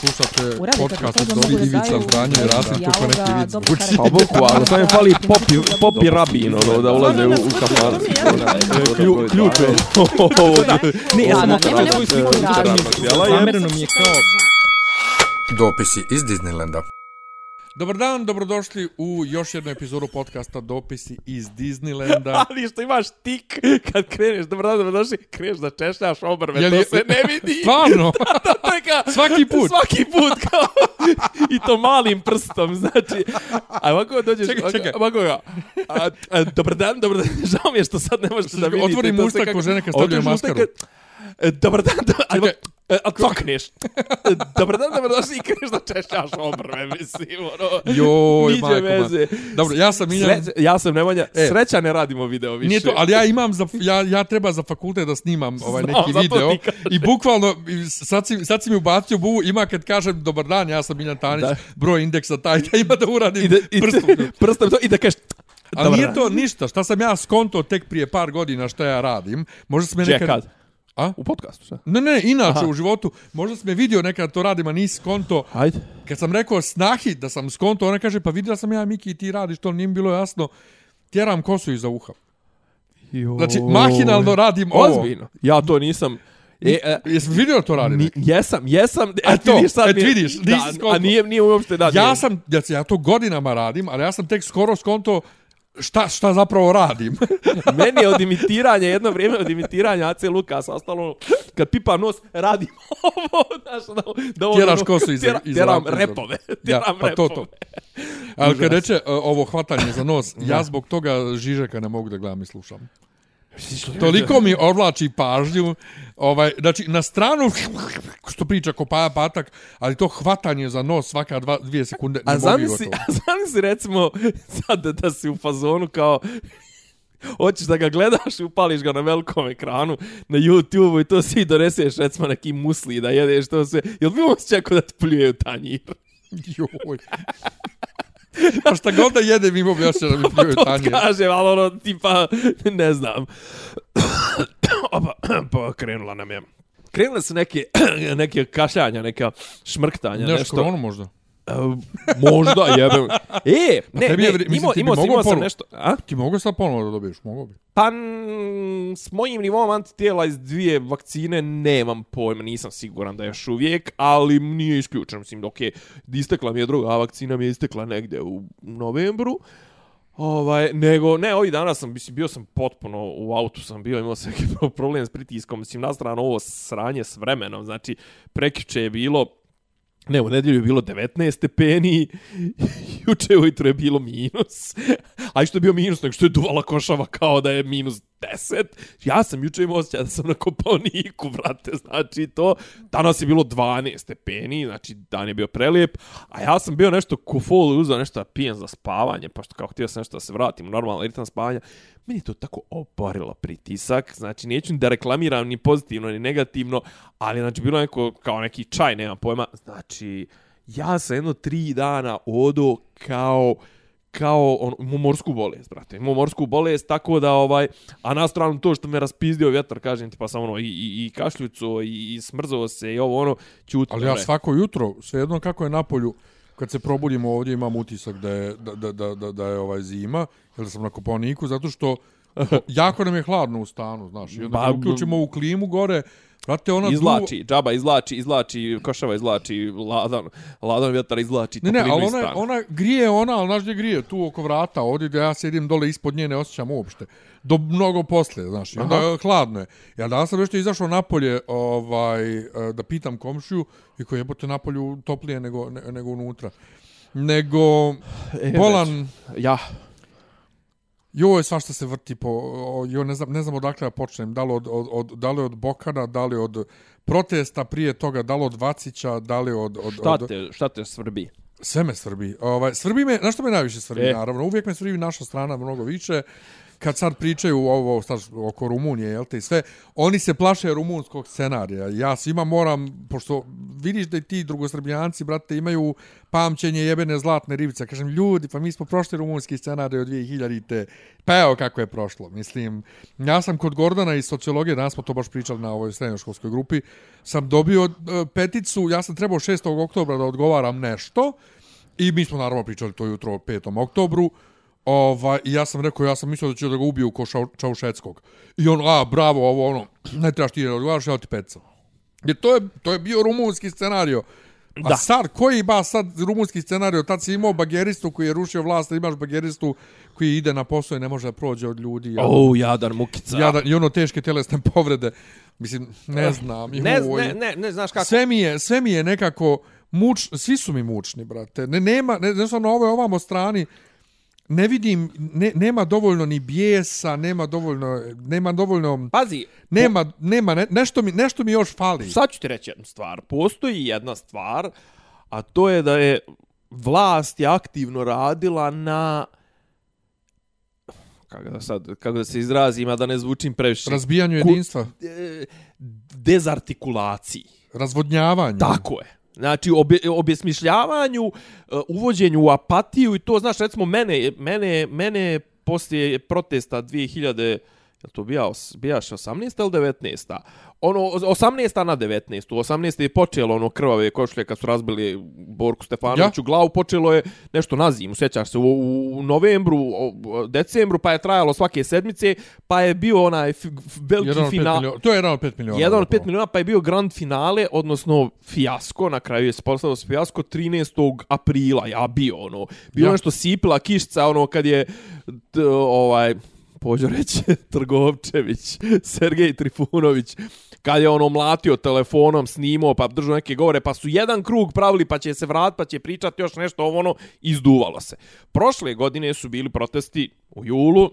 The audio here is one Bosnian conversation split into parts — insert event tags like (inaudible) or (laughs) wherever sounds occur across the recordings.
Slušate podcast od da Ivica i Rasim kako neki vic karakter. Pa boku, ali sam je fali popi, popi rabin, ono, da ulaze u, u kafan. Klju- Ključ (laughs) je. Ne, ja sam svoju sliku i nema radio. Zamereno mi je kao... Dopisi iz Disneylanda. Dobar dan, dobrodošli u još jednu epizodu podcasta Dopisi iz Disneylanda. (laughs) Ali što imaš tik kad kreneš, dobro dan, dobrodošli, kreneš da češljaš obrve, Jel to je- se ne vidi. (laughs) Stvarno? (laughs) to je kao, Svaki put. Svaki put kao, i to malim prstom, znači, a ovako dođeš, Čekaj, čekaj. ovako ga, a, a, dobar dan, dobar dan, žao mi je što sad ne možete da vidite. Otvori to mu se usta kako- ko žene kad stavljaju maskaru. kad- Dobar dan, do, ajmo, Čekaj. e, a cokneš. E, Dobar dan, dobrodošli i kreneš da češljaš obrve, mislim, ono. Joj, Niđe majko veze. Dobro, ja sam Miljan. Sreća, ja sam Nemanja, E. sreća ne radimo video više. Nije to, ali ja imam za, ja, ja treba za fakultet da snimam ovaj Znam, neki video i bukvalno sad si, sad si mi ubacio buvu, ima kad kažem dobar dan, ja sam Miljan Tanić, Da. broj indeksa taj, da ima da uradim I da, i prstom. (laughs) prstom to i da kažeš Ali Dobar nije to ništa, šta sam ja skonto tek prije par godina šta ja radim. Možda se me nekad... kad? A? U podcastu, šta? Ne, ne, inače Aha. u životu, možda sam me vidio nekad to radim, a nisi skonto. Ajde. Kad sam rekao snahi da sam skonto, ona kaže, pa vidjela sam ja, Miki, i ti radiš, to nije bilo jasno. Tjeram kosu iza uha. Znači, mahinalno radim ovo. Ozbiljno. Ja to nisam... E, e, Jesi vidio to radim? ni, jesam, jesam. A E, to, vidiš sad et je- vidiš, nisi da, skonto. A nije, nije uopšte da. Ja sam, ja, ja to godinama radim, ali ja sam tek skoro skonto šta, šta zapravo radim. (laughs) Meni je od imitiranja, jedno vrijeme od imitiranja AC Lukas ostalo, kad pipa nos, radim (laughs) ovo, znaš, da, da ovo- Tjeraš kosu iza- tjera- iza Tjeram repove, (laughs) Ja, tjeram pa to, repove. to. Ali kad reče uh, ovo hvatanje za nos, ja zbog toga Žižeka ne mogu da gledam i slušam. Toliko mi odvlači pažnju, ovaj, znači na stranu što priča ko Paja Patak, ali to hvatanje za nos svaka dva, dvije sekunde ne A zamisli, a zamisli recimo sad da, da si u fazonu kao hoćeš da ga gledaš i upališ ga na velikom ekranu na YouTube-u i to svi doneseš recimo neki musli da jedeš to sve. Jel bi osjećaj kao da ti pljuje u tanjir? (laughs) Joj. Pa šta god da jedem imam još da mi (laughs) pljuju to tanje. kažem, ali ono tipa, ne znam. (coughs) Opa, (clears throat) pa krenula nam je. Krenule su neke, (coughs) neke kašljanja, neka šmrktanja, Nešto nešto. koronu možda. E, možda, jebem. (laughs) E, ne, tebi ne, je mislim, imao, imao, sam- mogao imao sam nešto. A? Ti mogu sad ponovo da dobiješ, mogu bi. Pa mm, s mojim nivom antitijela iz dvije vakcine nemam pojma, nisam siguran da je još uvijek, ali nije isključeno. Mislim, ok, istekla mi je druga vakcina, mi je istekla negde u novembru. Ovaj, nego, ne, ovih dana sam, mislim, bio sam potpuno u autu sam bio, imao sam neki (laughs) problem s pritiskom, mislim, na stranu ovo sranje s vremenom, znači, prekiče je bilo, ne, u nedjelju je bilo 19 stepeni, (laughs) juče ujutro je bilo minus, (laughs) a što je bio minus, nego što je duvala košava kao da je minus 10. Ja sam juče imao osjećaj da sam na kopalniku, brate, znači to. Danas je bilo 12 stepeni, znači dan je bio prelijep, a ja sam bio nešto kufol i uzao nešto da pijem za spavanje, pošto kao htio sam nešto da se vratim u normalno ritam spavanja. Meni je to tako oporilo pritisak, znači neću da reklamiram ni pozitivno ni negativno, ali znači bilo neko kao neki čaj, nema pojma, znači ja sam jedno tri dana odo kao kao on, imao morsku bolest, brate. Imao morsku bolest, tako da, ovaj, a na stranu to što me raspizdio vjetar, kažem ti, pa sam ono, i, i, i kašljuco, i, i smrzao se, i ovo, ono, čuti. Ali ja svako jutro, svejedno kako je napolju, kad se probudimo ovdje imam utisak da je, da, da, da, da, da je ovaj zima, jer sam na koponiku, zato što jako nam je hladno u stanu, znaš. I onda Ba, uključimo u klimu gore, brate, ona Izlači, džaba izlači, izlači, košava izlači, ladan, ladan vjetar izlači, Ne, ne, ali ona, ona grije ona, ali znaš gdje grije? Tu oko vrata, ovdje gdje ja sjedim dole ispod nje ne osjećam uopšte. Do mnogo poslije, znaš, i onda Aha. hladno je. Ja danas sam nešto izašao napolje ovaj, e, da pitam komšiju i koji jebote napolju toplije nego, ne, nego unutra. Nego, E, bolan, Ja, joj, svašta se vrti po, o, joj, ne znam, ne znam odakle da počnem, da li od, od, od, da li od Bokana, da li od protesta prije toga, da li od Vacića, da li od... od, šta od te, šta te svrbi? Sve me svrbi. Ovaj, svrbi me, na što me najviše svrbi, E. e. naravno. Uvijek me svrbi naša strana mnogo više kad sad pričaju ovo sad, oko Rumunije, jel te, sve, oni se plaše rumunskog scenarija. Ja svima moram, pošto vidiš da i ti drugosrbljanci, brate, imaju pamćenje jebene zlatne ribice. Kažem, ljudi, pa mi smo prošli rumunski scenarij od 2000-te, pa evo kako je prošlo. Mislim, ja sam kod Gordana iz sociologije, danas smo to baš pričali na ovoj srednjoškolskoj grupi, sam dobio uh, peticu, ja sam trebao 6. oktobra da odgovaram nešto, i mi smo naravno pričali to jutro o 5. oktobru, I ja sam rekao, ja sam mislio da će da ga ubiju ko Čaušeckog. I on, a, bravo, ovo, ono, ne trebaš ti da odgovaraš, ja ti peca. Jer to je, to je bio rumunski scenario. A da. sad, koji ba sad rumunski scenario? Tad si imao bageristu koji je rušio vlast, imaš bageristu koji ide na posao i ne može da prođe od ljudi. Jadan, oh, jadan mukica. Jadan, I ono teške telesne povrede. Mislim, ne znam. Ne, ne, ne, ne, znaš kako. Sve mi je, sve mi je nekako muč, svi su mi mučni, brate. Ne, nema, ne, ne, na ovoj ovamo strani, ne vidim, ne, nema dovoljno ni bijesa, nema dovoljno, nema dovoljno... Pazi! Nema, po... nema ne, nešto, mi, nešto mi još fali. Sad ću ti reći jednu stvar. Postoji jedna stvar, a to je da je vlast je aktivno radila na kako da sad kako da se izrazim a da ne zvučim previše razbijanju jedinstva dezartikulaciji razvodnjavanju tako je Znači, obje, objesmišljavanju, e, uvođenju u apatiju i to, znaš, recimo, mene, mene, mene poslije protesta 2000, je to bija, bijaš 18. ili 19 ono 18 na 19. U 18. je počelo ono krvave košlje kad su razbili Borku Stefanoviću ja? glavu, počelo je nešto na zimu, sjećaš se, u, u novembru, u decembru, pa je trajalo svake sedmice, pa je bio onaj veliki final. To je jedan od 5 miliona. Jedan od 5 miliona, pa je bio grand finale, odnosno fijasko, na kraju je se postavilo fijasko 13. aprila, ja bio ono, bio ja. nešto sipila kišca, ono kad je t, ovaj, pođo reći, (laughs) Trgovčević, Sergej Trifunović, kad je ono mlatio telefonom, snimao, pa držao neke govore, pa su jedan krug pravili, pa će se vrat, pa će pričati još nešto, ovo ono, izduvalo se. Prošle godine su bili protesti u julu,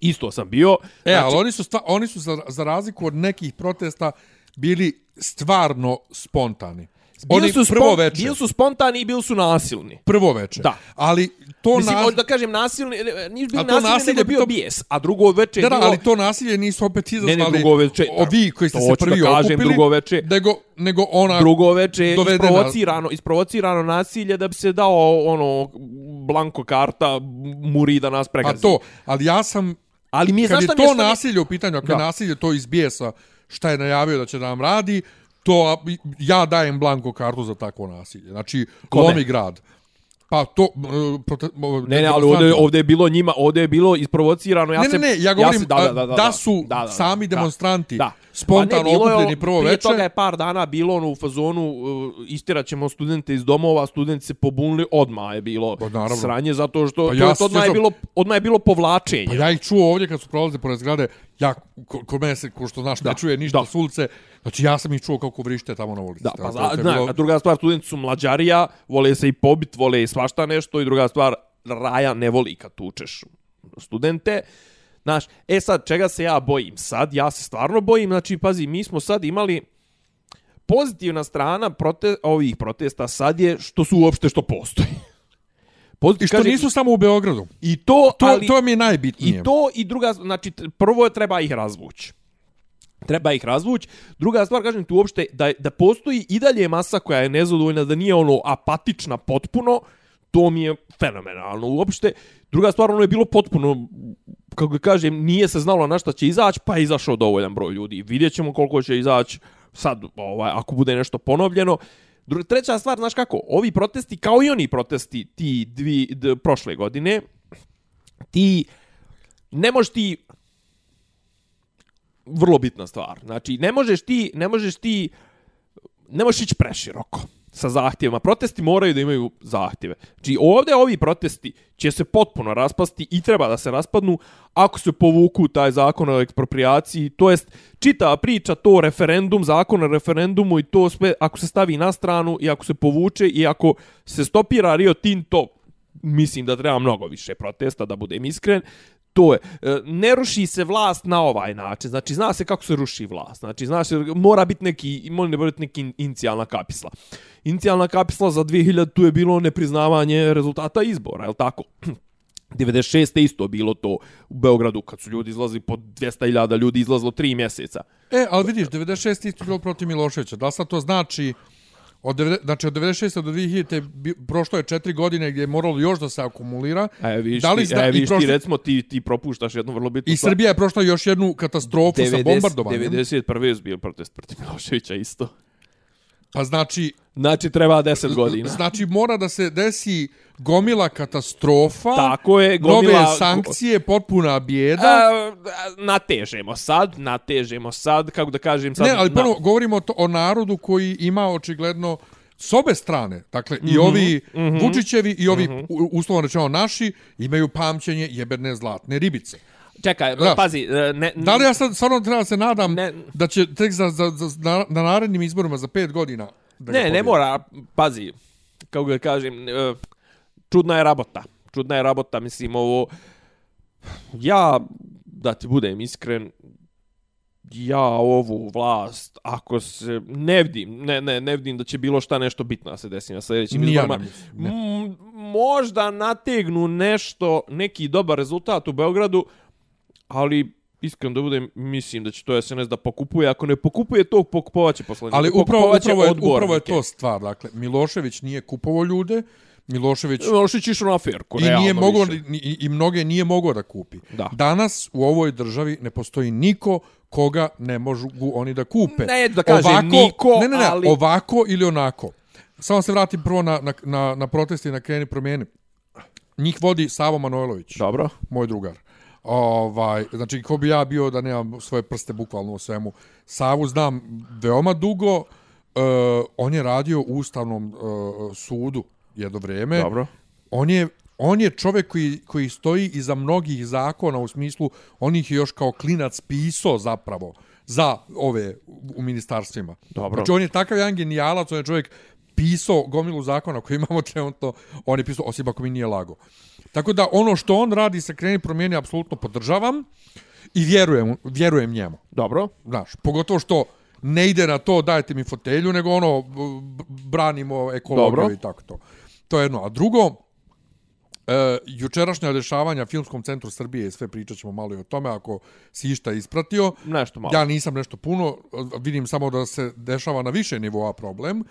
isto sam bio. E, znači... ali oni su, stva, oni su za, za razliku od nekih protesta bili stvarno spontani. Bili su, prvo večer. bili su spontani i bili su nasilni. Prvo večer. Da. Ali to Mislim, nas... da kažem nasilni, nije bilo nasilni, nasilje nego bio to... bijes. A drugo večer... Da, da, ali to nasilje nisu opet izazvali ne, ne, drugo večer, ovi koji ste se prvi da kažem, okupili, drugo večer, nego, nego ona Drugo večer je isprovocirano, isprovocirano nasilje da bi se dao ono blanko karta muri da nas pregazi. A to, ali ja sam... Ali mi je, kad je to nasilje u pitanju, ako je nasilje to iz bijesa, šta je najavio da će da nam radi, to ja dajem blanko kartu za takvo nasilje. Znači, Kome? lomi grad. Pa to... Uh, prote, ne, ne, ali ovdje, ovdje je bilo njima, ovdje je bilo isprovocirano. Ja ne, ne, ne, ja govorim ja se, da, da, da, da, da su da, da, da, sami demonstranti da, spontano pa okupljeni prvo večer. Prije toga je par dana bilo ono u fazonu, uh, istirat ćemo studente iz domova, studenti se pobunili, odma je bilo pa, sranje, zato što pa ja to, odmah, je bilo, odmah je bilo povlačenje. Pa ja ih čuo ovdje kad su prolaze pored zgrade, ja, kod mene se, ko što znaš, da, ne čuje ništa da. s ulice, Znači ja sam ih čuo kako vrište tamo na ulici. Da, pa za, zna, bilo... a druga stvar, studenti su mlađarija, vole se i pobit, vole i svašta nešto i druga stvar, raja ne voli kad tučeš studente. Znaš, e sad, čega se ja bojim? Sad, ja se stvarno bojim, znači, pazi, mi smo sad imali pozitivna strana prote ovih protesta sad je što su uopšte što postoji. Pozitiv, I što kaže, nisu samo u Beogradu. I to, to, ali, to mi je najbitnije. I to i druga, znači, prvo treba ih razvući treba ih razvući. Druga stvar, kažem ti uopšte, da, da postoji i dalje masa koja je nezadovoljna, da nije ono apatična potpuno, to mi je fenomenalno uopšte. Druga stvar, ono je bilo potpuno, kako kažem, nije se znalo na šta će izaći, pa je izašao dovoljan broj ljudi. Vidjet ćemo koliko će izaći sad, ovaj, ako bude nešto ponovljeno. Druga, treća stvar, znaš kako, ovi protesti, kao i oni protesti ti dvi, d, prošle godine, ti ne možeš ti vrlo bitna stvar. Znači, ne možeš ti, ne možeš ti, ne možeš ići preširoko sa zahtjevima. Protesti moraju da imaju zahtjeve. Znači, ovdje ovi protesti će se potpuno raspasti i treba da se raspadnu ako se povuku taj zakon o ekspropriaciji, to jest čita priča to referendum, zakon o referendumu i to sve ako se stavi na stranu i ako se povuče i ako se stopira Rio Tinto, mislim da treba mnogo više protesta, da budem iskren, to je, e, ne ruši se vlast na ovaj način, znači zna se kako se ruši vlast, znači zna se, mora biti neki, mora biti neki inicijalna kapisla. Inicijalna kapisla za 2000 tu je bilo nepriznavanje rezultata izbora, (clears throat) je tako? 96. isto bilo to u Beogradu kad su ljudi izlazili po 200.000 ljudi izlazilo 3 mjeseca. E, ali vidiš, 96. isto bilo protiv Miloševića. Da li sad to znači... Od, znači, od 96. do 2000. bi- prošlo je četiri godine gdje je moralo još da se akumulira. A e, vidiš, Da li zna- e, i vidiš prošlo- ti recimo ti, ti propuštaš jednu vrlo bitnu I stvar. Srbija je prošla još jednu katastrofu sa 90 bombardovanjem. 91. je bio protest protiv Miloševića isto. Pa znači, Znači treba 10 godina. znači mora da se desi gomila katastrofa, Tako je, gomila... nove sankcije, potpuna bijeda. A, natežemo sad, natežemo sad, kako da kažem sad... ne, ali na- prvo govorimo to o narodu koji ima očigledno s obe strane, dakle i Mhm, ovi Vučićevi i ovi u- uslovno rečeno naši imaju pamćenje jebene zlatne ribice. Čekaj, Da. pazi, e, ne... Da li ja sad stvarno treba se nadam Ne. da će tek za, za, za, na, na narednim izborima za pet godina da Ne, ne mora, pazi, kako ga kažem, e, čudna je rabota. Čudna je rabota, mislim, ovo... Ja, da ti budem iskren, ja ovu vlast, ako se ne vidim, ne, ne, ne vidim da će bilo šta nešto bitno da se desi na sljedećim ja izborima. M- možda nategnu nešto, neki dobar rezultat u Beogradu, ali iskreno da budem, mislim da će to SNS da pokupuje. Ako ne pokupuje to, pokupovaće poslanike. Ali upravo, upravo, je, upravo je to stvar. Dakle, Milošević nije kupovao ljude, Milošević Milošić išao na aferku, i, nije ni- i, i mnoge nije mogao da kupi. Da. Danas u ovoj državi ne postoji niko koga ne mogu oni da kupe. Ne, da kažem niko, ne, ne, ne, ali- ovako ili onako. Samo se vratim prvo na, na, na, na protesti na kreni promijeni. Njih vodi Savo Manojlović, Dobro. moj drugar. Ovaj, znači, ko bi ja bio da nemam svoje prste bukvalno u svemu. Savu znam veoma dugo. Uh, on je radio u Ustavnom uh, sudu jedno vrijeme. Dobro. On je on je čovjek koji, koji stoji iza mnogih zakona u smislu onih je još kao klinac pisao zapravo za ove u ministarstvima. Dobro. Znači on je takav jedan genijalac, on je čovjek pisao gomilu zakona koje imamo (laughs) trenutno, on je pisao, osim ako mi nije lago. Tako da ono što on radi sa kreni promijeni apsolutno podržavam i vjerujem, vjerujem njemu. Dobro. Znaš, pogotovo što ne ide na to dajte mi fotelju, nego ono branimo ekologiju Dobro. i tako to. To je jedno. A drugo, e, jučerašnja dešavanja Filmskom centru Srbije sve pričat ćemo malo i o tome ako si išta ispratio. Nešto malo. Ja nisam nešto puno, vidim samo da se dešava na više nivoa problem.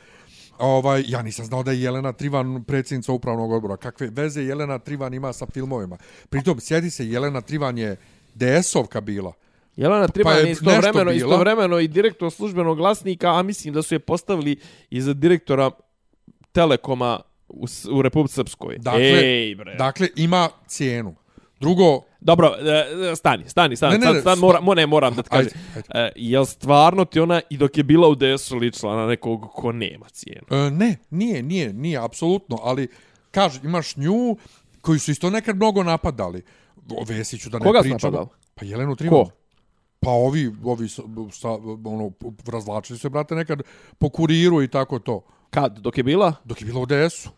Ovaj, ja nisam znao da je Jelena Trivan predsjednica upravnog odbora. Kakve veze Jelena Trivan ima sa filmovima? Pritom, sjedi se, Jelena Trivan je DS-ovka bila. Jelena Trivan Pa je istovremeno, istovremeno i direktor službenog glasnika, a mislim da su je postavili i za direktora Telekoma u, u Republici Srpskoj. Dakle, Ej, bre. dakle, ima cijenu. Drugo, Dobro, e, stani, stani, stani. Ne, ne, sad, ne, sad sta- moram, mo, ne, moram da ti kažem. ajde. E, jel stvarno ti ona, i dok je bila u DS-u, ličila na nekog ko nema cijenu? e, ne, nije, nije, nije, apsolutno, ali, kaže, imaš nju koji su isto nekad mnogo napadali. O Vesiću da ne Koga pričamo. napadali? Pa Jelenu Trivan. Ko? Pa ovi, ovi sa, ono, razlačili se, brate, nekad po kuriru i tako to. Kad? Dok je bila? Dok je bila u DS-u.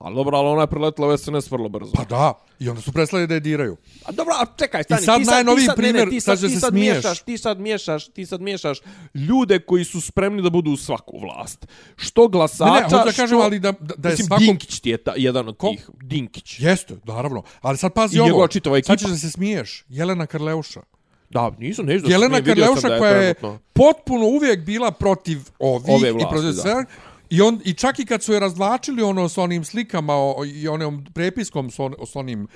Ali dobro, ali ona je preletila u SNS vrlo brzo. Pa da, i onda su prestali da je diraju. A dobro, a čekaj, stani. I sad ti najnoviji ti sad, ne, primjer, ne, ti sad sad, ti se sad smiješ. miješaš, ti sad miješaš, ti sad miješaš ljude koji su spremni da budu u svaku vlast. Što glasača, Ne, ne, hoću da kažem, što... ali da, da, da je Mislim, svakom... Dinkić ti je ta, jedan od Ko? tih. Dinkić. Jeste, naravno. Ali sad pazi I ovo. ekipa. Sad ćeš da se smiješ. Jelena Karleuša. Da, nisam, neću da Jelena Karleuša je koja je trenutno. potpuno uvijek bila protiv ovih Ove i vlasti, protiv da. sve. I, on, I čak i kad su je razvlačili ono s onim slikama o, i onom prepiskom s, on, s onim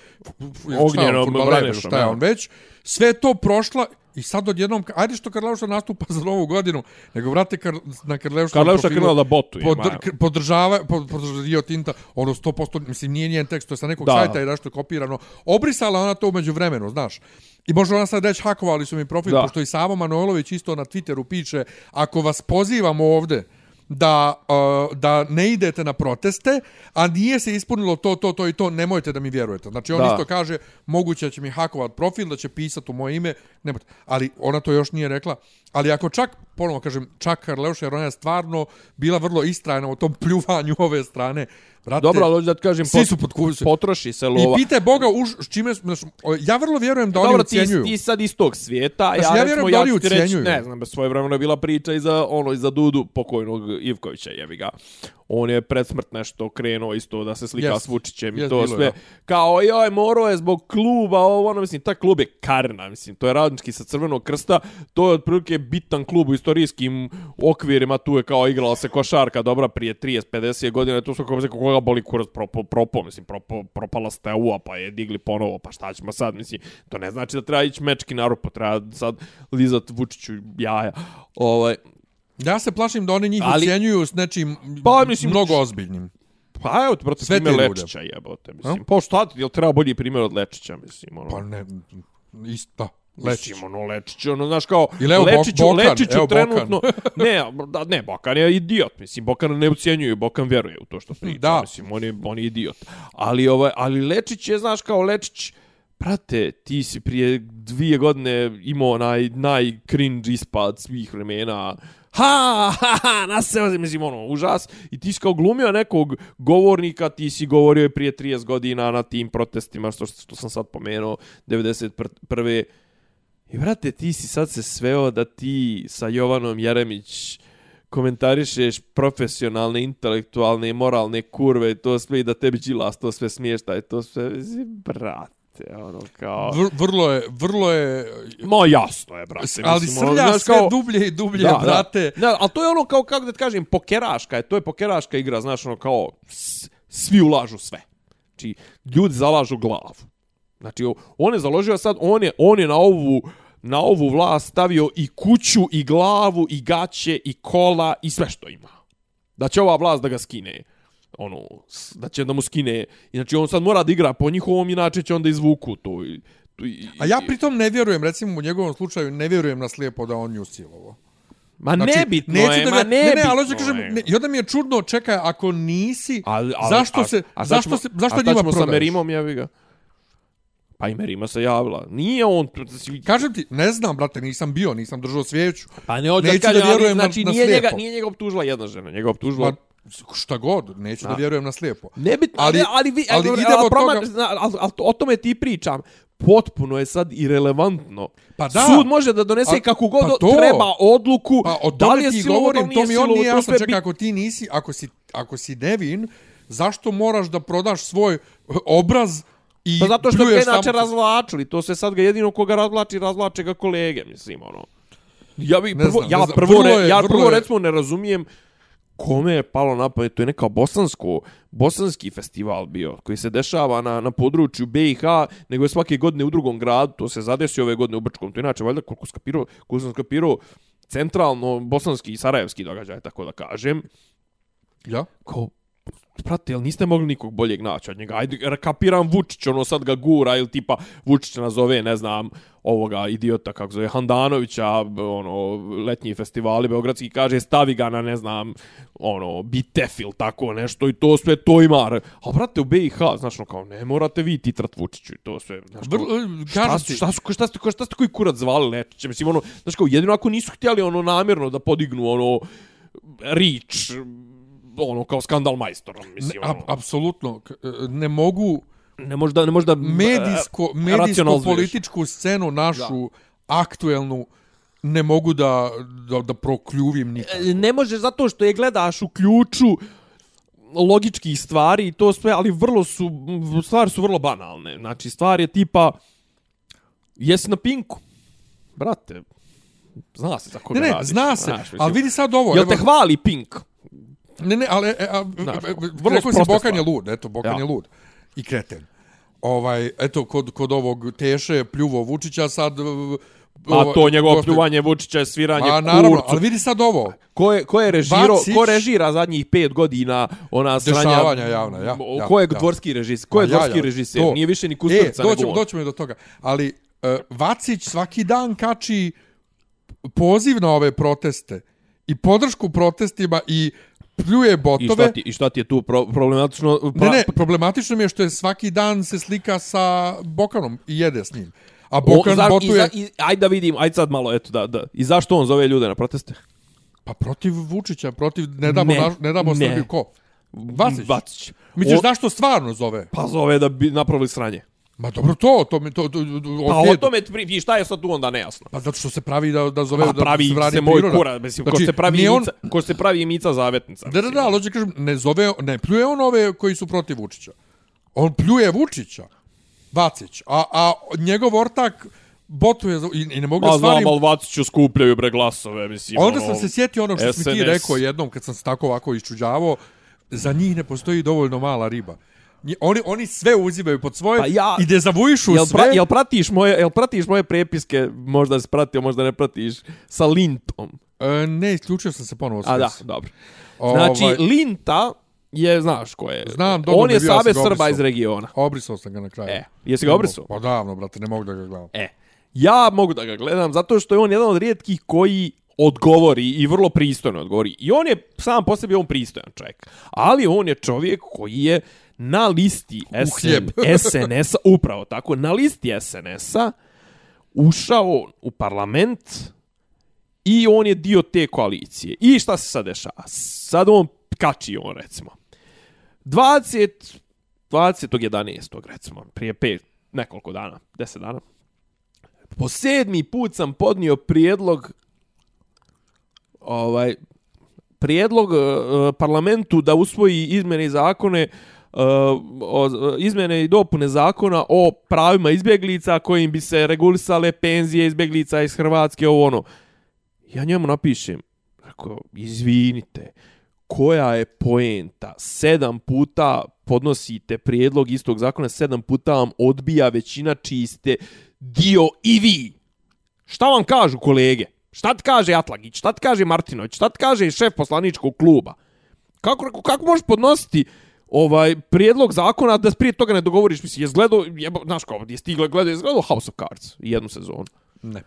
Ognjenom Vranešom, šta je on već, sve to prošla i sad odjednom, ajde što Karleuša nastupa za novu godinu, nego vrate kar, na Karleuša Karleuša krenula da botuje, Podr, k- podržava, pod, podržava Rio Tinta, ono 100%, mislim, nije njen tekst, to je sa nekog Da. sajta i nešto je kopirano. Obrisala ona to umeđu vremenu, znaš. I može ona sad reći, hakovali su mi profil, Da. pošto i Savo Manojlović isto na Twitteru piše, ako vas pozivam ovde, da, uh, da ne idete na proteste, a nije se ispunilo to, to, to i to, nemojte da mi vjerujete. Znači, on Da. isto kaže, moguće da će mi hakovat profil, da će pisati u moje ime, nemojte. Ali ona to još nije rekla. Ali ako čak, ponovno kažem, čak Karleuša, jer ona je stvarno bila vrlo istrajna u tom (laughs) pljuvanju ove strane. Brate, Dobro, ali hoću da ti kažem, svi su pod potroši se I lova. pitaj Boga, už, s čime, znaš, ja vrlo vjerujem da oni Dobro, ti, ucijenjuju. ti sad iz tog svijeta, Znaš, ja, ja recimo, vjerujem da ja oni ću ti reći, ucijenjuju. ne znam, bez svoje vremena je bila priča i za, ono, i za Dudu pokojnog Ivkovića, jebi ga. On je pred smrt nešto krenuo isto da se slika Jest. s Vučićem i Jest, to bilo sve. da. Kao, joj, morao je zbog kluba, ovo, ono, mislim, taj klub je Karna, mislim, to je radnički sa Crvenog krsta, to je otprilike bitan klub u istorijskim okvirima, tu je kao igrala se košarka dobra prije 30-50 godina, tu su kao se koga boli kurac propo, propo, mislim, propo, propala steua, pa je digli ponovo, pa šta ćemo sad, mislim, to ne znači da treba ići mečki na rupu, treba sad lizat Vučiću jaja. Ovaj, Ja se plašim da oni njih Ali- ocjenjuju s nečim Pa, mislim, mnogo ozbiljnim. Pa evo ti, brate, Sve primjer. Lečića jebote, mislim. Pa šta ti, jel treba bolji primjer od Lečića, mislim, ono. Pa ne, isto. Lečić. Mislim, ono, Lečić, ono, znaš, kao, Ili evo Bok- Lečiću, Bokan, Lečiću evo Bokan. trenutno, (laughs) ne, da, ne, Bokan je idiot, mislim, Bokan ne ucijenjuje, Bokan vjeruje u to što priča, Da. mislim, on je, on je idiot. Ali, ovaj, ali Lečić je, znaš, kao Lečić, Brate, ti si prije dvije godine imao onaj naj-cringe ispad svih vremena. Ha, ha, ha, na se, mislim, ono, užas. I ti si kao glumio nekog govornika, ti si govorio je prije 30 godina na tim protestima, što, što sam sad pomenuo, 91. I, brate, ti si sad se sveo da ti sa Jovanom Jeremić komentarišeš profesionalne, intelektualne i moralne kurve i to sve i da tebi džilas to sve smiješta i e, to sve, mislim, brate, ono kao... Vr, vrlo je, vrlo je, Ma jasno je, brate. ali mislim, ono, srlja znaš, sve kao- dublje i dublje, brate. Da, da, ali to je ono kao, kako da ti kažem, pokeraška je, to je pokeraška igra, znaš, ono kao, svi ulažu sve. Znači, ljudi zalažu glavu. Znači, on je založio sad, on je, on je na ovu, na ovu vlast stavio i kuću, i glavu, i gaće, i kola, i sve što ima. Da će ova vlast da ga skine ono, da će da mu skine. Znači, on sad mora da igra po njihovom, inače će onda izvuku to. i- i- A ja pritom ne vjerujem, recimo u njegovom slučaju, ne vjerujem na slijepo da on nju silovo. Ma nebitno Znači, neću je, da ma nebitno Ne, ne, ali hoću kažem, ne, i onda mi je čudno, čekaj, ako nisi, Ali, ali, zašto a- se, a sad zašto ćemo- se, zašto a njima šta ćemo sa prodaješ? Merimom, jevi ga? Pa i Merima se javila. Nije on... Kažem ti, ne znam, brate, nisam bio, nisam držao svijeću. Pa ne hoću da kažem, da vjerujem ali, na- znači na nije, slijepo. njega, nije njega optužila jedna žena, njega optužila... Ma, šta god, neću da, Da. vjerujem na slijepo. Nebitno, ali- ali, ali, vi, ali ali, idemo ali, proma, toga- zna, ali, ali, o tome ti pričam. Potpuno je sad irelevantno. Pa da. Sud može da donese A- kakvu god pa to. treba odluku. Pa o da li tome je ti govorim, to mi on nije jasno. Čekaj, bit- ako ti nisi, ako si, ako si nevin, zašto moraš da prodaš svoj obraz i Pa zato što ga inače samo- razvlačili, to se sad ga jedino koga razvlači, razvlače ga kolege, mislim, ono. Ja bi Ne prvo, znam, ja ne prvo, je- ja prvo recimo ne razumijem kome je palo na pamet, to je neka bosansko, bosanski festival bio, koji se dešava na, na području BiH, nego je svake godine u drugom gradu, to se zadesi ove godine u Brčkom, to je inače, valjda, koliko skapirao, koliko sam skapirao, centralno bosanski i sarajevski događaj, tako da kažem, Ja? kao, prate, jel niste mogli nikog boljeg naći od njega? Ajde, kapiram Vučić, ono sad ga gura, ili tipa Vučić nazove, ne znam, ovoga idiota, kako zove, Handanovića, ono, letnji festivali, Beogradski, kaže, stavi ga na, ne znam, ono, bitefil, tako nešto, i to sve, to ima. A, brate, u BiH, znaš, ono, kao, ne morate vi titrat Vučiću, i to sve, znaš, kao, Vrlo, Šta kažem su, ti, šta su, šta su, šta su koji kurac zvali Lečića? Mislim, ono, znaš kao, jedino ako nisu htjeli ono namjerno da podignu ono rič, ono, kao skandal majstorom, ne, mislim, ap, ono. apsolutno, k- ne mogu ne možda, ne možda medijsko, e, racionalizuješ. medijsko-političku scenu našu, aktuelnu, ne mogu da, da, da prokljuvim nikako. E, Ne može zato što je gledaš u ključu logičkih stvari i to sve, ali vrlo su, stvari su vrlo banalne. Znači, stvar je tipa, jesi na pinku? Brate, zna se za koga Ne, ne, radiš. zna se, znaš, ali vidi sad ovo. Jel evo- te hvali pink? Ne, ne, ali, e, a, Znaš, e, vrlo rekao si Bokan je lud, eto, Bokan Ja. je lud. I kreten. Ovaj, eto, kod, kod ovog Teše pljuvo Vučića sad... A to njegovo goste- pljuvanje Vučića je sviranje A naravno, kurcu. ali vidi sad ovo. Ko je, ko je režiro, Vacić- ko režira zadnjih pet godina ona sranja... Dešavanja javna, ja, ja, ko je ja. dvorski režisir? Ko je Ma, ja, dvorski ja, režiser? to. Nije više ni Kusturca, e, nego doćemo, on. doćemo do toga. Ali uh, Vacić svaki dan kači poziv na ove proteste i podršku protestima i pljuje I botove. šta, ti, I šta ti je tu pro, problematično? Pa, Ne, ne, problematično mi je što je svaki dan se slika sa Bokanom i jede s njim. A Bokan o, za, botuje... i, za, i, ajde da vidim, ajde sad malo, eto, da, da. I zašto on zove ljude na proteste? Pa protiv Vučića, protiv ne damo, Ne, ne, ne damo ne. Srbiju ko? Vacić. Vacić. Misliš O- zašto stvarno zove? Pa zove da bi napravili sranje. Ma dobro to, to mi to, to, to Pa okej, o tome, pri- i šta je sad tu onda nejasno? Pa zato što se pravi da da zove Pa da pravi se vrani se moj priroda. kura, mislim, ko Znači, se pravi on- mica, ko se pravi mica zavetnica. Da, da, da, da kažem, ne zove, ne pljuje on ove koji su protiv Vučića. On pljuje Vučića, Vacić, a, a njegov ortak botuje za, i, i ne mogu Ma da znam, stvarim. ali Vaciću skupljaju bre glasove, mislim. Onda ono, sam se sjetio ono što si mi ti SNS. rekao jednom kad sam se tako ovako iščuđavao, za njih ne postoji dovoljno mala riba. Oni, oni sve uzimaju pod svoje Pa ja- i dezavuišu Jel, sve. pra, jel, pratiš moje, jel pratiš moje prepiske, možda si pratio, možda ne pratiš, sa Lintom? E, ne, isključio sam se ponovo A da, dobro. Ovaj, Znači, Linta je, znaš ko je? Znam, dobro On je Savez ga Srba iz regiona. Obrisao sam ga na kraju. E, jesi ga obrisao? Pa davno, brate, ne mogu da ga gledam. E, ja mogu da ga gledam zato što je on jedan od rijetkih koji odgovori i vrlo pristojno odgovori. I on je sam po sebi on pristojan čovjek. Ali on je čovjek koji je na listi. SN, SNS-a, upravo tako, na listi SNS-a ušao u parlament i on je dio te koalicije. I šta se sad dešava? Sad on kači on, recimo. 20, 20. recimo, prije pet, nekoliko dana, 10 dana. Po sedmi put sam podnio prijedlog ovaj prijedlog uh, parlamentu da usvoji izmjene i zakone uh, o, izmjene i dopune zakona o pravima izbjeglica kojim bi se regulisale penzije izbjeglica iz Hrvatske ovo ono. Ja njemu napišem, rekao, izvinite, koja je poenta? Sedam puta podnosite prijedlog istog zakona, sedam puta vam odbija većina čiji ste dio i vi. Šta vam kažu kolege? Šta ti kaže Atlagić? Šta ti kaže Martinović? Šta ti kaže šef poslaničkog kluba? Kako, kako, kako možeš podnositi ovaj prijedlog zakona da prije toga ne dogovoriš? Mislim, je gledao, jebo, znaš kao, je stigla gledao, je gledao House of Cards jednu sezonu. Ne.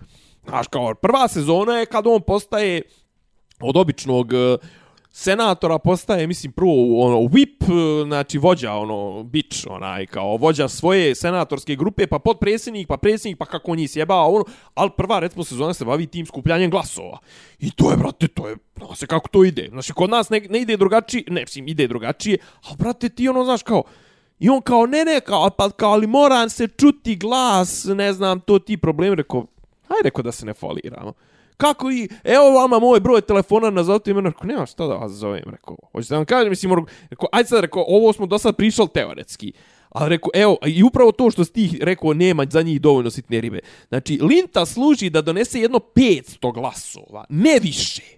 Znaš kao, prva sezona je kad on postaje od običnog eh, senatora postaje, mislim, prvo ono, whip, e, znači vođa, ono, bič, onaj, kao vođa svoje senatorske grupe, pa podpredsjednik, pa predsjednik, pa kako njih sjebao, ono, ali prva, recimo, sezona se bavi tim skupljanjem glasova. I to je, brate, to je, zna se kako to ide. Znači, kod nas ne, ne ide drugačije, ne, mislim, ide drugačije, ali, brate, ti ono, znaš, kao, I on kao, ne, ne, kao, pa kao, ali moram se čuti glas, ne znam, to ti problem, rekao, hajde, rekao da se ne foliramo. Ono. Kako i, evo vama moj broj telefona, nazovite ime, rekao, nema šta da vas zovem, rekao, hoćete da vam kažem, mislim, rekao, ajde sad, rekao, ovo smo do sad prišao teoretski, ali rekao, evo, i upravo to što si ti rekao, nema za njih dovoljno sitne ribe. Znači, Linta služi da donese jedno 500 glasova, ne više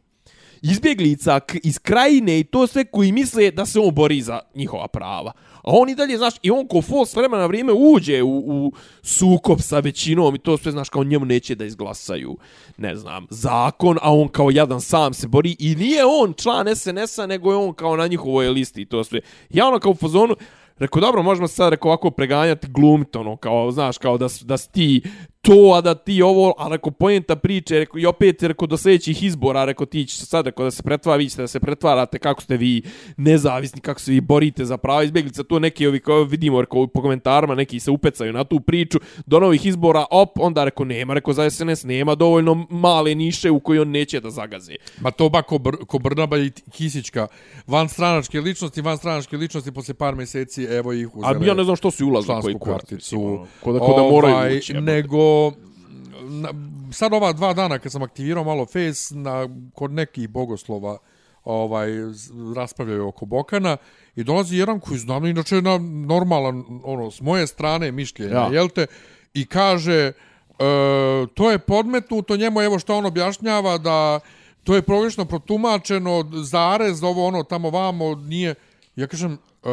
izbjeglica iz krajine i to sve koji misle da se on bori za njihova prava. A on i dalje, znaš, i on ko fol s vremena na vrijeme uđe u, u sukob sa većinom i to sve, znaš, kao njemu neće da izglasaju, ne znam, zakon, a on kao jadan sam se bori i nije on član SNS-a, nego je on kao na njihovoj listi i to sve. Ja ono kao u fazonu, Rekao, dobro, možemo sad, rekao, ovako preganjati, glumit, ono, kao, znaš, kao da, da si ti to, a da ti ovo, a rekao, pojenta priče, rekao, i opet, rekao, do sljedećih izbora, rekao, ti ćeš sad, rekao, da se pretvara, vi ćete da se pretvarate, kako ste vi nezavisni, kako se vi borite za prava izbjeglica, tu neki ovi, kao vidimo, rekao, po komentarima, neki se upecaju na tu priču, do novih izbora, op, onda, rekao, nema, rekao, za SNS nema dovoljno male niše u koji on neće da zagaze. Ma to ba ko, Br ko Brnaba i Kisićka. Van stranačke ličnosti, van stranačke ličnosti, posle par mjeseci, evo ih A uzele. ja ne znam što su ulazili koji člansku kurac, karticu. mislim, ono, ko da, ko da moraju Ovaj, ući. jebote. Nego, na, sad ova dva dana kad sam aktivirao malo Face, na, kod nekih bogoslova ovaj raspravljaju oko Bokana i dolazi jedan koji znam inače na normalan ono s moje strane mišljenja Ja. ja. jel te i kaže e, to je podmetnuto njemu evo što on objašnjava da to je pogrešno protumačeno zarez ovo ono tamo vamo nije ja kažem e,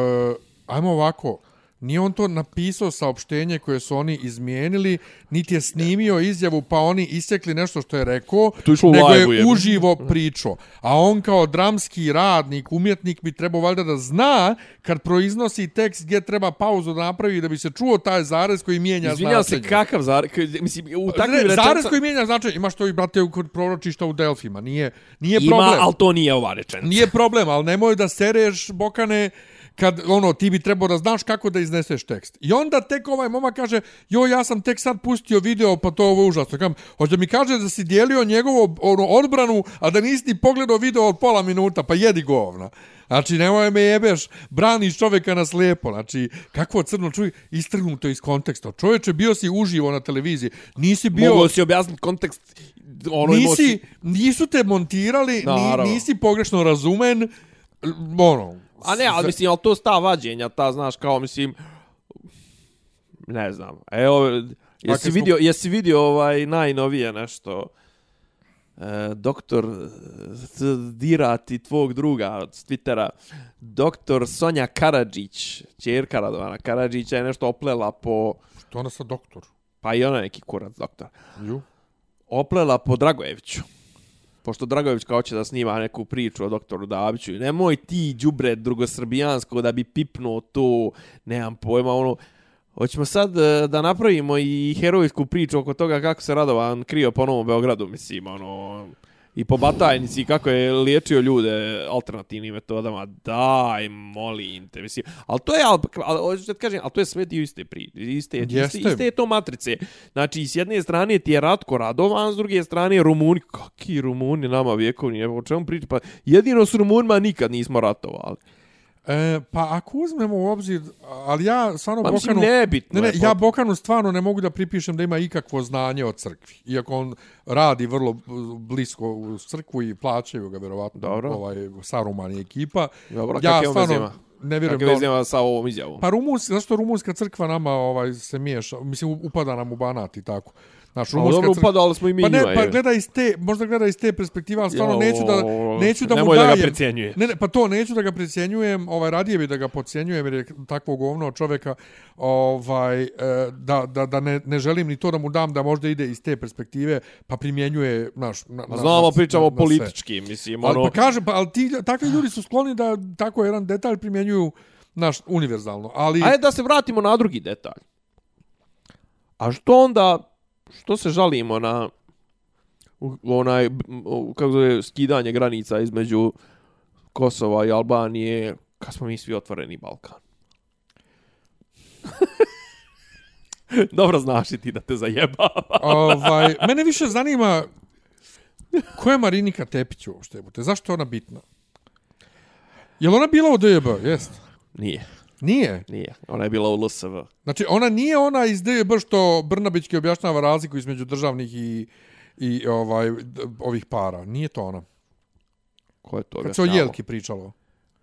ajmo ovako Nije on to napisao saopštenje koje su oni izmijenili, niti je snimio izjavu pa oni isjekli nešto što je rekao, To je u nego je uživo pričao. A on kao dramski radnik, umjetnik bi trebao valjda da zna kad proiznosi tekst gdje treba pauzu da napravi da bi se čuo taj zarez koji mijenja Izvinjam se, značenje. kakav zar... k- Mislim, u takvim Ne, rečenicama... Zarez koji mijenja značenje, imaš to i brate kod proročišta u Delfima, nije, nije Ima, problem. ali to nije ova rečenica. Nije problem, ali nemoj da sereš Bokane kad ono ti bi trebao da znaš kako da izneseš tekst. I onda tek ovaj momak kaže, "Jo, ja sam tek sad pustio video, pa to ovo je užasno." Kam, hoće mi kaže da si dijelio njegovu ono odbranu, a da nisi ni pogledao video od pola minuta, pa jedi govna. Znači, nemoj me jebeš, braniš čoveka na slijepo. Znači, kakvo crno čuj, istrgnuto iz konteksta. Čovječe, bio si uživo na televiziji. Nisi bio... Mogu si objasniti kontekst ono nisi, emoci... nisu te montirali, ni, nisi pogrešno razumen, ono... A ne, ali mislim, ali to sta vađenja, ta, znaš, kao, mislim, ne znam. Evo, jesi smo- vidio, jesi vidio ovaj najnovije nešto, e, doktor dirati tvog druga s Twittera, doktor Sonja Karadžić, čerka Radovana Karadžića je nešto oplela po, Što ona sa doktor? pa i ona neki kurac doktor, Ju. oplela po Dragojeviću. Pošto Dragović kao će da snima neku priču o doktoru Dabiću. i Nemoj ti, đubre drugosrbijansko, da bi pipnuo to, nemam pojma, ono... Hoćemo sad e, da napravimo i herojsku priču oko toga kako se Radovan krio po Novom Beogradu, mislim, ono... I po Batajnici, kako je liječio ljude alternativnim metodama. Daj, molim te, mislim. Ali to je, ali, ali, ti kažem, ali to je sve dio iste priče. Iste, iste, Jeste. iste je to matrice. Znači, s jedne strane ti je Ratko Radovan, s druge strane Rumuni. Kaki Rumuni nama vjekovni, evo o čemu priča? Pa jedino s Rumunima nikad nismo ratovali. E, pa ako uzmemo u obzir, ali ja stvarno Pa mislim, Bokanu... nebitno Ne, je ne, ja Bokanu stvarno ne mogu da pripišem da ima ikakvo znanje o crkvi. Iako on radi vrlo blisko u crkvu i plaćaju ga, verovatno, Dobro. ovaj, Saruman i ekipa. Dobro, ja kakve stvarno ne vjerujem Kakve da on- sa ovom izjavom? Pa rumunska, zašto rumunska crkva nama ovaj se miješa, mislim upada nam u banat i tako. Znaš, rumunska dobro, crkva... upadali smo i mi Pa ne, njima, pa je. gleda iz te, možda gleda iz te perspektive, ali stvarno Jo, neću da, neću da mu nemoj da ga dajem. precjenjuje. Ne, ne, pa to neću da ga precjenjujem, ovaj, radije bi da ga podcjenjujem jer je takvo govno od ovaj, e, da, da, da ne, ne želim ni to da mu dam da možda ide iz te perspektive, pa primjenjuje, naš, na, na, Znamo, na- pričamo na- sve. politički, mislim, Ali ono... pa kažem, pa, ali ti, takvi ljudi su skloni da tako jedan detalj primjenjuju naš univerzalno, ali Ajde da se vratimo na drugi detalj. A što onda, što se žalimo na onaj, kako zove, skidanje granica između Kosova i Albanije, kad smo mi svi otvoreni Balkan? (laughs) Dobro znaš i ti da te zajebava. (laughs) ovaj, mene više zanima ko je Marinika Tepić uopšte, jebote? Zašto je ona bitna? Je li ona bila u DJB? Jest. Nije, Nije. nije. Ona je bila u LSV. Znači, ona nije ona iz DJB što Brnabićki objašnjava razliku između državnih i, i ovaj ovih para. Nije to ona. Ko je to Kad se o? Jelki pričalo.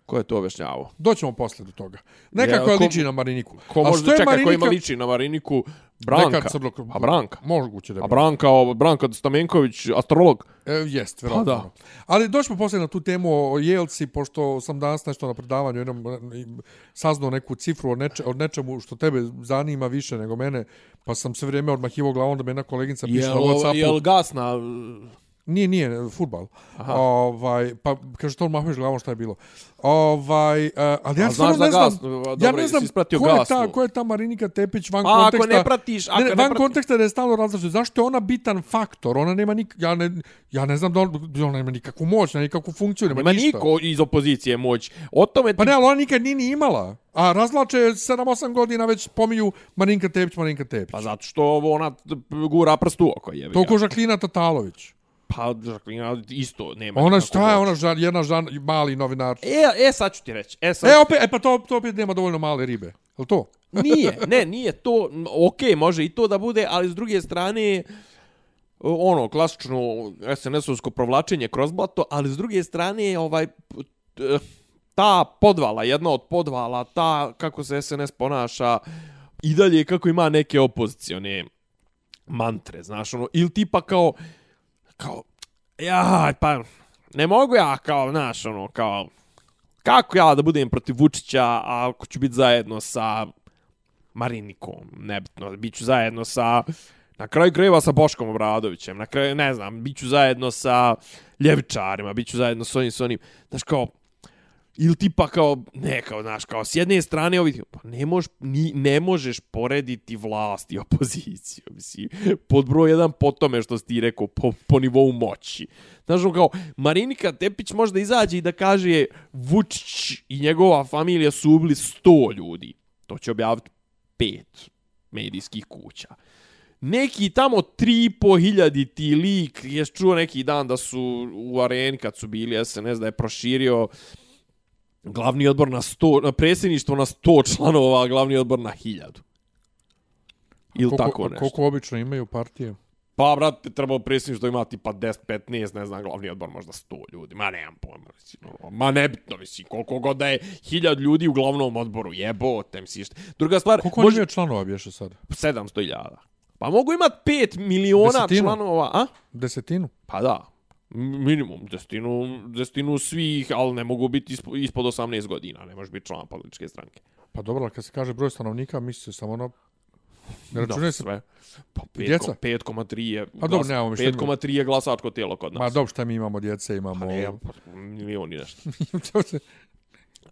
Ko je to objašnjavao? Doćemo posle do toga. Nekako Ja, je ko- liči na Mariniku. Ko A može što je čeka, ko ima Marinika- liči na Mariniku? Branka. Neka crno... A Branka? Moguće da je A Branka, ovo, Branka Stamenković, astrolog. E, jest. Pa da. Ali doćemo poslije na tu temu o Jelci, pošto sam danas nešto na predavanju jednom e, saznao neku cifru od, neče, od nečemu što tebe zanima više nego mene, pa sam sve vrijeme odmahivo glavom da me jedna koleginica piše na Whatsappu. jel gasna? Nije, nije, futbal. Ovaj, pa kaže to odmahuješ glavom šta je bilo. Ovaj, uh, ali ja stvarno ne znam, ja Dobro, ne jesi znam ko je, ta, ko je ta Marinika Tepić van A ako konteksta. ne pratiš, ako ne, ne, ne van prati- konteksta da je stalno različito. Zašto je ona bitan faktor? Ona nema nik, ja ne, ja ne znam da on, ona nema nikakvu moć, nema nikakvu funkciju, nema, Nema ništa. niko iz opozicije moć. O tome ti... Pa ne, ali ona nikad nije ni imala. A razlače 7-8 godina već pominju Marinka Tepić, Marinka Tepić. Pa zato što ona gura prst u oko je. to ko Žaklina Tatalović. Pa Žaklina isto nema. Ona šta je, ona žan, jedna žan, mali novinar. E, e, sad ću ti reći. E, sad... E, opet, e pa to, to opet nema dovoljno male ribe. Je to? (laughs) Nije, ne, nije to, ok, može i to da bude, ali s druge strane, ono, klasično SNS-ovsko provlačenje kroz blato, ali s druge strane, ovaj, t- ta podvala, jedna od podvala, ta kako se SNS ponaša, i dalje kako ima neke opozicione mantre, znaš, ono, ili tipa kao, kao, ja, pa, ne mogu ja, kao, znaš, ono, kao, kako ja da budem protiv Vučića, a ako ću biti zajedno sa Marinikom, nebitno, bit ću zajedno sa, na kraju krajeva sa Boškom Obradovićem, na kraju, ne znam, bit ću zajedno sa ljevičarima, bit ću zajedno s onim, s onim, znaš kao, Ili tipa kao, ne kao, znaš, kao s jedne strane ovi, pa ne, mož, ni, ne možeš porediti vlast i opoziciju, mislim, pod broj jedan po tome što si ti rekao, po, po nivou moći. Znaš, ono kao, Marinika Tepić možda izađe i da kaže Vučić i njegova familija su ubili 100 ljudi. To će objaviti pet medijskih kuća. Neki tamo tri i po hiljadi ti lik, je čuo neki dan da su u areni kad su bili SNS da je proširio glavni odbor na 100, na predsjedništvo na 100 članova, a glavni odbor na 1000. Ili koliko, tako nešto. Koliko obično imaju partije? Pa, brate, trebalo predsjedništvo imati pa 10, 15, ne znam, glavni odbor možda 100 ljudi. Ma nemam pojma, mislim. ono, Ma nebitno, mislim, koliko god da je 1000 ljudi u glavnom odboru, jebote, misliš. Druga stvar, Koliko može... imaju članova bješe sad? 700.000. Pa mogu imati 5 miliona Desetinu. članova, a? Desetinu? Pa da. Minimum, desetinu, desetinu svih, ali ne mogu biti ispo, ispod 18 godina, ne može biti član političke stranke. Pa dobro, ali kad se kaže broj stanovnika, misli se samo na... Ne računaj se... sve. Pa Djeca? 5,3 je, Pa dobro, nemamo mi šta 5,3 je glasačko tijelo kod nas. Ma dobro, šta mi imamo djece, imamo... Pa ne, pa milion i nešto. (laughs)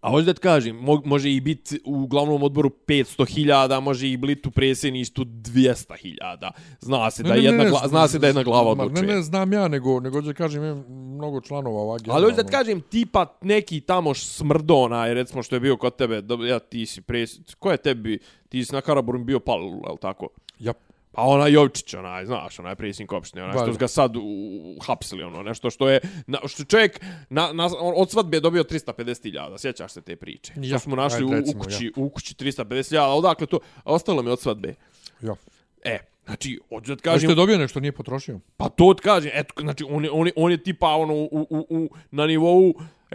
A hoću da ti kažem, mo može i biti u glavnom odboru 500.000, može i biti u predsjedništvu 200.000. Zna se da je jedna, gla, zna se da jedna glava ma, odlučuje. Ne, ne, znam ja, nego, nego da kažem, imam mnogo članova ova Ali hoću da ti kažem, tipa neki tamo smrdona, je recimo što je bio kod tebe, da, ja ti si pres... Ko je tebi, ti si na Karaburum bio pal, je tako? Ja, Pa ona Jovičić, onaj, znaš, onaj predsjednik opštine, onaj što su ga sad u, u, hapsili, ono, nešto što je, na, što čovjek na, na, on, od svadbe je dobio 350.000, sjećaš se te priče? Ja, Ja, što smo našli ajde, u, recimo, u, kući, u kući 350.000, odakle to, a ostalo mi od svadbe. ja. E, znači, hoću da Kažem, kažem, što je dobio nešto, nije potrošio. pa to ti kažem, eto, znači, on je, on je, on je tipa, ono, u, u, u, na nivou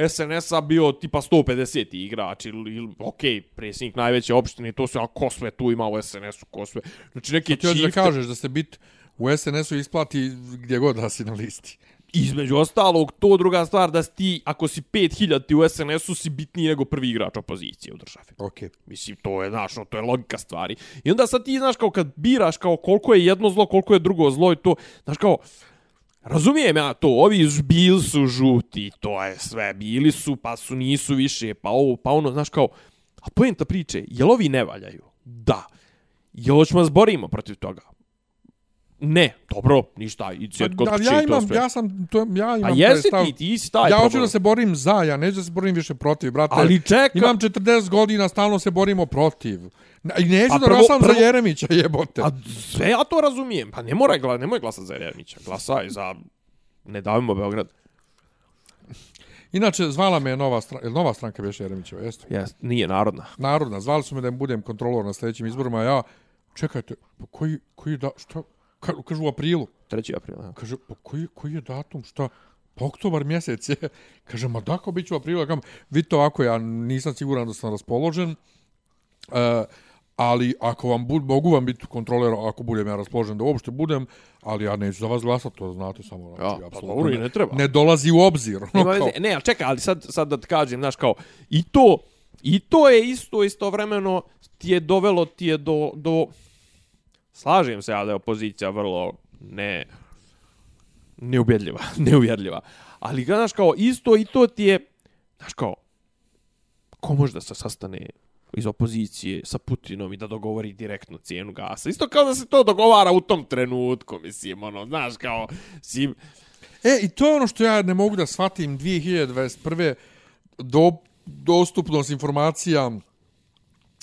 SNS-a bio tipa 150 igrač ili, ili okay, predsjednik najveće opštine, to sve, a ko sve tu ima u SNS-u, ko sve. Znači, neke Ti hoćeš da čifte- kažeš da se bit u SNS-u isplati gdje god da si na listi. Između ostalog, to druga stvar da si ti, ako si 5000 ti u SNS-u, si bitniji nego prvi igrač opozicije u državi. Ok. Mislim, to je, znaš, ono, to je logika stvari. I onda sad ti, znaš, kao kad biraš kao koliko je jedno zlo, koliko je drugo zlo i to, znaš, kao, razumijem ja to, ovi ž- bili su žuti, to je sve, bili su, pa su, nisu više, pa ovo, pa ono, znaš, kao, a pojenta priče, jel ovi ne valjaju? Da. Jel hoćemo da borimo protiv toga? Ne, dobro, ništa, i sjed kod Pa, kuće ja imam, sve. ja sam, to, ja imam A jesi ti, ti si taj Ja hoću da se borim za, ja neću da se borim više protiv, brate. Ali čeka- Imam 40 godina, stalno se borimo protiv. I neću Pa da prvo- glasam prvo- za Jeremića, jebote. A sve ja to razumijem. Pa ne moraj, gla, nemoj glasati za Jeremića. Glasaj za Ne davimo Beograd. Inače, zvala me nova, stran, jel nova stranka Beše Jeremićeva, jeste? Jes, nije narodna. Narodna, zvali su me da budem kontrolor na sljedećim izborima, a ja, čekajte, pa koji, koji da, šta, ka, kažu u aprilu, 3. aprila. ja. kaže, pa koji, koji je datum, šta, pa oktobar mjesec je, (laughs) kaže, ma da, kao bit ću u aprilu, kažem, vidite ovako, ja nisam siguran da sam raspoložen, e, ali ako vam bud, mogu vam biti kontroler, ako budem ja raspoložen da uopšte budem, ali ja neću za vas glasati, to znate samo. Znači, Ja, pa apsolutno dobro, i ne treba. Ne dolazi u obzir. ono Nema (laughs) kao-. Ne, ali čekaj, ali sad, sad da ti kažem, znaš, kao, i to, i to je isto istovremeno ti je dovelo ti je do, do, slažem se ja da je opozicija vrlo ne, neubjedljiva, (laughs) neuvjerljiva. Ali, znaš, kao, isto i to ti je, znaš, kao, ko može da se sastane iz opozicije sa Putinom i da dogovori direktno cijenu gasa. Isto kao da se to dogovara u tom trenutku, mislim, ono, znaš, kao, si, E, i to je ono što ja ne mogu da shvatim 2021. Do, dostupnost informacija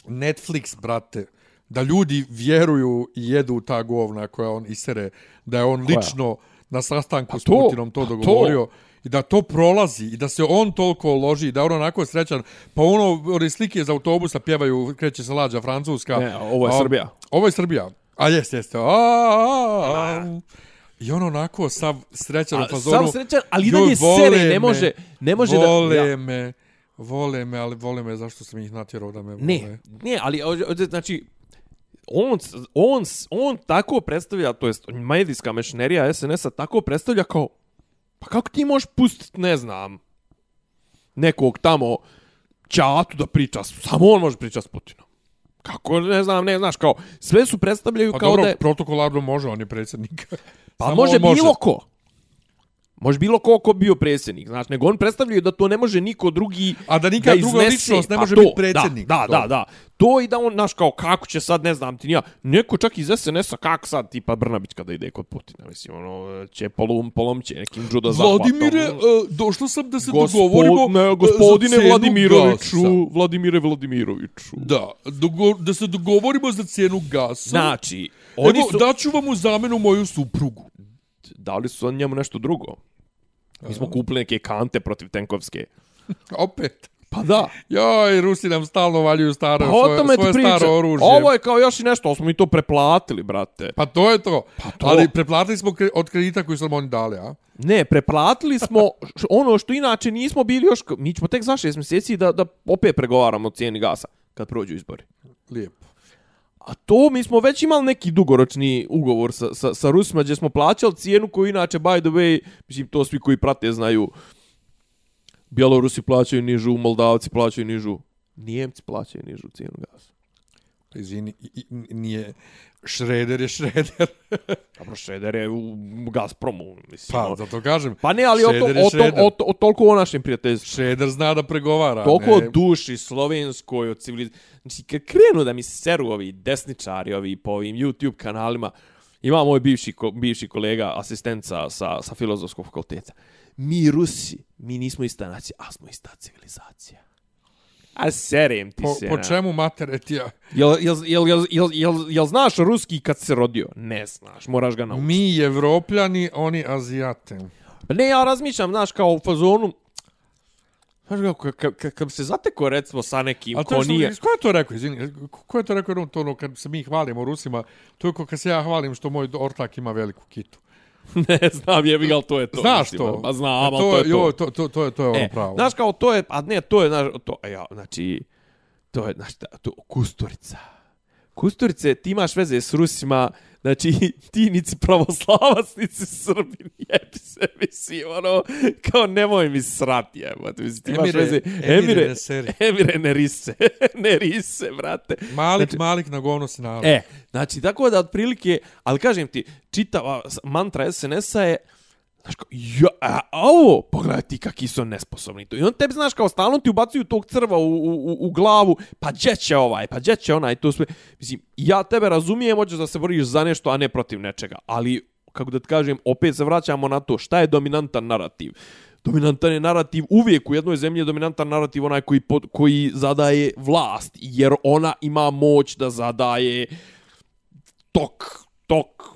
Netflix, brate, da ljudi vjeruju i jedu ta govna koja on isere, da je on Koja? lično na sastanku A s to- Putinom to pa to- dogovorio. I da to prolazi i da se on toliko loži, da on onako srećan. Pa ono, one slike iz autobusa pjevaju, kreće se lađa francuska. Ne, ovo je A- Srbija. Ovo je Srbija. A jeste, jeste. A, a, a. I on onako sav srećan u fazonu. sav srećan, ali i "Joj, dalje vole sere, ne može- ne može da- vole me, vole me, ali vole me zašto sam ih natjerao da me vole. Ne, ne, ali znači on, on, on tako predstavlja, to jest medijska mešnerija SNS-a tako predstavlja kao pa kako ti možeš pustiti, ne znam, nekog tamo ćatu da priča, samo on može pričati s Putinom. Kako, ne znam, ne, znaš, kao, sve su predstavljaju Pa kao dobro, da je, protokolarno može, on je predsjednik. pa Samo može on bilo ko. Može bilo ko ko bio predsjednik, znaš, nego on predstavljaju da to ne može niko drugi A da nikad druga iznese. ličnost ne Pa može to, biti predsjednik. Da, da, da, da. To i da on, znaš, kao, kako će sad, ne znam ti, nija, neko čak iz SNS-a, kako sad, tipa Brnabić kada ide kod Putina, mislim, ono, će polom, polom će nekim judo zahvatom. Vladimire, e, došlo sam da se Gospod- dogovorimo ne, e, gospodine Vladimiroviću, gasa. Vladimire Vladimiroviću. Da, dogo, da se dogovorimo za cijenu gasa. Znači, oni Evo, su, daću vam u zamenu moju suprugu. Dali su njemu nešto drugo. Mi smo kupili neke kante protiv Tenkovske. (laughs) Opet. Pa da. Joj, Rusi nam stalno valjuju staro, Pa svoje, svoje staro oružje. Ovo je kao još i nešto, smo mi to preplatili, brate. Pa to je to. Pa to. Ali preplatili smo kre, od kredita koji su nam oni dali, a? Ne, preplatili smo (laughs) ono što inače nismo bili još... Mi ćemo tek za šest mjeseci da, da opet pregovaramo o cijeni gasa kad prođu izbori. Lijepo. A to mi smo već imali neki dugoročni ugovor sa, sa, sa Rusima gdje smo plaćali cijenu koju inače, by the way, mislim to svi koji prate znaju, Bjelorusi plaćaju nižu, Moldavci plaćaju nižu, Nijemci plaćaju nižu cijenu gasa. Izvini, nije... Šreder je šreder. (laughs) Dobro, Šreder je u Gazpromu, mislim. Pa, ono. zato kažem. pa ne, ali o, to, Šreder o, to, Šreder. o, to, o, toliko o našem prijateljstvu. Šreder zna da pregovara. Toliko ne. o duši slovenskoj, od civilizacije. Znači, kad krenu da mi seru ovi desničari, ovi po ovim YouTube kanalima, ima moj bivši, ko, bivši kolega, asistenca sa, sa filozofskog fakulteta. Mi Rusi, mi nismo ista nacija, a smo ista civilizacija. A serem ti Po, se. po čemu materetija? Jel, jel, jel, jel, jel, jel, jel znaš ruski kad se rodio? Ne znaš, moraš ga naučiti. Mi evropljani, oni azijate. Pa Ne, ja razmišljam, znaš, kao u fazonu, Znaš kako, kad, kad, kad se zateko recimo sa nekim to ko nije... Ko je to rekao, izvini? ko- Ko je to rekao to ono, kad se mi hvalimo Rusima, to je kao kad se ja hvalim što moj ortak ima veliku kitu. (laughs) ne znam, jebi ga, to je to. Znaš mislim, to? Pa znam, ali to je to. Jo, to, to, to je, to je ono E, pravo. znaš kao to je, a ne, to je, znaš, to, e, ja, znači, to je, znaš, to, Kusturica. Kusturice, ti imaš veze s Rusima, znači, (laughs) ti nici pravoslavac, nici Srbin, (laughs) jebi se, mislim, ono, kao nemoj mi srati, mislim, ti imaš Emire- veze, Emire Emire, seri. (laughs) Emire ne rise, ne rise, brate. Malik, znači- Malik na govno se narod. E, znači, tako da otprilike, ali kažem ti, čitava mantra SNS-a je, znaš kao, ja, a, a ovo, pogledaj ti kakvi su nesposobni to. I on tebi, znaš, kao stalno ti ubacuju tog crva u, u, u- u glavu, pa gdje će ovaj, pa gdje će onaj, to sve. Mislim, ja tebe razumijem, hoćeš da se boriš za nešto, a ne protiv nečega. Ali, kako da ti kažem, opet se vraćamo na to, šta je dominantan narativ? Dominantan je narativ uvijek u jednoj zemlji je dominantan narativ onaj koji, pod, koji zadaje vlast, jer ona ima moć da zadaje tok, tok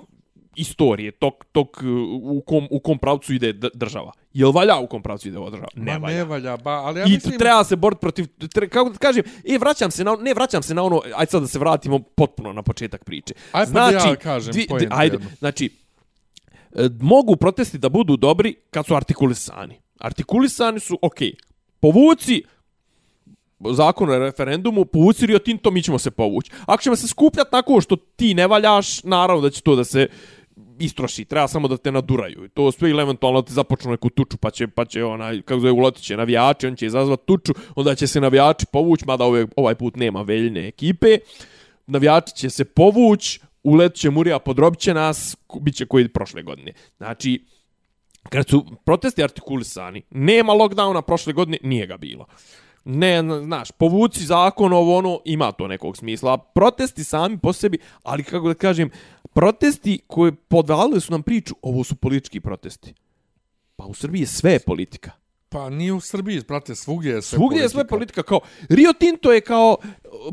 istorije, tok, tok uh, u kom, u kom pravcu ide država. Jel valja u kom pravcu ide ova država? Ma Ne valja. ne valja, ba, ali ja I mislim... treba se boriti protiv, tre, kako da kažem, e, vraćam se na, ne vraćam se na ono, ajde sad da se vratimo potpuno na početak priče. Aj pa da ja kažem dvi- poentu ajde, znači, e, mogu protesti da budu dobri kad su artikulisani. Artikulisani su, ok, povuci zakon o referendumu, povuci Rio Tinto, mi ćemo se povući. Ako ćemo se skupljati tako što ti ne valjaš, naravno da će to da se istroši, treba samo da te naduraju. I To sve ili eventualno te započnu neku tuču, pa će, pa će onaj, kako zove, ulotit će navijači, on će izazvat tuču, onda će se navijači povući, mada ove, ovaj put nema veljne ekipe, navijači će se povući, ulet će Murija, podrobit će nas, bit će koji prošle godine. Znači, kad su protesti artikulisani, nema lockdowna prošle godine, nije ga bilo. Ne, znaš, povuci zakon ovo ono, ima to nekog smisla. Protesti sami po sebi, ali kako da kažem, protesti koje podvalili su nam priču, ovo su politički protesti. Pa u Srbiji je sve politika. Pa nije u Srbiji, brate, svugdje je sve Svugdje politika. je sve politika kao Rio Tinto je kao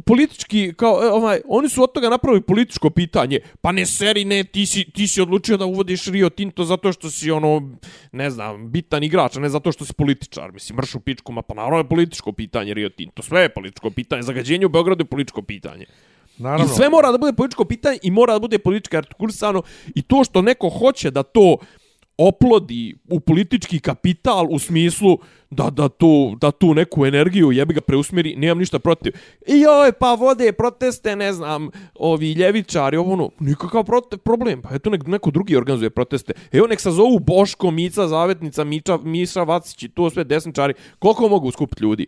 politički kao e, ovaj oni su od toga napravili političko pitanje. Pa ne seri ne ti si ti si odlučio da uvodiš Rio Tinto zato što si ono ne znam bitan igrač, a ne zato što si političar. Mislim mrš u pičku, ma pa naravno je političko pitanje Rio Tinto. Sve je političko pitanje. Zagađenje u Beogradu je političko pitanje. Naravno. I sve mora da bude političko pitanje i mora da bude politički artikulisano i to što neko hoće da to oplodi u politički kapital u smislu da, da, tu, da tu neku energiju jebi ga preusmjeri, nemam ništa protiv. I joj, pa vode proteste, ne znam, ovi ljevičari, ovo ono, nikakav prote, problem, pa eto nek, neko drugi organizuje proteste. Evo nek sazovu Boško, Mica, Zavetnica, Miča, Miša, Vacić i to sve desničari, koliko mogu skupiti ljudi?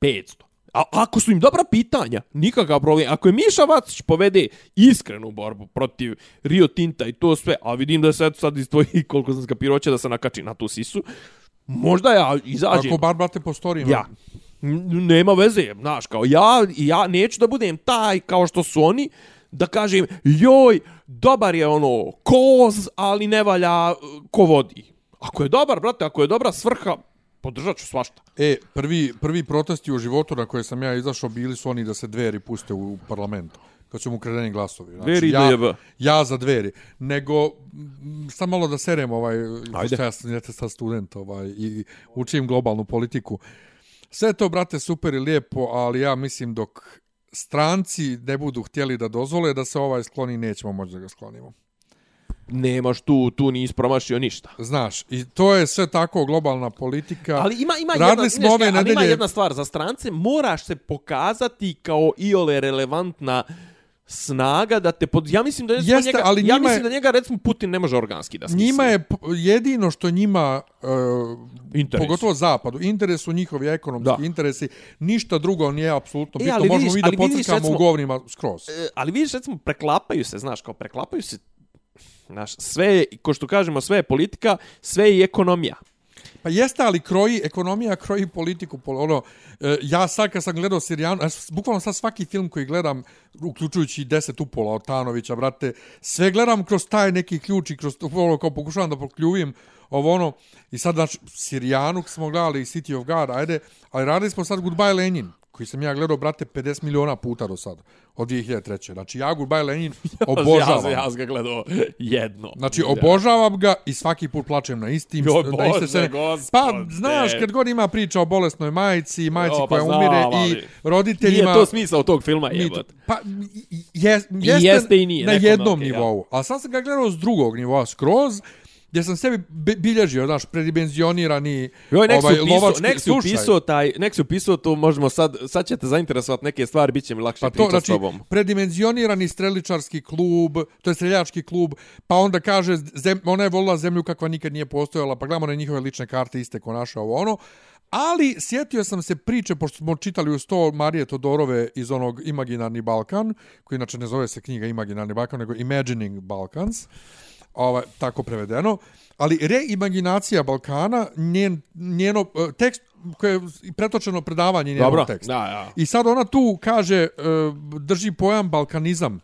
500. A ako su im dobra pitanja, nikakav problem. Ako je Miša Vacić povede iskrenu borbu protiv Rio Tinta i to sve, a vidim da se sad iz tvojih (laughs) koliko sam skapirao će da se nakači na tu sisu, možda ja izađem. Ako bar, brate, po storijima. Ja. Nema veze, znaš, kao ja, ja neću da budem taj kao što su oni, da kažem, joj, dobar je ono, koz, ali ne valja ko vodi. Ako je dobar, brate, ako je dobra svrha, podržat ću svašta. E, prvi, prvi protesti u životu na koje sam ja izašao bili su oni da se dveri puste u parlamentu kad su mu kredeni glasovi. Znači, Dveri ja, DJB. ja za dveri. Nego, sam malo da serem ovaj, Ajde. ja sam jeste sad student ovaj, i učim globalnu politiku. Sve to, brate, super i lijepo, ali ja mislim dok stranci ne budu htjeli da dozvole da se ovaj skloni, nećemo moći da ga sklonimo. Nemaš tu, tu nisi promašio ništa. Znaš, i to je sve tako globalna politika. Ali ima ima Radili jedna, smo ove ali ima nedelje- jedna stvar za strance, moraš se pokazati kao iole relevantna snaga da te pod ja mislim da recimo Jeste, njega ali ja njima je- mislim da njega recimo Putin ne može organski da smisli. Njima je jedino što njima, uh, Interes. pogotovo zapadu, interes su njihovi ekonomski Da. interesi, ništa drugo nije apsolutno E, bitno. Možemo vidiš- mi da pocrkamo u govnima skroz. E, ali vidiš recimo preklapaju se, znaš, kao preklapaju se Znaš, sve je, ko što kažemo, sve je politika, sve je i ekonomija. Pa jeste, ali kroji, ekonomija kroji politiku. pol- Ono, e, ja sad kad sam gledao Sirijanu, ja bukvalno sad svaki film koji gledam, uključujući deset upola Otanovića, brate, sve gledam kroz taj neki ključ i kroz ono, kao pokušavam da pokljuvim ovo ono, i sad, znači, Sirijanu smo gledali i City of God, ajde, ali radili smo sad Goodbye Lenin, koji sam ja gledao, brate, 50 miliona puta do sad, od 2003. Znači, (laughs) ja Goodbye Lenin obožavam. Ja, ja sam ga gledao jedno. Znači, obožavam ga i svaki put plačem na istim... (laughs) Joj, na iste Bože, scene. gospode. Pa, znaš, kad god ima priča o bolesnoj majici, majici Jo, pa koja znam, umire i ali roditeljima... Nije to smisao tog filma, jebot. Pa, i- jes, jeste, jeste i nije, na jednom ja. nivou. A sad sam ga gledao s drugog nivoa, skroz, gdje sam sebi bi- bilježio, znaš, predimenzionirani Joj, nek ovaj, upisao, lovački... nek si Slušaj, upisao taj, nek si upisao to, možemo sad, sad ćete zainteresovati neke stvari, bit će mi lakše Pa to, znači, s tobom. predimenzionirani streličarski klub, to je streljački klub, pa onda kaže, zem, ona je volila zemlju kakva nikad nije postojala, pa gledamo na njihove lične karte iste ko naše ovo ono. Ali sjetio sam se priče, pošto smo čitali u sto Marije Todorove iz onog Imaginarni Balkan, koji inače ne zove se knjiga Imaginarni Balkan, nego Imagining Balkans, ovaj, tako prevedeno. Ali reimaginacija Balkana, njen, njeno, eh, tekst koje je pretočeno predavanje njenog Dobro, teksta. da, ja. I sad ona tu kaže, e, drži pojam balkanizam,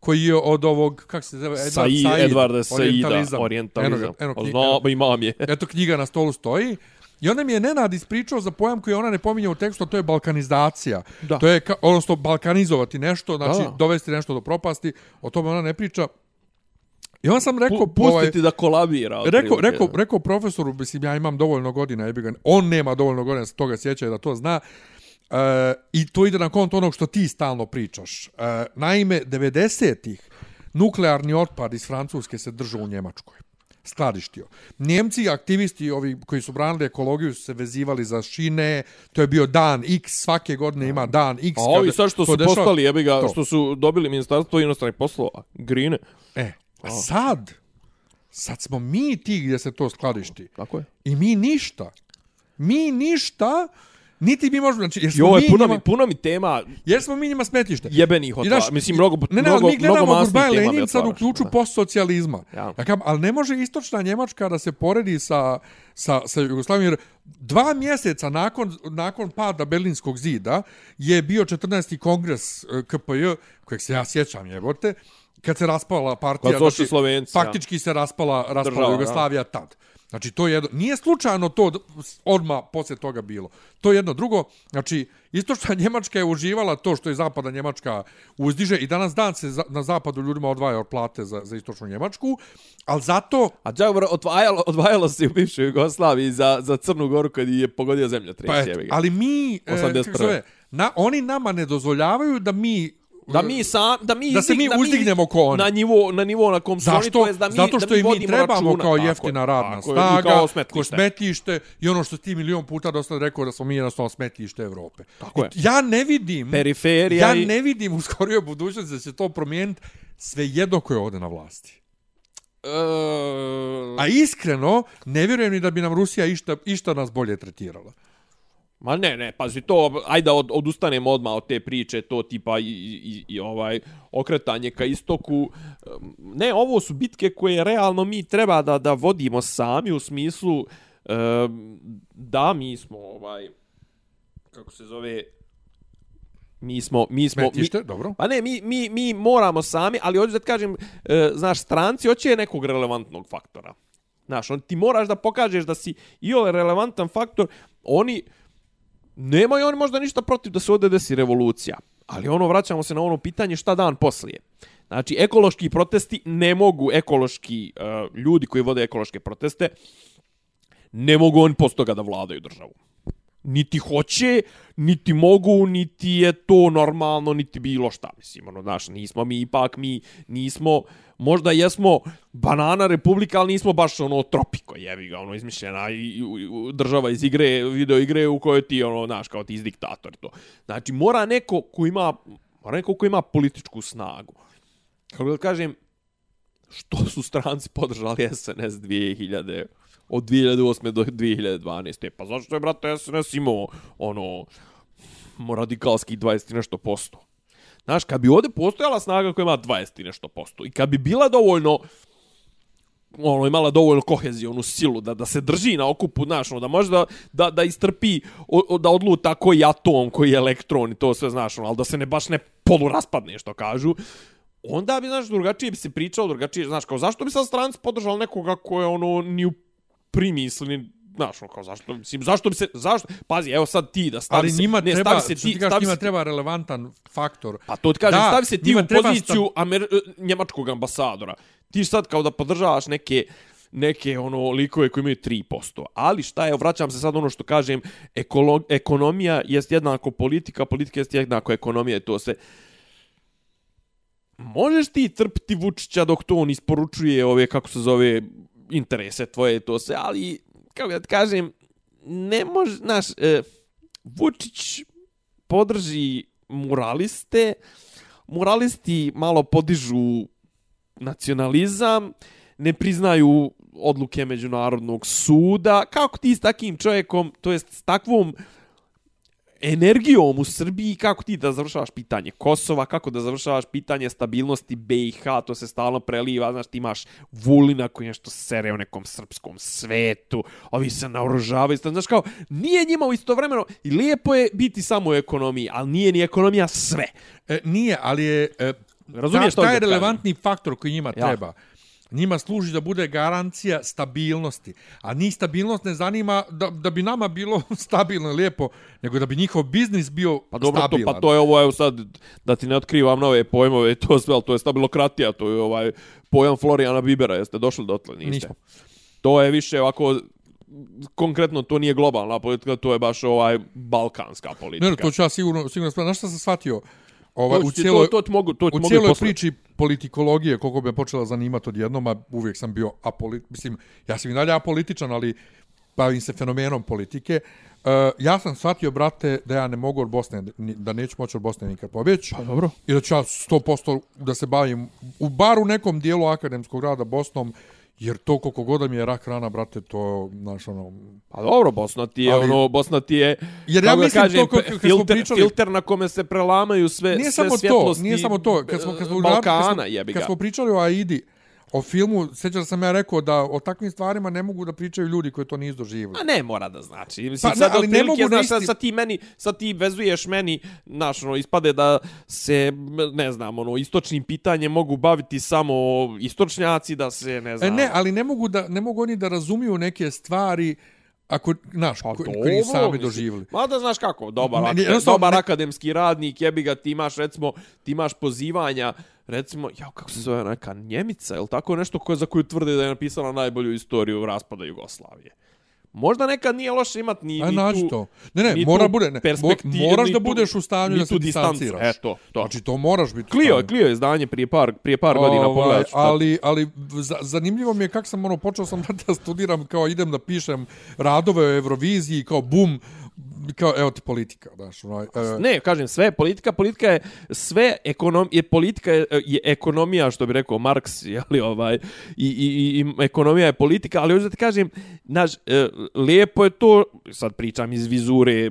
koji je od ovog, kako se zove, Edward Said, Said, Edvarda Saida, orientalizam. orientalizam. Eno, eno, knjiga, Zna, imam je. (laughs) eto knjiga na stolu stoji. I onda mi je Nenad ispričao za pojam koji ona ne pominje u tekstu, to je balkanizacija. Da. To je, odnosno, balkanizovati nešto, znači Da. dovesti nešto do propasti, o tome ona ne priča. I onda sam rekao, Pu, pustiti da kolabira. Rekao, rekao, rekao profesoru, mislim, ja imam dovoljno godina, jebi ga, on nema dovoljno godina, se toga sjeća da to zna, e, i to ide na kont onog što ti stalno pričaš. E, naime, 90-ih nuklearni otpad iz Francuske se držao u Njemačkoj skladištio. Njemci, aktivisti ovi koji su branili ekologiju su se vezivali za šine, to je bio dan X, svake godine ima dan X. A ovi sad što to su dešava- postali, jebi ga, to. što su dobili ministarstvo inostranih poslova, grine. E, a sad, sad smo mi ti gdje se to skladišti. Tako je. I mi ništa. Mi ništa, niti mi možemo, znači, jer I smo, ovo je mi puno njima, mi, puno mi tema jer smo mi njima smetište. jebenih I hotela. znaš, Mislim, mnogo, ne, ne, mnogo, mi gledamo mnogo mi Lenin sad u ključu postsocijalizma. Ja. Ja. ali ne može istočna Njemačka da se poredi sa, sa, sa Jugoslavijom, jer dva mjeseca nakon, nakon pada Berlinskog zida je bio 14. kongres eh, KPJ, kojeg se ja sjećam jebote, kad se raspala partija, Kad su otišli Slovenci, ja. faktički se raspala, raspala Država, Jugoslavija tad. Znači, to je jedno, nije slučajno to odma poslije toga bilo. To je jedno drugo, znači, istočna Njemačka je uživala to što je zapada Njemačka uzdiže i danas dan se za, na zapadu ljudima odvaja od plate za, za istočnu Njemačku, ali zato, A Džabar odvajalo, odvajalo se u bivšoj Jugoslaviji za, za Crnu Goru kad je pogodio zemlja pa eto, ali mi, e, 81.. kako zove, na, oni nama ne dozvoljavaju da mi Da mi sam, da mi, Da se mi uzdignemo ko oni. Na nivo, na nivo na kom su oni, Zašto? to jest da mi, Zato što da mi i mi trebamo računa. kao jeftina je, radna tako snaga, kao smetlište. ko smetište i ono što ti milion puta dosta rekao da smo mi jednostavno smetište Evrope. Tako je. Ja ne vidim, Periferija ja i- ne vidim u skorijoj budućnosti da će to promijeniti sve jedno koje je ovdje na vlasti. E, A iskreno, ne vjerujem ni da bi nam Rusija išta, išta nas bolje tretirala. Ma ne, ne, pazi to, ajde od, odustanemo odmah od te priče, to tipa i, i, i ovaj okretanje ka istoku. Ne, ovo su bitke koje realno mi treba da da vodimo sami u smislu da mi smo ovaj kako se zove mi smo mi smo Smetište, mi, dobro. Pa ne, mi, mi, mi moramo sami, ali hoću da ti kažem, e, znaš, stranci hoće nekog relevantnog faktora. Znaš, on, ti moraš da pokažeš da si i ovaj relevantan faktor, oni, nemaju oni možda ništa protiv da se ovdje desi revolucija. Ali ono, vraćamo se na ono pitanje šta dan poslije. Znači, ekološki protesti ne mogu, ekološki uh, ljudi koji vode ekološke proteste, ne mogu oni posto toga da vladaju državu niti hoće, niti mogu, niti je to normalno, niti bilo šta. Mislim, ono, znaš, nismo mi ipak, mi nismo, možda jesmo banana republika, ali nismo baš ono tropiko, jevi ga, ono, izmišljena i, i, i, država iz igre, video igre u kojoj ti, ono, znaš, kao ti iz diktator to. Znači, mora neko ko ima, mora neko ko ima političku snagu. Kako da kažem, što su stranci podržali SNS 2000 od 2008. do 2012. Pa zašto je, brate, SNS imao ono radikalski 20 nešto posto? Znaš, kad bi ovdje postojala snaga koja ima 20 nešto posto i kad bi bila dovoljno ono imala dovoljno kohezionu silu da da se drži na okupu znaš ono, da može da, da, da istrpi o, o, da odluta koji atom koji je elektron i to sve znaš ono, ali da se ne baš ne polu raspadne što kažu onda bi znaš drugačije bi se pričalo drugačije znaš kao zašto bi sa stranci podržali nekoga ko je ono ni u primisli, znaš, ono, kao zašto, mislim, zašto bi se, zašto, pazi, evo sad ti da stavi Ali se, njima ne, treba, stavi se ti, ti, stavi njima se, treba relevantan faktor. Pa to ti kažem, da, stavi se ti u poziciju sta... Amer, njemačkog ambasadora. Ti sad kao da podržavaš neke neke ono likove koji imaju 3%. Ali šta je, vraćam se sad ono što kažem, ekolo, ekonomija jest jednako politika, politika jest jednako ekonomija i to sve. Možeš ti trpiti Vučića dok to on isporučuje ove, kako se zove, interese tvoje to se, ali kako da kažem, ne može, znaš, e, Vučić podrži muraliste, muralisti malo podižu nacionalizam, ne priznaju odluke Međunarodnog suda. Kako ti s takim čovjekom, to jest s takvom energijom u Srbiji, kako ti da završavaš pitanje Kosova, kako da završavaš pitanje stabilnosti BiH, to se stalno preliva, znaš, ti imaš Vulina koji nešto sere u nekom srpskom svetu, ovi se naoružavaju, znaš kao, nije njima u istovremeno, i lijepo je biti samo u ekonomiji, ali nije ni ekonomija sve. E, nije, ali je... E, Razumiješ ta, taj relevantni faktor koji njima ja. treba njima služi da bude garancija stabilnosti. A ni stabilnost ne zanima da, da bi nama bilo (laughs) stabilno i lijepo, nego da bi njihov biznis bio pa dobro, stabilan. To, pa to je ovo, evo sad, da ti ne otkrivam nove pojmove, (laughs) to sve, to je stabilokratija, to je ovaj pojam Florijana Bibera, jeste došli do tle, niste? Nismo. To je više ovako, konkretno to nije globalna politika, to je baš ovaj balkanska politika. Ne, to ću ja sigurno, sigurno. Znaš šta sam shvatio? Ovaj, to, u cijeloj, to, to, mogu, to u cijeloj priči politikologije, koliko bi me počela zanimati odjednom, a uvijek sam bio apolit, mislim, ja sam i dalje apolitičan, ali bavim se fenomenom politike. Uh, ja sam shvatio, brate, da ja ne mogu od Bosne, da neću moći od Bosne nikad pobjeći. Pa dobro. I da ću ja 100% da se bavim u bar u nekom dijelu akademskog rada Bosnom, Jer to koliko god mi je rak rana, brate, to, znaš, ono... Pa dobro, Bosna ti je, ali, ono, Bosna ti je... Jer ja mislim kažem, to kako filter, smo pričali... Filter na kome se prelamaju sve, nije sve samo svjetlosti... To, nije samo to, kad smo, kad smo, Balkana, kad smo, kad smo pričali o Aidi, o filmu, sjećam sam ja rekao da o takvim stvarima ne mogu da pričaju ljudi koji to nisu doživjeli. A ne mora da znači. Mislim, pa, sad, ali ne mogu znaš, sad, sad, ti meni, sad ti vezuješ meni, znaš, ono, ispade da se, ne znam, ono, istočnim pitanjem mogu baviti samo istočnjaci, da se, ne znam... E, ne, ali ne mogu, da, ne mogu oni da razumiju neke stvari ako znaš pa, ko, koji sami doživjeli. Ma da znaš kako, dobar, ne, ne, dobar ne, akademski radnik, jebi ga, ti imaš recimo, ti imaš pozivanja, recimo, ja kako se zove neka Njemica, ili tako nešto koje za koju tvrde da je napisala najbolju istoriju raspada Jugoslavije. Možda nekad nije loše imat ni, ni tu... to. Ne, ne, mora bude, ne, moraš da budeš u stanju da se distanciraš. Eto, to. Znači, to moraš biti. Klio je, Klio je izdanje prije par, prije par godina, ovaj, pogledaj. Ali, ali zanimljivo mi je kako sam, ono, počeo sam (laughs) da studiram, kao idem da pišem radove o Euroviziji, kao bum, kao, evo ti politika, znaš, onaj, e, Ne, kažem, sve je politika, politika je sve ekonom, je politika je, je ekonomija, što bi rekao Marks, je li ovaj, i, i, i, i ekonomija je politika, ali hoću da ti kažem, znaš, e, lijepo je to, sad pričam iz vizure,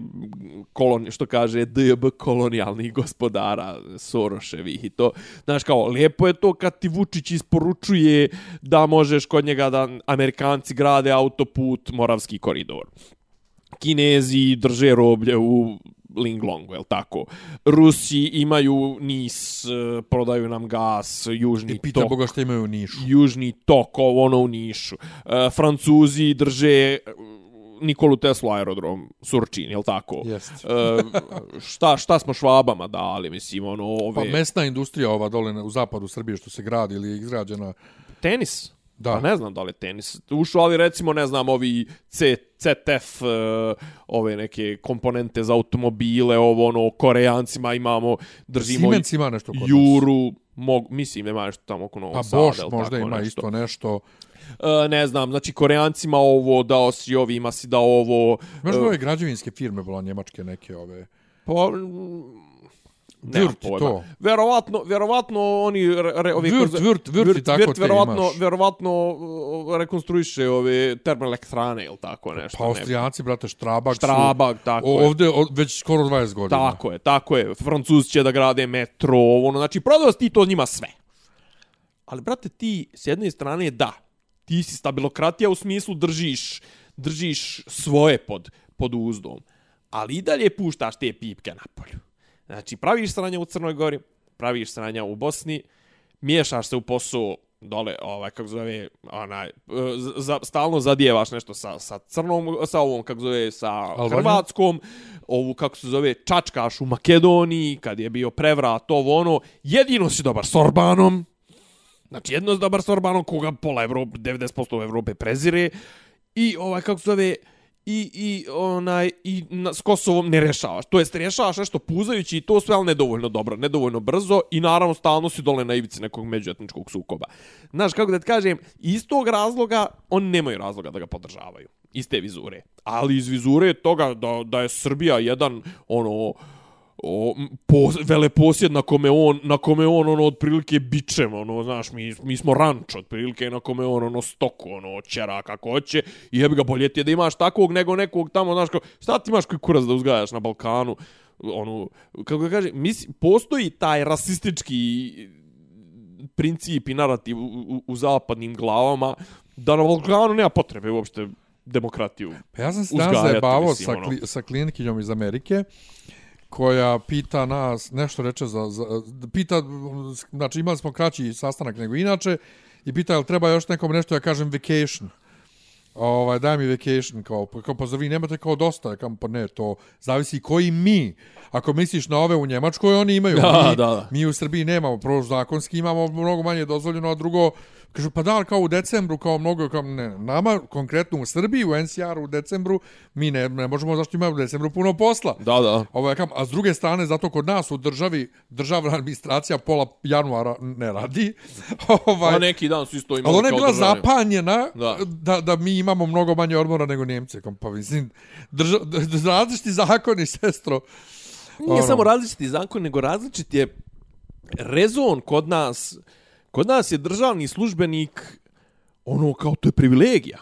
kolon, što kaže DB kolonijalnih gospodara, Soroševih i to, znaš, kao, lijepo je to kad ti Vučić isporučuje da možeš kod njega da Amerikanci grade autoput Moravski koridor. Kinezi drže roblje u Linglongu, je tako? Rusi imaju NIS, eh, prodaju nam gas, južni I pita tok. Boga što imaju u Nišu. Južni tok, ono u Nišu. E, Francuzi drže eh, Nikolu Tesla aerodrom Surčin, je tako? Jest. E, šta, šta smo švabama dali, mislim, ono, ove... Pa mesna industrija ova dole u zapadu Srbije što se gradi ili je izgrađena. Tenis? Da. Pa ne znam da li je tenis. Ušao, ali recimo, ne znam, ovi C, CTF, uh, ove neke komponente za automobile, ovo ono, koreancima imamo, držimo Siemens ima nešto kod. Juru, mog, mislim, ima nešto tamo oko Novog Pa Sada, Bosch možda ima nešto. isto nešto. E, ne znam, znači Koreancima ovo, dao si ovima si dao ovo. Možda e, ove građevinske firme, bila njemačke neke ove. Pa, pojma. to. Verovatno, verovatno oni re, ovi Wirt, kroz- Wirt, Wirt i tako te verovatno, imaš. verovatno rekonstruiše ove termoelektrane ili tako nešto. Pa. Austrijanci, brate, Štrabag, Štrabag, su tako je. ovde o, već skoro 20 godina. Tako je, tako je. Francuzi će da grade metro, ono, znači prodao si ti to njima sve. Ali, brate, ti s jedne strane, da, ti si stabilokratija u smislu držiš, držiš svoje pod, pod uzdom, ali i dalje puštaš te pipke na polju. Znači, praviš sranja u Crnoj Gori, praviš sranja u Bosni, miješaš se u posao dole, ovaj, kako zove, onaj, e, za, stalno zadijevaš nešto sa, sa crnom, sa ovom, kako zove, sa Albanijom? Hrvatskom, ovu, kako se zove, čačkaš u Makedoniji, kad je bio prevrat, ovo ono, jedino si dobar s Orbanom, znači jedno si dobar s Orbanom, koga pola Evrope, 90% Evrope prezire, i ovaj, kako se zove, i, i onaj i na, s Kosovom ne rešavaš. To jest rešavaš nešto puzajući i to sve ali nedovoljno dobro, nedovoljno brzo i naravno stalno si dole na ivici nekog međuetničkog sukoba. Znaš kako da ti kažem, iz tog razloga oni nemaju razloga da ga podržavaju. Iz te vizure. Ali iz vizure toga da, da je Srbija jedan ono o, po, veleposjed na kome on na kome on ono otprilike bičem ono znaš mi mi smo ranč otprilike na kome on ono stoku ono ćera kako hoće i jebi ga bolje ti je da imaš takvog nego nekog tamo znaš kao šta ti imaš koji kurac da uzgajaš na Balkanu ono kako da kaže mis, postoji taj rasistički princip i narativ u, u, u zapadnim glavama da na Balkanu nema potrebe uopšte demokratiju Pa ja sam se danas zajebavao sa, ono. sa klinkinjom iz Amerike koja pita nas, nešto reče za, za pita, znači imali smo kraći sastanak nego inače i pita jel treba još nekom nešto, ja kažem vacation. Ovaj, daj mi vacation, kao, kao pa zar vi nemate kao dosta, ja kao, pa ne, to zavisi koji mi. Ako misliš na ove u Njemačkoj, oni imaju. Da, mi, da, da. mi u Srbiji nemamo, prvo zakonski imamo mnogo manje dozvoljeno, a drugo, kažu, pa da, kao u decembru, kao mnogo, kao, ne, nama, konkretno u Srbiji, u NCR u decembru, mi ne, ne možemo, zašto imamo u decembru puno posla. da da Ovo ja kam, a s druge strane, zato kod nas u državi, državna administracija pola januara ne radi. (laughs) ovaj, Pa neki dan su isto imali ali ona je bila državne. zapanjena Da. da. da, mi imamo mnogo manje odmora nego Njemci. Kam, pa mislim, drža, (laughs) različiti zakoni, sestro. Nije Ono. samo različiti zakon, nego različit je rezon kod nas. Kod nas je državni službenik ono kao to je privilegija.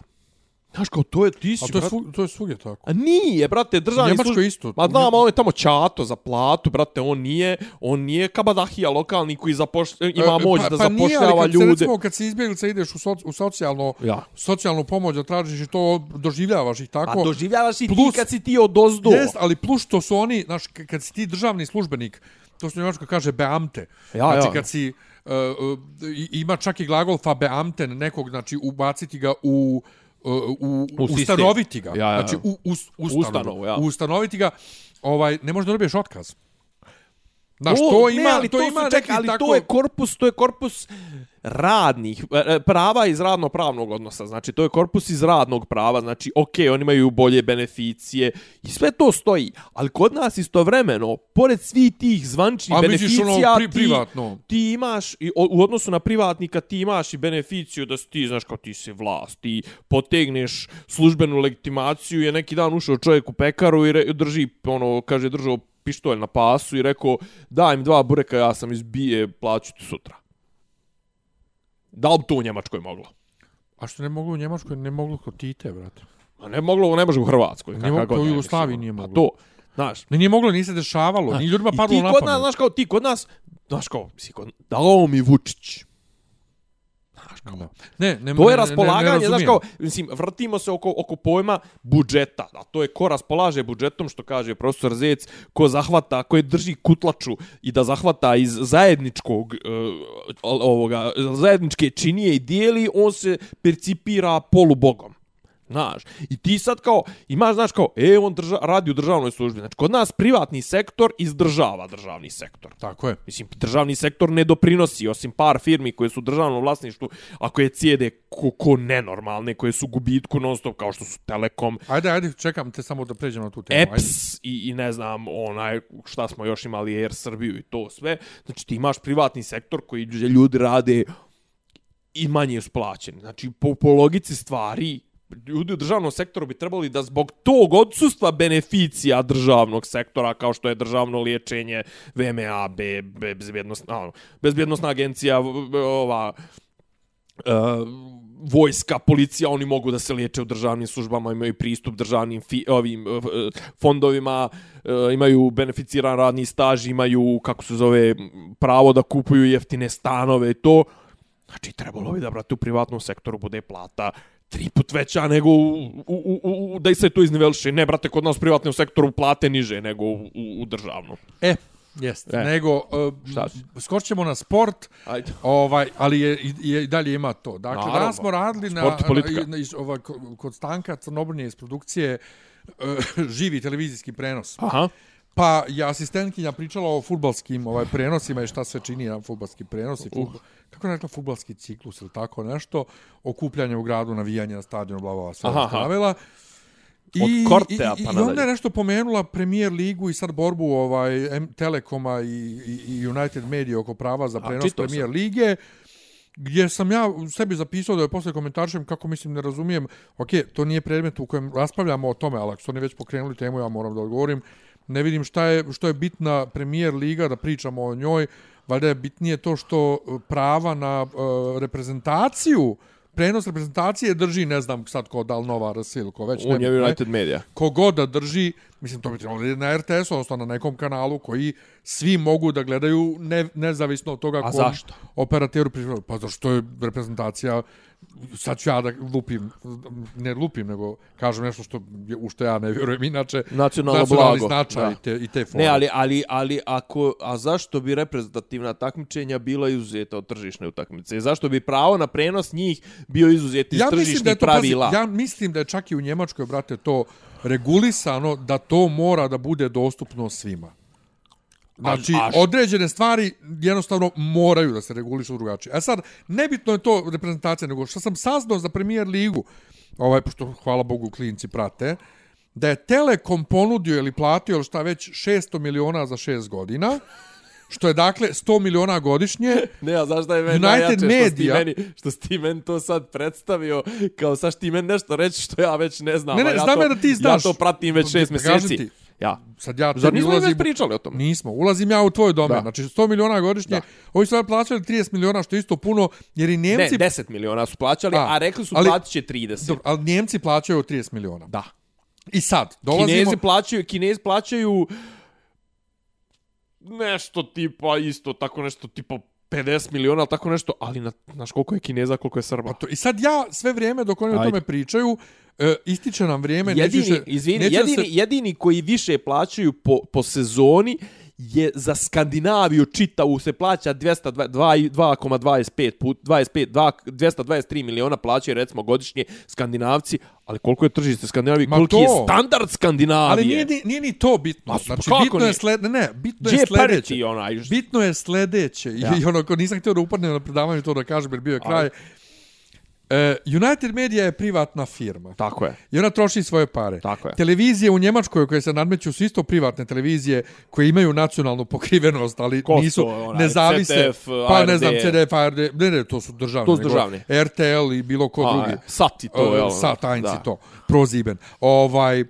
Znaš, kao to je, ti si, A to je, brat- svu, to je svugdje tako. A nije, brate, državni službenik... isto. Ma znam, on je tamo čato za platu, brate, on nije, on nije kabadahija lokalni koji zapoš... ima E, moć pa, da pa nije, zapošljava ali kad ljude. Recimo, kad si izbjeglica ideš u, soc, u socijalno, Ja. socijalnu pomoć da tražiš i to doživljavaš ih tako. Pa doživljavaš i ti Plus- kad si ti od ozdo. Jest, ali plus što su oni, znaš, kad si ti državni službenik, to što Njemačko kaže beamte. Ja, znači, ja. kad si, ima čak i glagol fa beamten nekog, znači, ubaciti ga u uh, u, U ustanoviti ga. Ja, ja. Znači, u, us, ustanovu, Ustanovu, ja. Ustanoviti ga, ovaj, ne možeš da dobiješ otkaz. Znaš, to ima, ne, ali to, to ima su, ček, neki ali tako... to je korpus, to je korpus radnih, e, e, prava iz radno-pravnog odnosa. Znači, to je korpus iz radnog prava. Znači, ok, oni imaju bolje beneficije i sve to stoji. Ali kod nas istovremeno, pored svih tih zvančnih A misliš beneficija, ono pri, ti, privatno? ti imaš, i u odnosu na privatnika, ti imaš i beneficiju da si ti, znaš, kao ti si vlast, ti potegneš službenu legitimaciju, je neki dan ušao čovjek u pekaru i re, drži, ono, kaže, držao pištolj na pasu i rekao, daj mi dva bureka, ja sam izbije, plaću ti sutra. Da li to u Njemačkoj moglo? A što ne moglo u Njemačkoj, ne moglo kod Tite, brate. A ne moglo, ne može u Hrvatskoj. Ne moglo, to u Jugoslaviji mislim, nije ono. moglo. Pa to, znaš. Ne, nije moglo, nije se dešavalo, nije ljudima I padlo ti na kod pamet. nas, znaš kao, ti kod nas, znaš kao, kod, dao mi Vučić. Da. Ne, ne, To je ne, ne, raspolaganje, ne, ne znaš kao, mislim, vrtimo se oko, oko pojma budžeta, a to je ko raspolaže budžetom, što kaže profesor Zec, ko zahvata, ko je drži kutlaču i da zahvata iz zajedničkog, uh, ovoga, zajedničke činije i dijeli, on se percipira polubogom. Znaš, i ti sad kao, imaš, znaš kao, e, on drža, radi u državnoj službi. Znači, kod nas privatni sektor izdržava državni sektor. Tako je. Mislim, državni sektor ne doprinosi, osim par firmi koje su u državnom vlasništvu, a koje cijede ko, ko nenormalne, koje su gubitku non stop, kao što su Telekom, Ajde, ajde, čekam te samo da pređemo na tu temu. Ajde. EPS i, i ne znam, onaj, šta smo još imali, Air Srbiju i to sve. Znači, ti imaš privatni sektor koji ljudi rade i manje su plaćeni. Znači, po, po logici stvari, ljudi u državnom sektoru bi trebali da zbog tog odsustva beneficija državnog sektora, kao što je državno liječenje, VMA, B, B, bezbjednostna, ono, bezbjednostna agencija, ova, e, vojska, policija, oni mogu da se liječe u državnim službama, imaju pristup državnim fi, ovim e, fondovima, e, imaju beneficiran radni staž, imaju, kako se zove, pravo da kupuju jeftine stanove i to. Znači, trebalo bi da, brate, u privatnom sektoru bude plata tri put veća nego u, u, u, u, da i se to izniveliše. Ne, brate, kod nas u privatnom sektoru plate niže nego u, u, u državnom. E, jest. E. Nego, uh, Šta? skočimo na sport, Ajde. ovaj, ali je, je, i dalje ima to. Dakle, Naravno. danas smo radili na, Sport na, na, iz- ovaj, ko- kod Stanka Crnobrnje iz produkcije uh, (laughs) živi televizijski prenos. Aha. Pa je asistentkinja pričala o futbalskim ovaj, prenosima i šta se čini na futbalski prenos. I futbol, kako je rekla, futbalski ciklus ili tako nešto. Okupljanje u gradu, navijanje na stadionu, bla, bla, bla, sve Aha, aha. navela. I, Od Kortea i, pa i, I onda nadalje. je nešto pomenula premijer ligu i sad borbu ovaj M Telekoma i, i, i United Media oko prava za prenos čitao premijer sam. lige gdje sam ja u sebi zapisao da je posle komentarišem kako mislim ne razumijem, ok, to nije predmet u kojem raspravljamo o tome, ali ako su oni već pokrenuli temu, ja moram da odgovorim, ne vidim šta je, što je bitna premijer liga, da pričamo o njoj, valjda je bitnije to što e, prava na uh, reprezentaciju, prenos reprezentacije drži, ne znam sad ko, da li Nova RS ili ko već, On je United Media. kogod da drži, mislim to bi trebalo na RTS, odnosno na nekom kanalu koji svi mogu da gledaju ne, nezavisno od toga A kom zašto? operateru prišao. Pa zašto je reprezentacija, sad ću ja da lupim, ne lupim, nego kažem nešto što, je- u što ja ne vjerujem inače. Nacionalno nacionalni blago. značaj Da. i te, i te. Ne, ali, ali, ali ako, a zašto bi reprezentativna takmičenja bila izuzeta od tržišne utakmice? Zašto bi pravo na prenos njih bio izuzet iz ja mislim tržišnih da to, pazi, pravila? ja mislim da je čak i u Njemačkoj, brate, to regulisano da to mora da bude dostupno svima. Znači, A- a š- određene stvari jednostavno moraju da se regulišu drugačije. A sad, nebitno je to reprezentacija, nego što sam saznao za premijer ligu, ovaj, pošto, hvala Bogu, klinci prate, da je Telekom ponudio ili platio ili šta već 600 miliona za 6 godina, što je dakle 100 miliona godišnje, (laughs) Ne, a znaš da je meni United najjače što si, Media- meni, što si ti meni to sad predstavio, kao sad ti meni nešto reći što ja već ne znam. Ne, ne, ja znam to, da ti znaš. Ja to pratim već šest Pa kažem mjeseci. ti. Ja. sad ja Zar nismo ulazim... već pričali o tome? Nismo. Ulazim ja u tvoj domen. Da. Znači 100 miliona godišnje. Da. Ovi su sad plaćali 30 miliona, što je isto puno, jer i Ne, Njemci... 10 miliona su plaćali, a, A, rekli su ali- platit će 30. Dobro, ali Njemci plaćaju 30 miliona. Da. I sad, dolazimo... Kinezi plaćaju, Kinezi plaćaju nešto tipa isto tako nešto tipa 50 miliona, tako nešto, ali na, znaš koliko je Kineza, koliko je Srba. Pa to, I sad ja sve vrijeme dok oni o Ajde. tome pričaju, e, ističe nam vrijeme, jedini, se, izvini, jedini, se, jedini koji više plaćaju po, po sezoni je za Skandinaviju čitavu se plaća 202 2,25 put 25 2, 223 miliona plaćaju recimo godišnje Skandinavci, ali koliko je tržište Skandinavije, Ma koliki to. je standard Skandinavije? Ali nije, ni- nije ni to bitno. Ma, Znači, bitno je nije? sled... Ne, ne, bitno Gdje je je sledeće. onaj? Bitno je sledeće. Ja. I ono, ko nisam htio da upadnem na predavanje to da kažem jer bio je kraj. E, United Media je privatna firma. Tako je. I ona troši svoje pare. Tako je. Televizije u Njemačkoj koje se nadmeću su isto privatne televizije koje imaju nacionalnu pokrivenost, ali Ko su nisu, to, onaj, ne zavise. CTF, pa ne znam, CDF, ARD, ne, ne, to su državne. To su državne. RTL i bilo ko A, drugi. je. Sat i to, E, jel? Sat, i to. Proziben. Ovaj,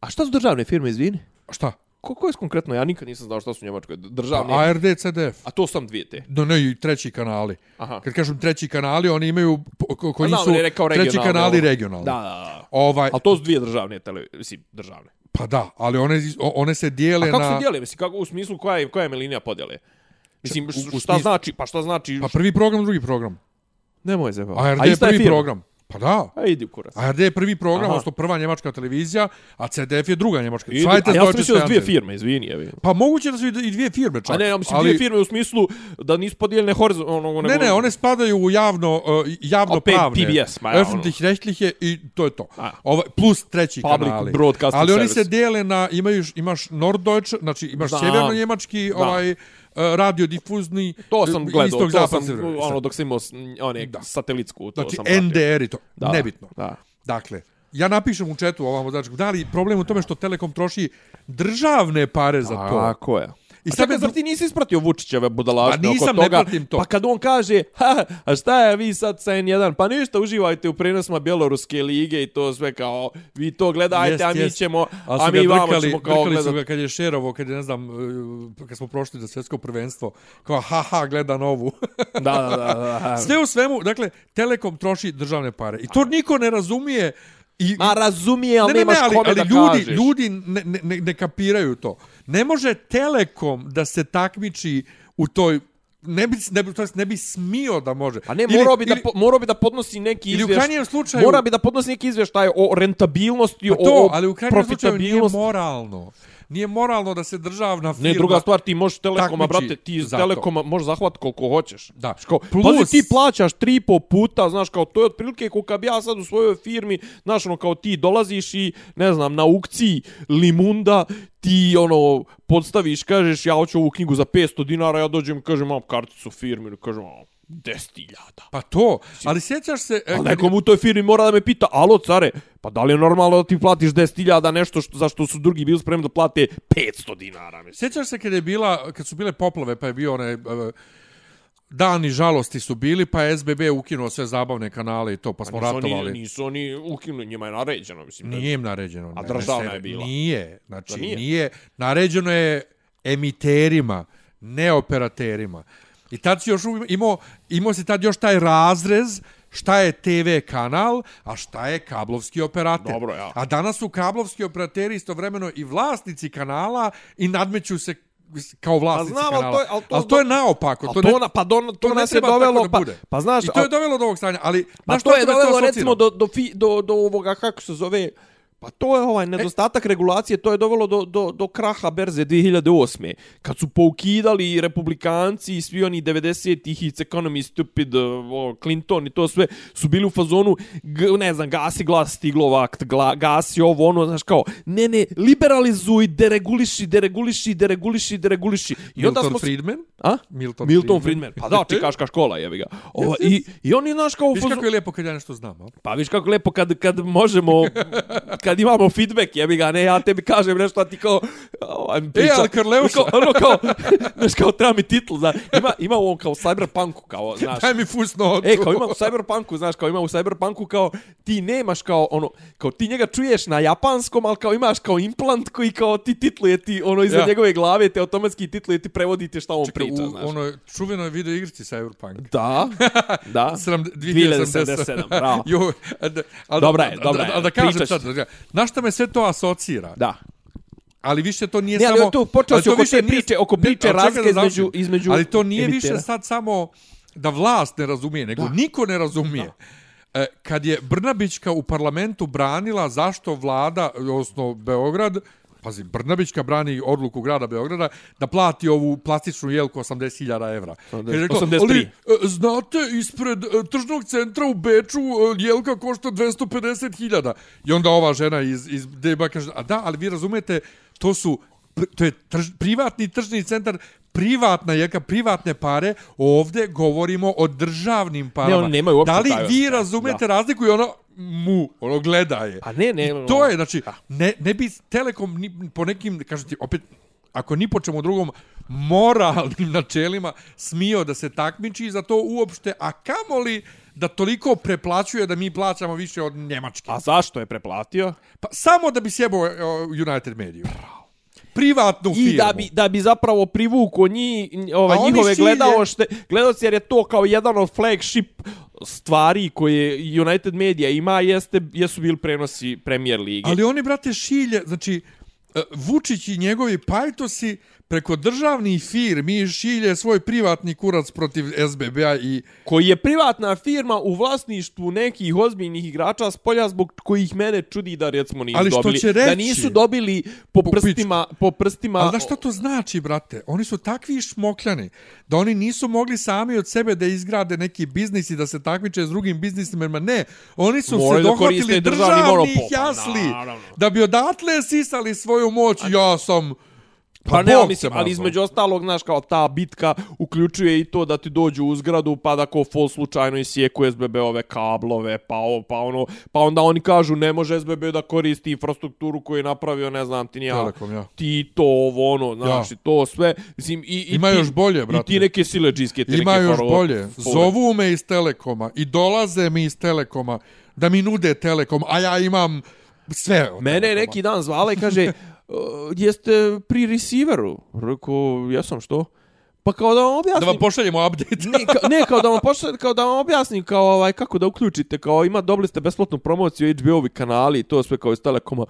A šta su državne firme, izvini? šta? Ko, ko je konkretno? Ja nikad nisam znao šta su Njemačkoj. Državne. Pa, ARD, CDF. A to sam dvije te. No, ne, i treći kanali. Aha. Kad kažem treći kanali, oni imaju, ko- koji znam, su treći kanali ovo. regionalni. Da, da, da. Ovaj, Ali to su dvije državne tele, mislim, državne. pa da, ali one, one se dijele A kako na... se dijele? Mislim, kako, u smislu koja je, koja je linija podjele? Mislim, u- u šta smislu- znači, pa šta znači... Pa prvi program, drugi program. Nemoj zebao. ARD je prvi program. Pa da. A idi u kurac. ARD je prvi program, Aha. odnosno prva njemačka televizija, a CDF je druga njemačka. Idi, Svajte a ja sam mislio da dvije firme, izvini. Jevi. Pa moguće da su i dvije firme čak. A ne, ja mislim ali, dvije firme u smislu da nisu podijeljene horizontalno. Ne, ne, one spadaju u javno, uh, javno Opet pravne. PBS, ma ja, ono. Öffentlich rechtliche i to je to. A. Ovaj, plus treći Public kanali. Broadcasting Ali oni Service. se dijele na, imaju, imaš Norddeutsche, znači imaš Znam. sjeverno-njemački Da. ovaj, radiodifuzni, To sam uh, gledao, istog to sam, ono, dok sam imao one Da. satelitsku, to Znači sam. NDR i to, Da, nebitno. Da. Dakle, ja napišem u četu ovamo, znači, da li problem u tome što Telekom troši državne pare za to? Tako je. I sad me zar ti nisi ispratio Vučićeve budalaštine Pa nisam, oko ne toga? pratim to. Pa kad on kaže, ha, a šta je vi sad sa N1? Pa ništa, uživajte u prenosima Bjeloruske lige i to sve kao, vi to gledajte, Jest, a mi jest. ćemo, a su mi drkali, ćemo kao drkali su gledati. ga kad je šerovo, kad je, ne znam, uh, kad smo prošli za svjetsko prvenstvo, kao, haha, gledam ovu. Da, da, da, da. (laughs) Sve u svemu, dakle, Telekom troši državne pare. I to niko ne razumije. I, Ma razumije, ali ne, ne, ne, nemaš ali, kome ali da ljudi, kažeš. ljudi ne, ne, ne, ne kapiraju to. Ne može Telekom da se takmiči u toj ne bi, ne bi, to jest ne bi smio da može. Pa ne, morao bi, da, ili- po, morao bi da podnosi neki ili u krajnjem slučaju- Mora bi da podnosi neki izvještaj o rentabilnosti, Pa to, o, o ali u krajnjem slučaju nije moralno. Nije moralno da se državna firma... Ne, druga stvar, ti možeš Telekoma, takmiči brate, ti iz. Telekoma možeš zahvat koliko hoćeš. Da. Kao, Plus- Pazi, ti plaćaš tri po puta, znaš, kao, to je otprilike kao kad bi ja sad u svojoj firmi, znaš, ono, kao ti dolaziš i, ne znam, na aukciji Limunda, ti, ono, podstaviš, kažeš, ja hoću ovu knjigu za 500 dinara, ja dođem i kažem, imam karticu firmi, ili kažem, "A, 10.000. Pa to, ali sjećaš se... e, A kad- nekom u toj firmi mora da me pita, alo care, pa da li je normalno da ti platiš 10.000 nešto što, za što su drugi bili spremni da plate 500 dinara, mislim. Sjećaš se kad je bila, kad su bile poplave, pa je bio one... e, dani žalosti su bili, pa je SBB ukinuo sve zabavne kanale i to, pa smo nisu ratovali. Oni, nisu oni ukinuli, njima je naređeno, mislim. Nije im naređeno. A državna je bila. Nije. Znači, Da nije? nije. Naređeno je emiterima, ne operaterima. I tad si još imao, imao si tad još taj razrez šta je TV kanal, a šta je kablovski operater. Dobro, ja. A danas su kablovski operateri istovremeno i vlasnici kanala i nadmeću se kao vlasnici Pa znam, ali kanala. to je- ali to- ali to je naopako. Ali to, to, na, pa do, to, to nas je dovelo, pa, pa znaš, I to je dovelo do ovog stanja, ali... pa to je dovelo recimo do, do, fi, do, do ovoga, kako se zove, Pa to je ovaj nedostatak regulacije, to je dovelo do, do, do kraha berze 2008. Kad su poukidali republikanci i svi oni 90-ih i Economy Stupid, o, Clinton i to sve, su bili u fazonu, g, ne znam, gasi glas stiglo akt, gla, gasi ovo, ono, znaš kao, ne, ne, liberalizuj, dereguliši, dereguliši, dereguliši, dereguliši. I onda Milton smo... se- Friedman? A? Milton, Milton Friedman. Pa da, čikaška škola, jebi ga. Ovo, i, I oni, znaš, kao Viš fazonu... kako je lijepo kad ja nešto znam, a? Pa viš kako lepo kad, kad možemo, (laughs) kad imamo feedback, jebi ga, ne, ja tebi kažem nešto, a ti kao, ovaj, mi priča. E, ali Karleuša. Kao, ono kao, (laughs) znaš, kao treba mi titl, znaš, ima, ima u ovom kao cyberpunku, kao, znaš. Daj mi fusnotu. E, kao ima u cyberpunku, znaš, kao ima u cyberpunku, kao ti nemaš kao ono, kao ti njega čuješ na japanskom, ali kao imaš kao implant koji kao ti titluje ti, ono, iza Ja. njegove glave te automatski titluje ti prevodi ti šta on Čekaj, priča, u znaš. onoj čuvenoj video igrici Cyberpunk. Da, da. Sram- 2077, bravo. Jo, ali, Dobra je, dobra je. Ali da kažem sad, na šta me sve to asocira? Da. Ali više to nije Ne, ali samo... tu počeo ali si to oko više te nije- priče, oko ne, priče razlike da između- između Ali to nije emitera. više sad samo da vlast ne razumije, nego niko ne razumije. E, kad je Brnabićka u parlamentu branila zašto vlada, odnosno Beograd, pazi, Brnabićka brani odluku grada Beograda da plati ovu plastičnu jelku 80.000 evra. Kaže, rekla, 83. Ali, e, znate, ispred e, tržnog centra u Beču e, jelka košta 250.000. I onda ova žena iz, iz Deba kaže, a da, ali vi razumete, to su to je trž, privatni tržni centar, privatna jelka, privatne pare, ovdje govorimo o državnim parama. oni nemaju uopšte Da li vi razumete razliku i ono mu, ono gleda je. A ne, ne. I to je, znači, ne, ne bi Telekom ni, po nekim, kažem ti, opet, ako ni po čemu drugom, moralnim (laughs) načelima smio da se takmiči za to uopšte, a kamoli da toliko preplaćuje da mi plaćamo više od Njemačke. A zašto je preplatio? Pa samo da bi sjebao e, United Media. Privatnu firmu. I da bi, da bi zapravo privuko njih, oni njihove gledaošte, gledaoci, jer je to kao jedan od flagship stvari koje United Media ima, jeste, jesu bili prenosi Premier Lige. Ali oni, brate, šilje, znači, e, Vučić i njegovi pajtosi preko državnih firmi šilje svoj privatni kurac protiv SBB-a i koji je privatna firma u vlasništvu nekih ozbiljnih igrača s polja zbog kojih mene čudi da recimo nisu Ali što dobili će da reći? nisu dobili po, Po prstima po prstima Ali znaš šta to znači, brate? Oni su takvi šmokljani da oni nisu mogli sami od sebe da izgrade neki biznis i da se takmiče s drugim biznismenima. Ne, oni su Moraju se da dohvatili državni državnih monopol. Pa jasli naravno. da bi odatle sisali svoju moć. Ja sam... Pa ne, Bog ali mislim, ali između ostalog, znaš, kao ta bitka uključuje i to da ti dođu u zgradu, pa da ko fol slučajno isijeku SBB-ove kablove, pa, ovo, pa ono, pa onda oni kažu ne može SBB da koristi infrastrukturu koju je napravio, ne znam, ti nija, Telekom, ja. ti to, ovo, ono, znaš, Ja. i to sve. Mislim, i, i Ima ti, još bolje, I brate. ti neke sileđiske, ti Ima neke još faro- bolje. fore. Zovu me iz Telekoma i dolaze mi iz Telekoma da mi nude Telekom, a ja imam sve Mene je neki dan zvala i kaže, "Uh, jeste pri receiveru? Rekao, jesam, što? Pa kao da vam objasnim. Da vam pošaljemo update. ne, ka, ne, kao da vam pošle, kao da vam objasnim kao ovaj kako da uključite, kao ima dobili ste besplatnu promociju HBO-ovi kanali i to sve kao iz Telekoma.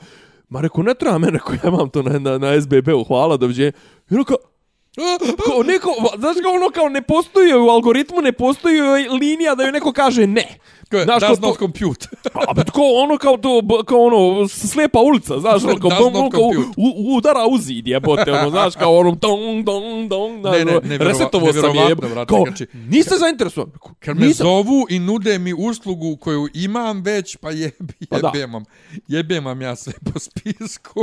Ma reko ne treba mene ko ja imam to na na, na SBB-u, hvala doviđenja. I ono kao kao neko, znaš kao ono kao ne postoji u algoritmu, ne postoji linija da joj neko kaže ne. Znaš, Does kao not compute. (laughs) A bet ko ono kao to kao ono slepa ulica, znaš, ono (laughs) kao, not bum, kao u, udara u zid, jebote, ono, znaš, kao ono dong dong dong, znaš, Ne, ne, ono, nevjerova- resetovo sam nevjerovatno, jeb, kao, znači- niste zainteresovan, Kad me nisam, zovu i nude mi uslugu koju imam već, pa jebi, Pa da. jebem vam. Jebem vam ja sve po spisku.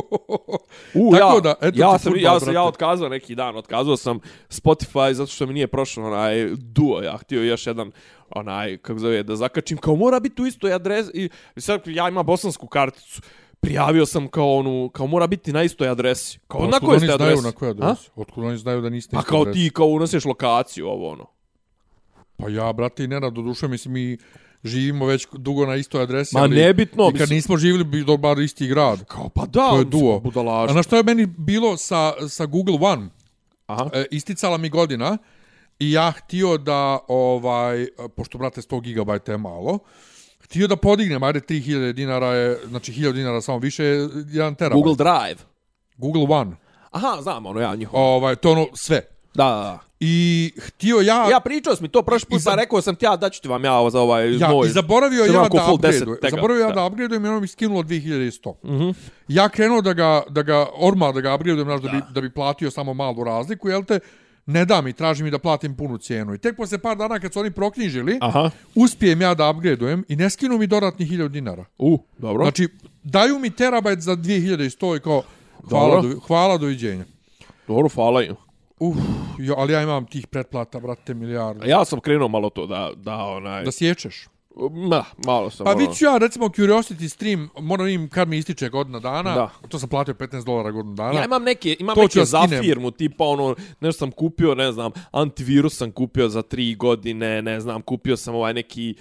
U, Tako ja, da, eto ja sam, ja sam, ja otkazao neki dan, otkazao sam Spotify zato što mi nije prošao onaj duo, ja htio još jedan onaj, kako zove, da zakačim, kao mora biti u istoj adresi, i i sad ja imam bosansku karticu, prijavio sam kao onu, kao mora biti na istoj adresi. Kao, na Otkud kojoj ste znaju adresi? na kojoj adresi? Otkud oni znaju da niste Pa kao adresi? ti, kao unosiš lokaciju, ovo ono. Pa ja, brate, i Nenad, do duše, mislim, mi živimo već dugo na istoj adresi. Ma ali nebitno, I kad mislim- nismo živjeli, bi dobar isti grad. Kao, pa da, To je duo. Budalaž. A na što je meni bilo sa, sa Google One? Aha. E, isticala mi godina i ja htio da, ovaj, pošto, brate, 100 GB je malo, htio da podignem, ajde, 3000 dinara je, znači 1000 dinara samo više, je 1 terabajt. Google Drive. Google One. Aha, znam, ono ja njihovo. Ovaj, to ono sve. Da, da, da. I htio ja... Ja pričao sam mi to prošli put, pa rekao sam ti ja daću ti vam ja za ovaj Ja, moj. i zaboravio ja da full 10 upgradeujem. tega. Zaboravio ja Da. da upgradeujem i ono mi skinulo 2100. Mm -hmm. Ja krenuo da ga, da ga, orma da ga upgradeujem, znaš, da, bi, da bi platio samo malu razliku, jel te, ne da mi, traži mi da platim punu cijenu. I tek posle par dana kad su oni proknjižili, Aha. uspijem ja da upgradeujem i ne skinu mi dodatnih 1000 dinara. U, dobro. Znači, daju mi terabajt za 2100 i kao, hvala, Dobro. do, hvala doviđenja. Dobro, hvala im. Uf, jo, ali ja imam tih pretplata, brate, milijardu. Ja sam krenuo malo to da, da onaj... Da sječeš. Ma, malo sam Pa ono... vidit ću ja, recimo, Curiosity stream, moram im kad mi ističe godina dana, Da. to sam platio 15 dolara godinu dana. Ja imam neke, imam To neke da za firmu, tipa ono, nešto sam kupio, ne znam, antivirus sam kupio za tri godine, ne znam, kupio sam ovaj neki,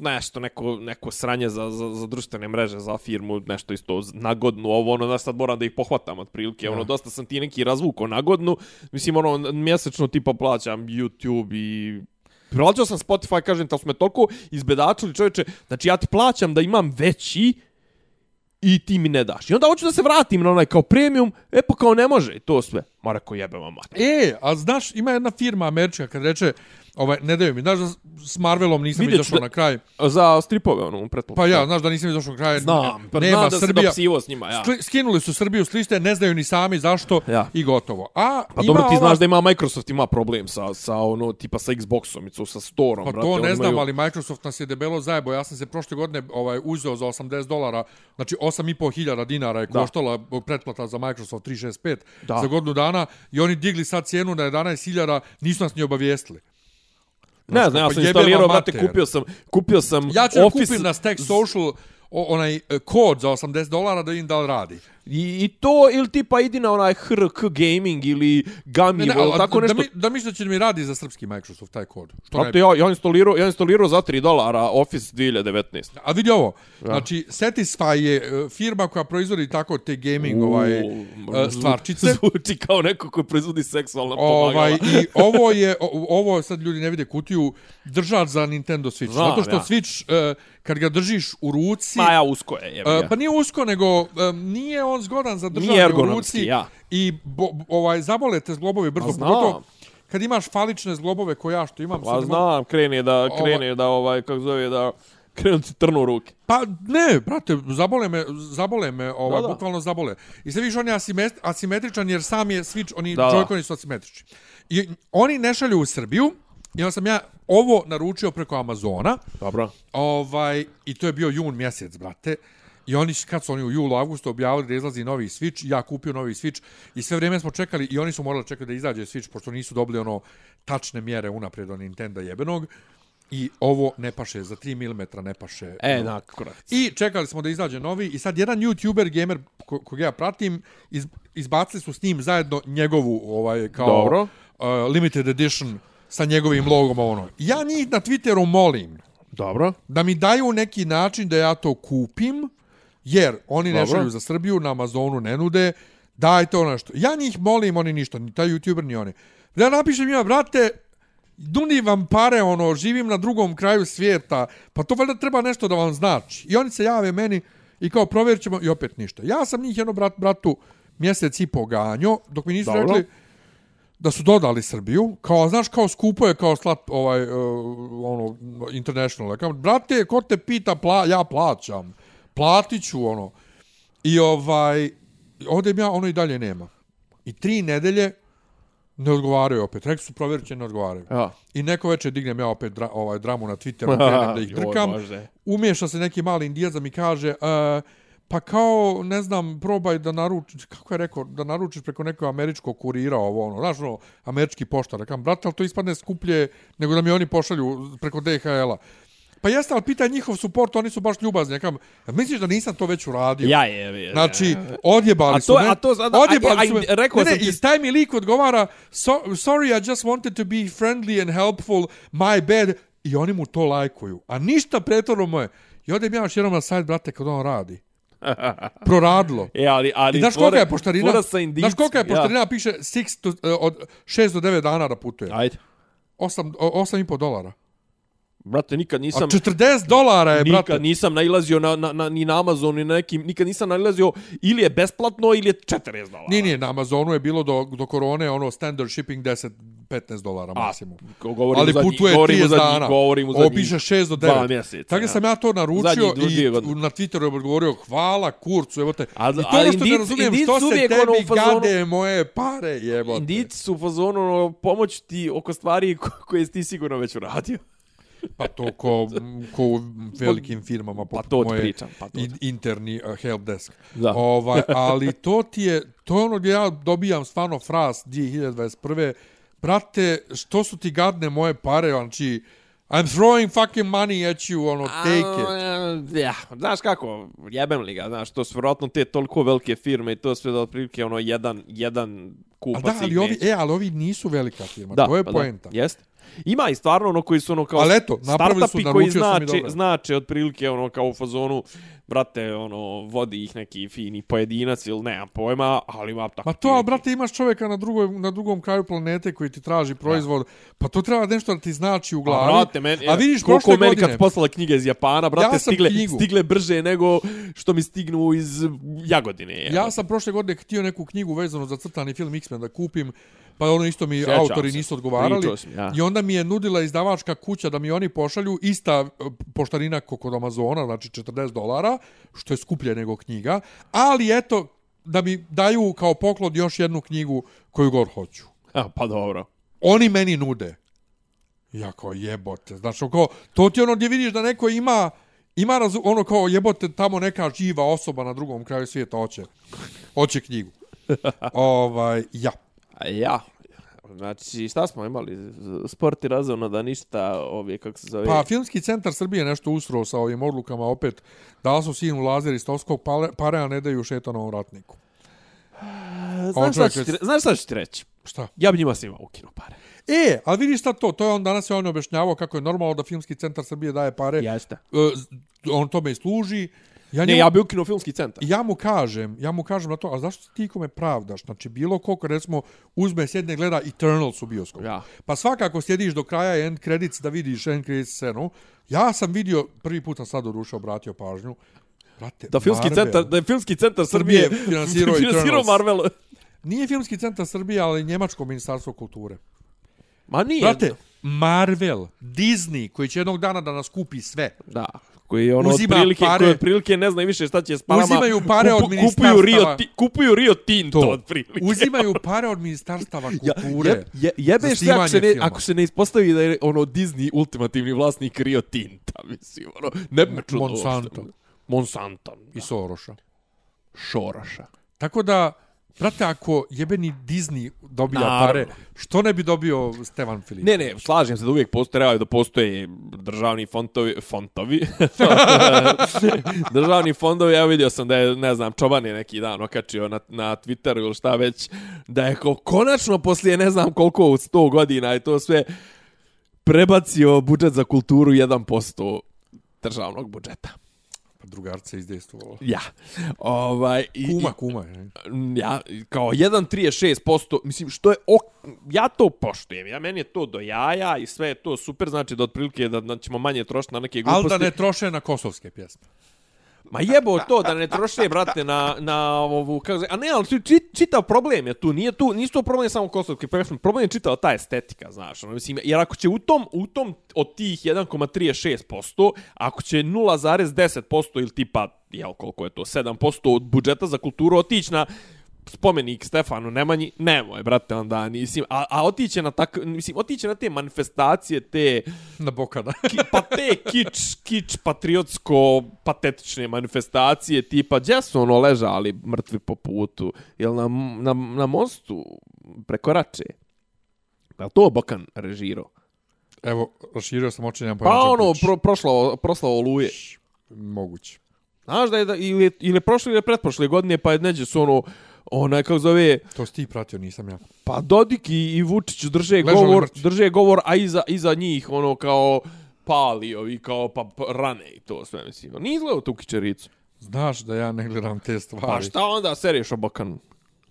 nešto, neko, neko sranje za, za, za društvene mreže, za firmu, nešto isto na godinu, ovo, ono, znaš, sad moram da ih pohvatam otprilike, ono, dosta sam ti neki razvuko na godinu, mislim, ono, mjesečno tipa plaćam YouTube i Plaćao sam Spotify, kažem, tamo smo me toliko izbedačili, čovječe, znači ja ti plaćam da imam veći i ti mi ne daš. I onda hoću da se vratim na onaj kao premium, e pa kao ne može i to sve. Ma ko jebe vam mater. E, a znaš, ima jedna firma američka kad reče, Ovaj, ne daju mi. Znaš da s Marvelom nisam Vidjet izašao da- na kraj. Za stripove, ono, pretpostavljam. Pa ja, znaš da nisam izašao na kraj. Znam, pa nema znam da Srbija. se dopsivo s njima, ja. Skli- Skinuli su Srbiju s liste, ne znaju ni sami zašto Ja. i gotovo. A Pa dobro, ti ova- znaš da ima Microsoft ima problem sa, sa ono, tipa sa Xboxom i sa Storeom, Pa brate. to ne znam, imaju- ali Microsoft nas je debelo zajebo. Ja sam se prošle godine ovaj uzeo za 80 dolara, znači 8,5 hiljada dinara je Da. koštala pretplata za Microsoft 365 Da. za godinu dana i oni digli sad cijenu na 11 hiljada, nisu nas ni obavijestili. Ne znam, ja sam instalirao, brate, mater. kupio sam, kupio sam Ja ću Office kupim na Stack Social onaj e, kod za 80 dolara da im da radi. I, I to, ili tipa idi na onaj HRK Gaming ili Gamivo, Ne, ne, ili tako da, nešto. mi, da misliš da će mi radi za srpski Microsoft taj kod. Što ne Brate, ja, ja instalirao, ja instalirao za 3 dolara Office 2019. A vidi ovo, znači Satisfy je e, firma koja proizvodi tako te gaming ovaj e, stvarčice. (laughs) Zvuči kao neko koji proizvodi seksualna Ovaj pomagala. i (laughs) ovo je o- ovo sad ljudi ne vide kutiju držač za Nintendo Switch. Znam, Zato što ja. Switch e, kad ga držiš u ruci Ma ja, usko je, ga. pa nije usko nego e, nije on zgodan za držanje u ruci ja. i bo, ovaj zabolete zglobovi brzo Pa pogotovo kad imaš falične zglobove koje ja što imam Pa znam, krene da, Ova- krene da, ovaj, kako zove, da krenu ti trnu ruke. Pa ne, brate, zabole me, zabole me, ovaj, Da, da. bukvalno zabole. I sve više on je asimet, asimetričan jer sam je Switch, oni Da. Joy-Coni su asimetrični. I oni ne šalju u Srbiju, i onda sam ja ovo naručio preko Amazona, Dobro. ovaj, i to je bio jun mjesec, brate. I oni, kad su oni u julu, avgustu objavili da izlazi novi Switch, ja kupio novi Switch i sve vrijeme smo čekali i oni su morali čekati da izađe Switch, pošto nisu dobili ono tačne mjere unaprijed od Nintendo jebenog. I ovo ne paše, za 3 mm ne paše. E, na, kurac. I čekali smo da izađe novi i sad jedan YouTuber gamer ko, kog ja pratim iz, izbacili su s njim zajedno njegovu ovaj kao Dobro. Uh, limited edition sa njegovim logom ono. Ja njih na Twitteru molim Dobro. da mi daju neki način da ja to kupim jer oni ne šalju za Srbiju, na Amazonu ne nude, dajte ono što. Ja njih molim, oni ništa, ni taj YouTuber ni oni. Ja napišem njima, brate, duni vam pare, ono, živim na drugom kraju svijeta, pa to valjda treba nešto da vam znači. I oni se jave meni i kao provjerit ćemo i opet ništa. Ja sam njih jedno brat, bratu mjesec i poganjo, dok mi nisu Dobro. rekli da su dodali Srbiju, kao, znaš, kao skupo je kao slat, ovaj, uh, ono, international. Kao, brate, ko te pita, pla, ja plaćam. Platit ću, ono. I ovaj, ovdje ja, ono i dalje nema. I tri nedelje ne odgovaraju opet. Rekli su, provjerit će, ne odgovaraju. Ja. I neko večer dignem ja opet dra, ovaj dramu na Twitteru, (laughs) krenem da ih drkam. Bože. Umiješa se neki mali indijac mi kaže, uh, pa kao, ne znam, probaj da naručiš, kako je rekao, da naručiš preko nekog američkog kurira ovo, ono, znaš, ono, američki poštar. Rekam, brate, ali to ispadne skuplje nego da mi oni pošalju preko DHL-a. Pa jeste, ali pitaj njihov support, oni su baš ljubazni. Rekam, "A misliš da nisam to već uradio? Ja je, je. Znači, odjebali A su to- me. a to sada- odjebali a- a- su me. rekao ne, sam ne, ti- i taj mi lik odgovara, so, sorry, I just wanted to be friendly and helpful, my bad. I oni mu to lajkuju. A ništa pretvorno moje. I odem ja još jednom na sajt, brate, kad on radi. (laughs) Proradilo. E, ali, ali I znaš kolika je poštarina? Znaš kolika je ja. poštarina? Piše six to, eh, od 6 do 9 dana da putuje. Ajde. 8, 8,5 dolara. Brate, nikad A nisam... 40 dolara je, brate. Nikad nisam nailazio na, na, na, ni na Amazon, ni na nekim, nikad nisam nailazio ili je besplatno ili je 40 dolara. Nije, nije, na Amazonu je bilo do, do korone ono standard shipping 10 15 dolara A, maksimum. govorimo Ali zadnji- putuje govorimo 30 zadnji- dana. govorimo Ovo zadnji piše 6 do dva 9. mjeseca, Tako ja. sam ja to naručio i na Twitteru je odgovorio hvala kurcu, evo te. A- I to je što ne razumijem, što se tebi ono u fazonu- gade moje pare, jebote. Indici su u fazonu ono, pomoć ti oko stvari ko- koje si ti sigurno već uradio. Pa to ko, ko u velikim firmama Pa poput to ti moje pričam, pa to in- interni uh, help desk. Da. Ovaj, (laughs) ali to ti je, to je ono gdje ja dobijam stvarno fras 2021. Brate, što su ti gadne moje pare, znači, I'm throwing fucking money at you, ono, take it. A, Ja, znaš kako, jebem li ga, znaš, to su vjerojatno te toliko velike firme i to sve da otprilike ono jedan, jedan A kupac da, ali ovi, neće. e, ali ovi nisu velika firma, Da, to je pa poenta. Da, jest. Ima i stvarno ono koji su ono kao Ali eto, napravili su, koji naručio sam i znače, dobro. znače otprilike ono kao u fazonu brate, ono, vodi ih neki fini pojedinac ili nemam pojma, ali ima tako... Ma to, ali, brate, imaš čovjeka na, drugoj, na drugom kraju planete koji ti traži proizvod, pa to treba nešto da ti znači u glavi. A, brate, meni, a vidiš koliko prošle meni godine... kad poslala knjige iz Japana, brate, Ja stigle, knjigu. stigle brže nego što mi stignu iz Jagodine. Ja sam prošle godine htio neku knjigu vezanu za crtani film X-Men da kupim, pa ono isto mi Sjećam autori se. nisu odgovarali. Mi, ja. I onda mi je nudila izdavačka kuća da mi oni pošalju ista e, poštarina kao kod Amazona, znači 40 dolara, što je skuplje nego knjiga, ali eto, da mi daju kao poklon još jednu knjigu koju god hoću. (laughs) A, pa dobro. Oni meni nude. Ja kao jebote. Znači, kao, to ti ono gdje vidiš da neko ima ima razu, ono kao jebote tamo neka živa osoba na drugom kraju svijeta hoće. Hoće knjigu. (laughs) ovaj, ja. Ja, znači šta smo imali? Sport i razumno da ništa, ovje, kako se zove... Pa, Filmski centar Srbije nešto usro sa ovim odlukama opet. Da su sinu lazer iz Tovskog pare, a ne daju šetanovom ratniku. znaš, šta ću ti, znaš šta ću ti reći? Šta? Ja bi njima svima ukinu pare. E, ali vidiš šta to? To je on danas je on objašnjavao kako je normalno da Filmski centar Srbije daje pare. Jeste. E, on tome i služi. Ja, Ne, njemu- ja bi ukinuo filmski centar. ja mu kažem, ja mu kažem na to, a zašto ti kome pravdaš? Znači, bilo koliko, recimo, uzme, sjedne, gleda Eternals u bioskopu. Ja. Pa svakako sjediš do kraja end credits da vidiš end credits scenu. Ja sam vidio, prvi put sam sad doduše obratio pažnju, Brate, Da filmski Marvel. centar, da je filmski centar Srbije Srbije finansirao (laughs) finansirao. Marvel. Nije filmski centar Srbije, ali njemačko ministarstvo kulture. Ma nije. Brate, Marvel, Disney, koji će jednog dana da nas kupi sve. Da. Koji ono Uzima otprilike, pare- koji otprilike ne zna više šta će s parama. Uzimaju pare od kupuju ministarstava. Rio, ti, kupuju Rio Tinto To. otprilike. Uzimaju (laughs) pare od ministarstava Ja, kulture. je, je, jebeš se ako se, ne, filma. ako se ne ispostavi da je ono Disney ultimativni vlasnik Rio Tinta, (laughs) mislim, ono, ne bi me čudilo Monsanto. uopšte. Monsanto. I Soroša. Šoroša. Tako da, brate, ako jebeni Disney dobija Naravno. pare, što ne bi dobio Stevan Filip? Ne, ne, slažem se da uvijek postoje, trebaju da postoje državni fontovi, fontovi, (laughs) državni fondovi, ja vidio sam da je, ne znam, Čoban je neki dan okačio na, na Twitteru ili šta već, da je ko, konačno poslije ne znam koliko, 100 godina i to sve, prebacio budžet za kulturu 1% državnog budžeta. Pa drugarce izdejstvovalo. Ja. Ovaj, i, Kuma, kuma. je. i- ja, kao 1,36%, mislim, što je, ok, ja to poštujem, ja, meni je to do jaja i sve je to super, znači da otprilike da, da ćemo manje trošiti na neke Ali gluposti. da ne troše na kosovske pjesme. Ma jebo to da ne troše, brate, na, na ovu, kako se, a ne, ali či, čitav problem je tu, nije tu, nisu to problem samo kosovski pesme, problem je čitava ta estetika, znaš, ono, mislim, jer ako će u tom, u tom od tih 1,36%, ako će 0,10% ili tipa, jel, koliko je to, 7% od budžeta za kulturu otići na spomenik Stefanu Nemanji, nemoj, brate, onda, mislim, a, a otiće na tak, mislim, otiće na te manifestacije, te, Na bokada. ki, pa te kič, kič patriotsko patetične manifestacije tipa gdje su ono ležali mrtvi po putu? Jel na, na, na mostu preko Rače? Je to Bokan režirao Evo, raširio sam oči, nemam pa ono pro, prošlo, proslavo oluje. Moguće. znaš da je da, ili, ili prošle ili pretprošle godine pa je neđe su ono onaj kako zove To si ti pratio, nisam ja. pa Dodik i, i Vučić drže Ležali govor mrtvi. drže govor a iza, iza njih ono kao pali ovi kao pa pa rane i to sve mislim nije izgledao tu kičericu Znaš da ja ne gledam te stvari. Pa šta onda seriješ o Bokanu?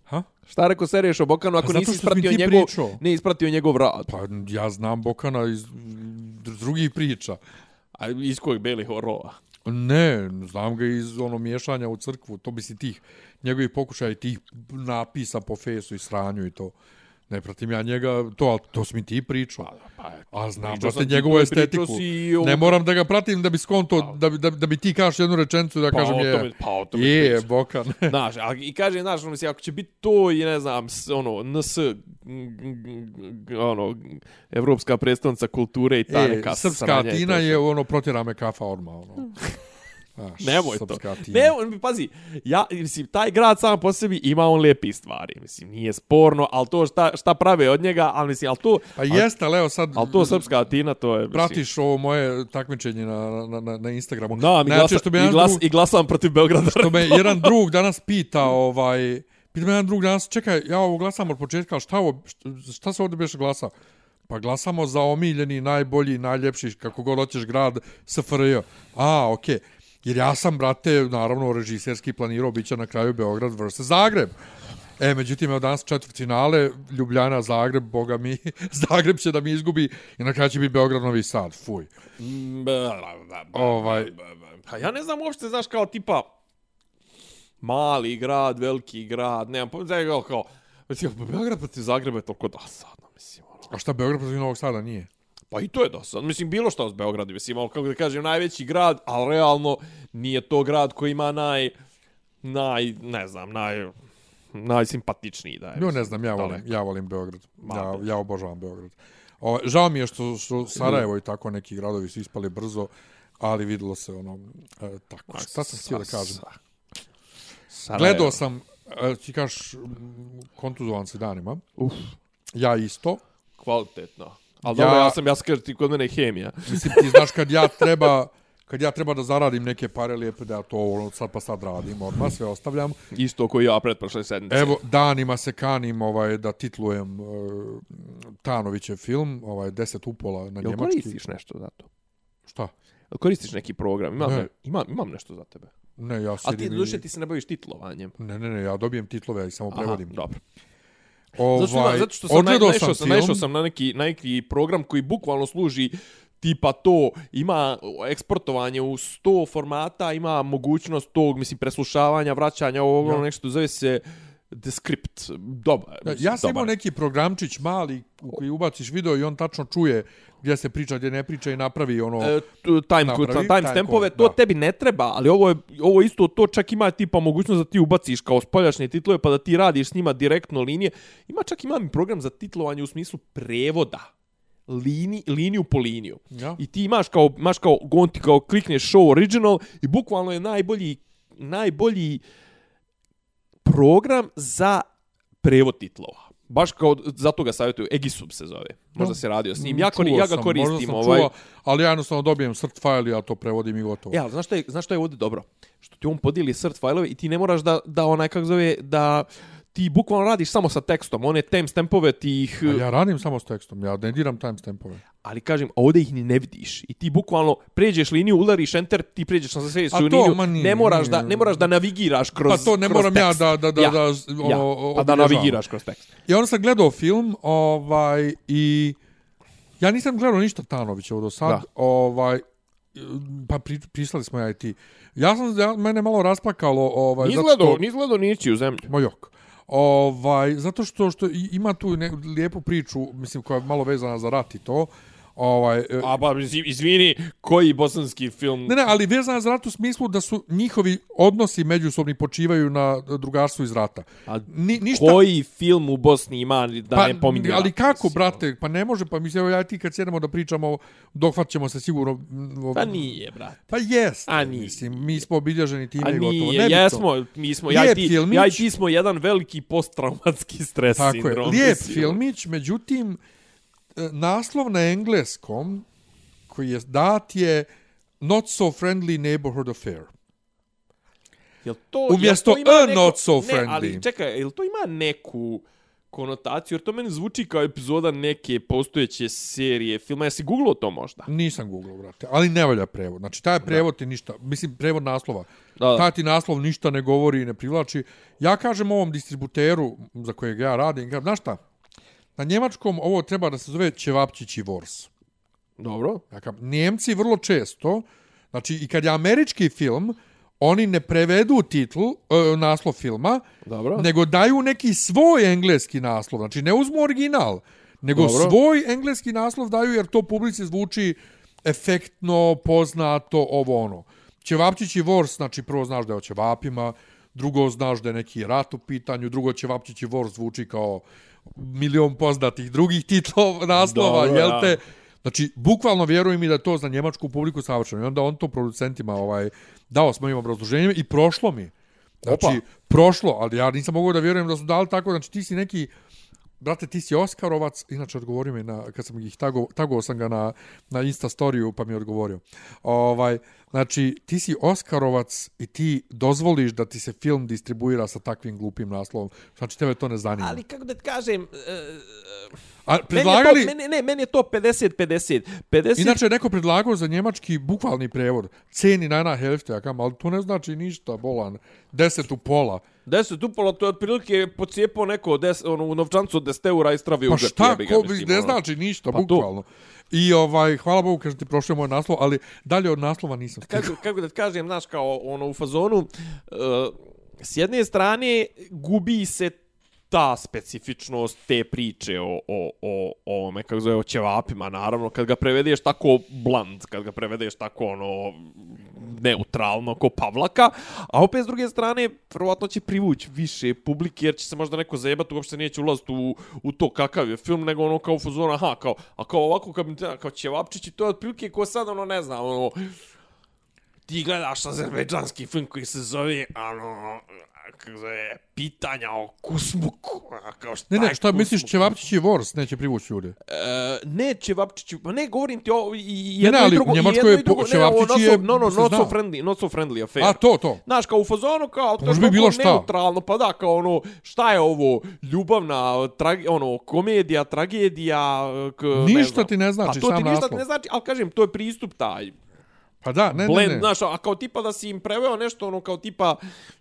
Ha? Šta rekao seriješ o Bokanu ako Pa nisi ispratio ti njegov, pričao. ne ispratio njegov rad? Pa ja znam Bokana iz drugih priča. A iz kojeg belih horova? Ne, znam ga iz ono miješanja u crkvu, to bi si tih njegovih pokušaja i tih napisa po fesu i sranju i to. Ne pratim ja njega, to, to si mi ti pričao. Pa, A znam, brate, sam ti njegovu estetiku. si i o- Ne moram da ga pratim da bi skonto, da, bi- da, bi- da bi ti kažeš jednu rečenicu da Pa kažem je. tome- pa o tome je. Bokan. (laughs) Znaš, a, i kaže, znaš, ono, mislim, ako će biti to i ne znam, ono, NS, ono, Evropska predstavnica kulture i ta e, neka srpska sranja i to Tina sve. je ono, protjera me kafa odmah. Ono. (laughs) Znaš, Nemoj to. Ne, on, pazi, ja, mislim, taj grad sam po sebi ima on lijepi stvari. Mislim, nije sporno, ali to šta, šta prave od njega, ali mislim, ali to... Pa jeste, ali evo sad... Ali to srpska Atina, to je... Mislim, Pratiš ovo moje takmičenje na, na, na, na Instagramu. Da, mi glasa, što bi i, glas, drug- i glasam protiv Beograda. što me (laughs) jedan drug danas pita, ovaj, pita me jedan drug danas, čekaj, ja ovo glasam od početka, ali šta, ovo, šta, se ovdje biš glasa? Pa glasamo za omiljeni, najbolji, najljepši, kako god hoćeš grad, SFRJ. A, okej. Jer ja sam, brate, naravno, režiserski planirao bit na kraju Beograd vs. Zagreb. E, međutim, evo danas četvrt finale, Ljubljana, Zagreb, boga mi, (laughs) Zagreb će da mi izgubi i na kraju će biti Beograd, Novi Sad, fuj. Ovaj, Pa ja ne znam uopšte, znaš, kao tipa mali grad, veliki grad, nemam pojma, kao, kao, mislim, Beograd protiv Zagreba je toliko dosadno, mislim, ono. a šta Beograd protiv Novog Sada nije? Pa i to je dosadno, mislim, bilo što s Beogradom, mislim, ono, kako da kažem, najveći grad, ali realno nije to grad koji ima naj, naj, ne znam, naj, najsimpatičniji, da je. Jo, ne znam, ja volim, daleko. ja volim Beograd. Ma, Ja, ja obožavam Beograd. O, žao mi je što, što Sarajevo i tako neki gradovi su ispali brzo, ali videlo se ono, e, tako. Šta sam htio da kažem? Sarajevo. Gledao sam, e, ti kažeš, m, kontuzovan si danima. Uf, Ja isto. kvalitetno. Ali Ja- dobro, ja sam, ja sam kažem ti kod mene je hemija. Mislim, ti znaš kad ja treba kad ja treba da zaradim neke pare lijepo da ja to ono, sad pa sad radim odmah, sve ostavljam. Isto koji ja pretprošle sedmice. Evo, danima se kanim ovaj, da titlujem uh, Tanovićev film, ovaj, deset upola na Jel njemački. koristiš nešto za to? Šta? Jel koristiš neki program? Imam, Ne. ne. imam, imam nešto za tebe. Ne, ja A ti, i- duše, ti se ne baviš titlovanjem. Ne, ne, ne, ja dobijem titlove, ja ih samo prevodim. Aha, dobro. Ovaj, Zato što, zato što sam, naj, naišao sam, film, naišao sam na neki, na neki program koji bukvalno služi tipa to, ima eksportovanje u 100 formata, ima mogućnost tog, mislim, preslušavanja, vraćanja, ovog, Ja. ono nešto, zove se Descript. Dobar. Mislim, Ja sam imao dobar. neki programčić mali u koji ubaciš video i on tačno čuje gdje se priča, gdje ne priča i napravi ono... E, time, Napravi, time time stampove, to da. tebi ne treba, ali ovo je ovo isto to čak ima tipa mogućnost da ti ubaciš kao spoljašnje titlove pa da ti radiš s njima direktno linije. Ima čak ima i program za titlovanje u smislu prevoda. Lini, liniju po liniju. Ja. I ti imaš kao, imaš kao, on ti kao klikneš show original i bukvalno je najbolji, najbolji program za prevod titlova. Baš kao, zato ga savjetuju, Egisub se zove. Možda se radio s njim. Ja, kori, ja ga sam, koristim. možda sam ovaj, čuo, ali ja jednostavno dobijem cert file i ja to prevodim i gotovo. E, ali znaš šta je, znaš šta je ovdje dobro? Što ti on podijeli cert fajlove i ti ne moraš da, da onaj, kako zove, da ti bukvalno radiš samo sa tekstom. One timestampove ti ih... A ja radim samo s tekstom, ja ne diram timestampove. Ali kažem, ovdje ih ni ne vidiš. I ti bukvalno pređeš liniju, udariš enter, ti pređeš na sljedeću liniju. nije, ne, moraš da, ne moraš da navigiraš kroz Pa to ne moram ja tekst. da, da, da, ja. da, ono, ja. Pa da navigiraš kroz tekst. I onda sam gledao film, ovaj, i ja nisam gledao ništa Tanovića do sad, Da. ovaj, pa pri, prisali smo ja i ti. Ja sam, ja, mene malo rasplakalo, ovaj, Nis gledao, što- nis gledao nići u zemlju. Mojok. Ovaj, zato što što ima tu ne, lijepu priču, mislim koja je malo vezana za rat i to. Ovaj, e, A ba, mislim, izvini, koji bosanski film... ne, ne, ali vezana za rat u smislu da su njihovi odnosi međusobni počivaju na drugarstvu iz rata. A Ni, ništa, koji film u Bosni ima da pa, ne pominje ali kako, mislim, brate? Pa ne može, pa mislim, evo ja i ti kad sjedemo da pričamo, dohvat ćemo se sigurno... mm, Pa nije, brate. Pa jest. A nije. Mislim, mi smo obilježeni time A i gotovo. nije, Nebitno. jesmo, mi smo, ja i, ti, filmić. ja i ti smo jedan veliki posttraumatski stres Tako je, sindrom. lijep mislim. filmić, međutim, naslov na engleskom koji je dat je Not so friendly neighborhood affair. Jel to, Umjesto jel to ima a not so Ne, friendly. ali čekaj, jel to ima neku konotaciju? Jer to meni zvuči kao epizoda neke postojeće serije filma. Jesi googlao to možda? Nisam googlao, brate, ali ne valja prevod. Znači, taj prevod ti ništa, mislim, prevod naslova. Da, da. Taj ti naslov ništa ne govori i ne privlači. Ja kažem ovom distributeru za kojeg ja radim, kažem, znaš šta, na njemačkom ovo treba da se zove Ćevapčići Wars. Dobro. Dakle, Njemci vrlo često, znači i kad je američki film, oni ne prevedu titl, e, naslov filma, Dobro. nego daju neki svoj engleski naslov. Znači ne uzmu original, nego Dobro. svoj engleski naslov daju jer to publici zvuči efektno, poznato, ovo ono. Ćevapčići Wars, znači prvo znaš da je o ćevapima, drugo znaš da je neki rat u pitanju, drugo Ćevapčići Wars zvuči kao milion poznatih drugih titlova, naslova, Dobro, jel ja. te? Znači, bukvalno vjerujem mi da je to za njemačku publiku savršeno. I onda on to producentima ovaj, dao s mojim obrazloženjem i prošlo mi. Znači, Opa. prošlo, ali ja nisam mogao da vjerujem da su dali tako. Znači, ti si neki brate, ti si Oskarovac, inače odgovorio mi na, kad sam ih tago, tago sam ga na, na Insta storiju, pa mi je odgovorio. Ovaj, znači, ti si Oskarovac i ti dozvoliš da ti se film distribuira sa takvim glupim naslovom. Znači, tebe to ne zanima. Ali kako da kažem, uh, A meni predlagali... je to, meni, ne, meni je to 50-50. 50 Inače neko predlagao za njemački bukvalni prevod. Ceni na jedna helfte, ja kam, ali to ne znači ništa, bolan. Deset u pola. 10 upola, to je otprilike pocijepao neko des, ono, u novčancu od 10 eura i stravio Pa u džep, šta, jebi ga, ko, mislim, ne ono. znači ništa, Pa to. I ovaj, hvala Bogu, kažem ti, prošao je moj naslov, ali dalje od naslova nisam stigao. kako, kako da ti kažem, znaš, kao ono u fazonu, uh, s jedne strane gubi se ta specifičnost te priče o, o, o, o ome, kako zove, o ćevapima, naravno, kad ga prevedeš tako bland, kad ga prevedeš tako, ono, neutralno, ko Pavlaka, a opet s druge strane, vjerovatno će privući više publike, jer će se možda neko zajebati, uopšte neće ulaziti u, u to kakav je film, nego ono kao fuzona, aha, kao, a kao ovako, kao, kao ćevapčići, to je otprilike ko sad, ono, ne znam, ono, ti gledaš azerbejdžanski film koji se zove, ano, pitanja o kusmuku. Kao šta Ne, ne, šta misliš? Ćevapčić je Vors, neće privući ljude. E, ne Čevapčić, pa ne govorim ti o i- i Ne, jedno ne, ali i drugo, i jedno je i drugo, ne, Čevapčić ovo, not je- no, no, not so friendly, not so friendly affair. A, to, to. Znaš, kao u fazonu, kao, to Može bi bilo šta. neutralno, pa da, kao ono, šta je ovo, ljubavna, trage, ono, komedija, tragedija, k, ne Ništa znam. ti ne znači, pa to sam ti ništa ti naslov. ne znači, ali kažem, to je pristup taj, Pa da, ne, blend, ne, ne. znaš, a kao tipa da si im preveo nešto, ono, kao tipa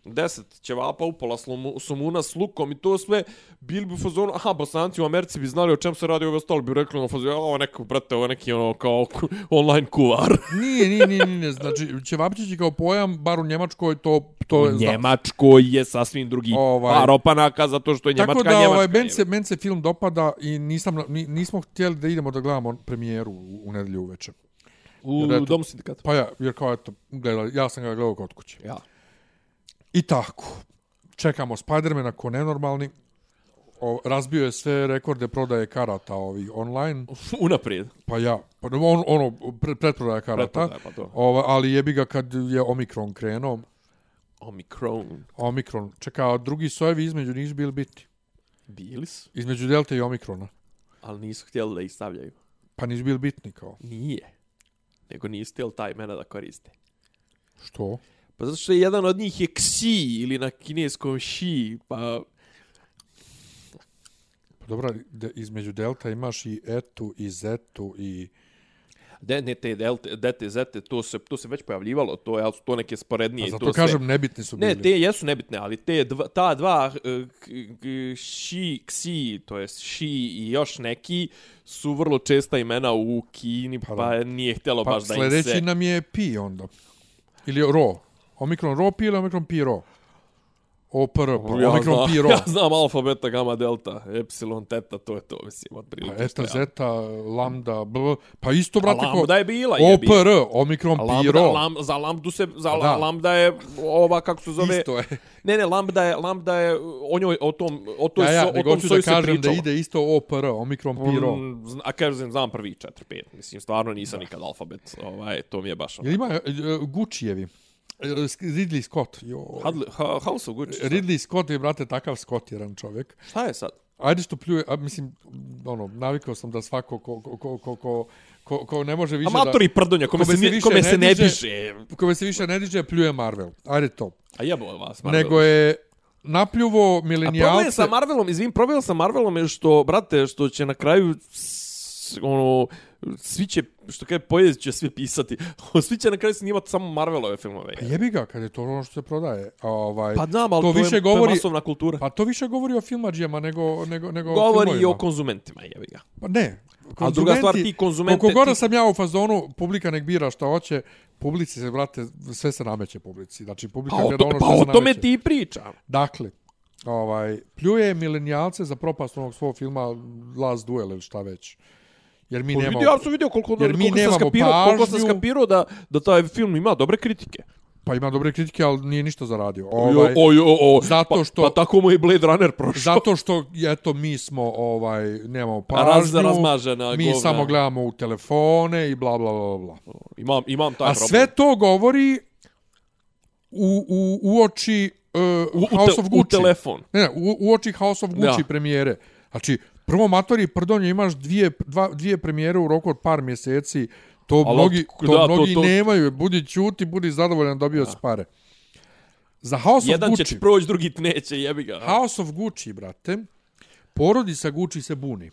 10 ćevapa upola slomu, sumuna s lukom i to sve, bili bi u fazonu, aha, bosanci u Americi bi znali o čem se radi, ovo ostalo bi rekli, ono, fazonu, ovo neko, brate, ovo neki, ono, kao (laughs) online kuvar. (laughs) Nije, nije, nije, nije, nije. Znači, Ćevapčić je kao pojam, bar u Njemačkoj, to, to je... Njemačkoj je sasvim drugi Ovaj- par opanaka, zato što je Njemačka Tako da, Njemačka. ovaj, meni je. se, meni se film dopada i nisam, ni, nismo htjeli da idemo da gledamo premijeru u, u nedelju uveče. U Jer eto- Domu sindikata. Pa ja, jer kao eto, gledali, ja sam ga gledao kod kuće. Ja. I tako. Čekamo Spidermana ko nenormalni. O, razbio je sve rekorde prodaje karata ovi online. Unaprijed. Pa ja, pa on, ono, pred, predprodaja karata. Pretprodaja, pa to. Ova, ali jebi ga kad je Omikron krenuo. Omikron. Omikron. Čeka, drugi sojevi između nisu bili biti. Bili su, Između Delta i Omikrona. ali nisu htjeli da ih stavljaju. Pa nisu bili bitni kao. Nije. Nego nisu htjeli ta imena da koriste. Što? Pa zato što je jedan od njih je Xi ili na kineskom Xi, pa Pa dobra, de, između Delta imaš i Etu i Zetu i... de, ne te delte, dete, zete, to se, to se već pojavljivalo, to je, to neke sporednije. A i zato to sve. kažem, nebitni su bili. Ne, te jesu nebitne, ali te dva, ta dva, eh, k- k- Xi, Xi, to je Xi i još neki, su vrlo česta imena u Kini, pa, da. nije htjelo Pa baš da im sljedeći se... nam je Pi onda. Ili Ro. Omikron Ro Pi ili Omikron Pi Ro? OPR, pa Ja Omikron znam, Pi Ro. ja znam alfa, beta, gamma, delta, epsilon, teta, to je to, mislim, od prilike. Pa eta, ja- zeta, lambda, bl, pa isto, brate, A lambda je bila, jebi. OPR, Omikron Pi Lambda, Ro. lam, za lambdu se, za Pa la, da. lambda je ova, kako se zove... Isto je. (laughs) Ne, ne, lambda je, lambda je, o njoj, o tom, o toj, Ja, ja, o tom soju da se kažem da pričalo. ide isto OPR, Omikron Pi Ro. Mm, A kažem, znam prvi 4-5. Mislim, stvarno nisam nikad alfabet. Ovaj, to mi je baš... Jel ima uh, Guccijevi? Ridley Scott. Jo. Hadli, ha, House of Gucci. Ridley Scott je, brate, takav Scott jedan čovjek. Šta je sad? Ajde što pljuje, a mislim, ono, navikao sam da svako ko, ko, ko, ko, ko, ko, ko ne može više Amatori prdonja, kome, kome se, kome se ne diže- da, kome se više ne diže, pljuje Marvel. Ajde to. A jebo vas, Marvel. Nego je napljuvo A problem milenijalce... sa Marvelom, izvim, problem sa Marvelom je što, brate, što će na kraju ono, svi će, što kaže, poezit će svi pisati. (laughs) svi će na kraju snimati samo Marvelove filmove. Pa jebi ga, kad je to ono što se prodaje. A, Ovaj, Pa znam, ali to to, više je, to govori- je masovna kultura. pa to više govori o filmađijama nego, nego, nego govori i filmovima. o konzumentima, jebi ga. Pa ne. A druga stvar, ti konzumente... Koliko god da ti- sam ja u fazonu, publika nek bira šta hoće, publici se, brate, sve se nameće publici. Znači, publika Pa gleda to, ono pa što se o tome ti pričam. Dakle, ovaj, pljuje milenijalce za propast onog svog filma Last Duel ili šta već. Jer mi Pa nemamo... vidio, ja sam vidio koliko, jer mi koliko, sam skapirao, koliko sam skapirao da, da taj film ima dobre kritike. Pa ima dobre kritike, ali nije ništa zaradio. Ovaj, Ovaj, o, o, o, zato što- Pa, pa tako mu je Blade Runner prošao. zato što, eto, mi smo, ovaj, nemamo pažnju, razmažena mi govna. samo gledamo u telefone i bla, bla, bla, bla. Imam, imam taj A problem. sve to govori u, u, u oči uh, u, u, House te, of u Gucci. telefon. Ne, ne, u, u oči House of Gucci Da. premijere. Znači, Prvo, Matori, pardon, imaš dvije, dva, dvije premijere u roku od par mjeseci. To Ali mnogi, to da, to- mnogi to- nemaju. Budi ćuti, budi zadovoljan, dobio si pare. Za House Jedan of će Gucci. ti proći, drugi neće, jebi ga. House of Gucci, brate, porodica Gucci se buni.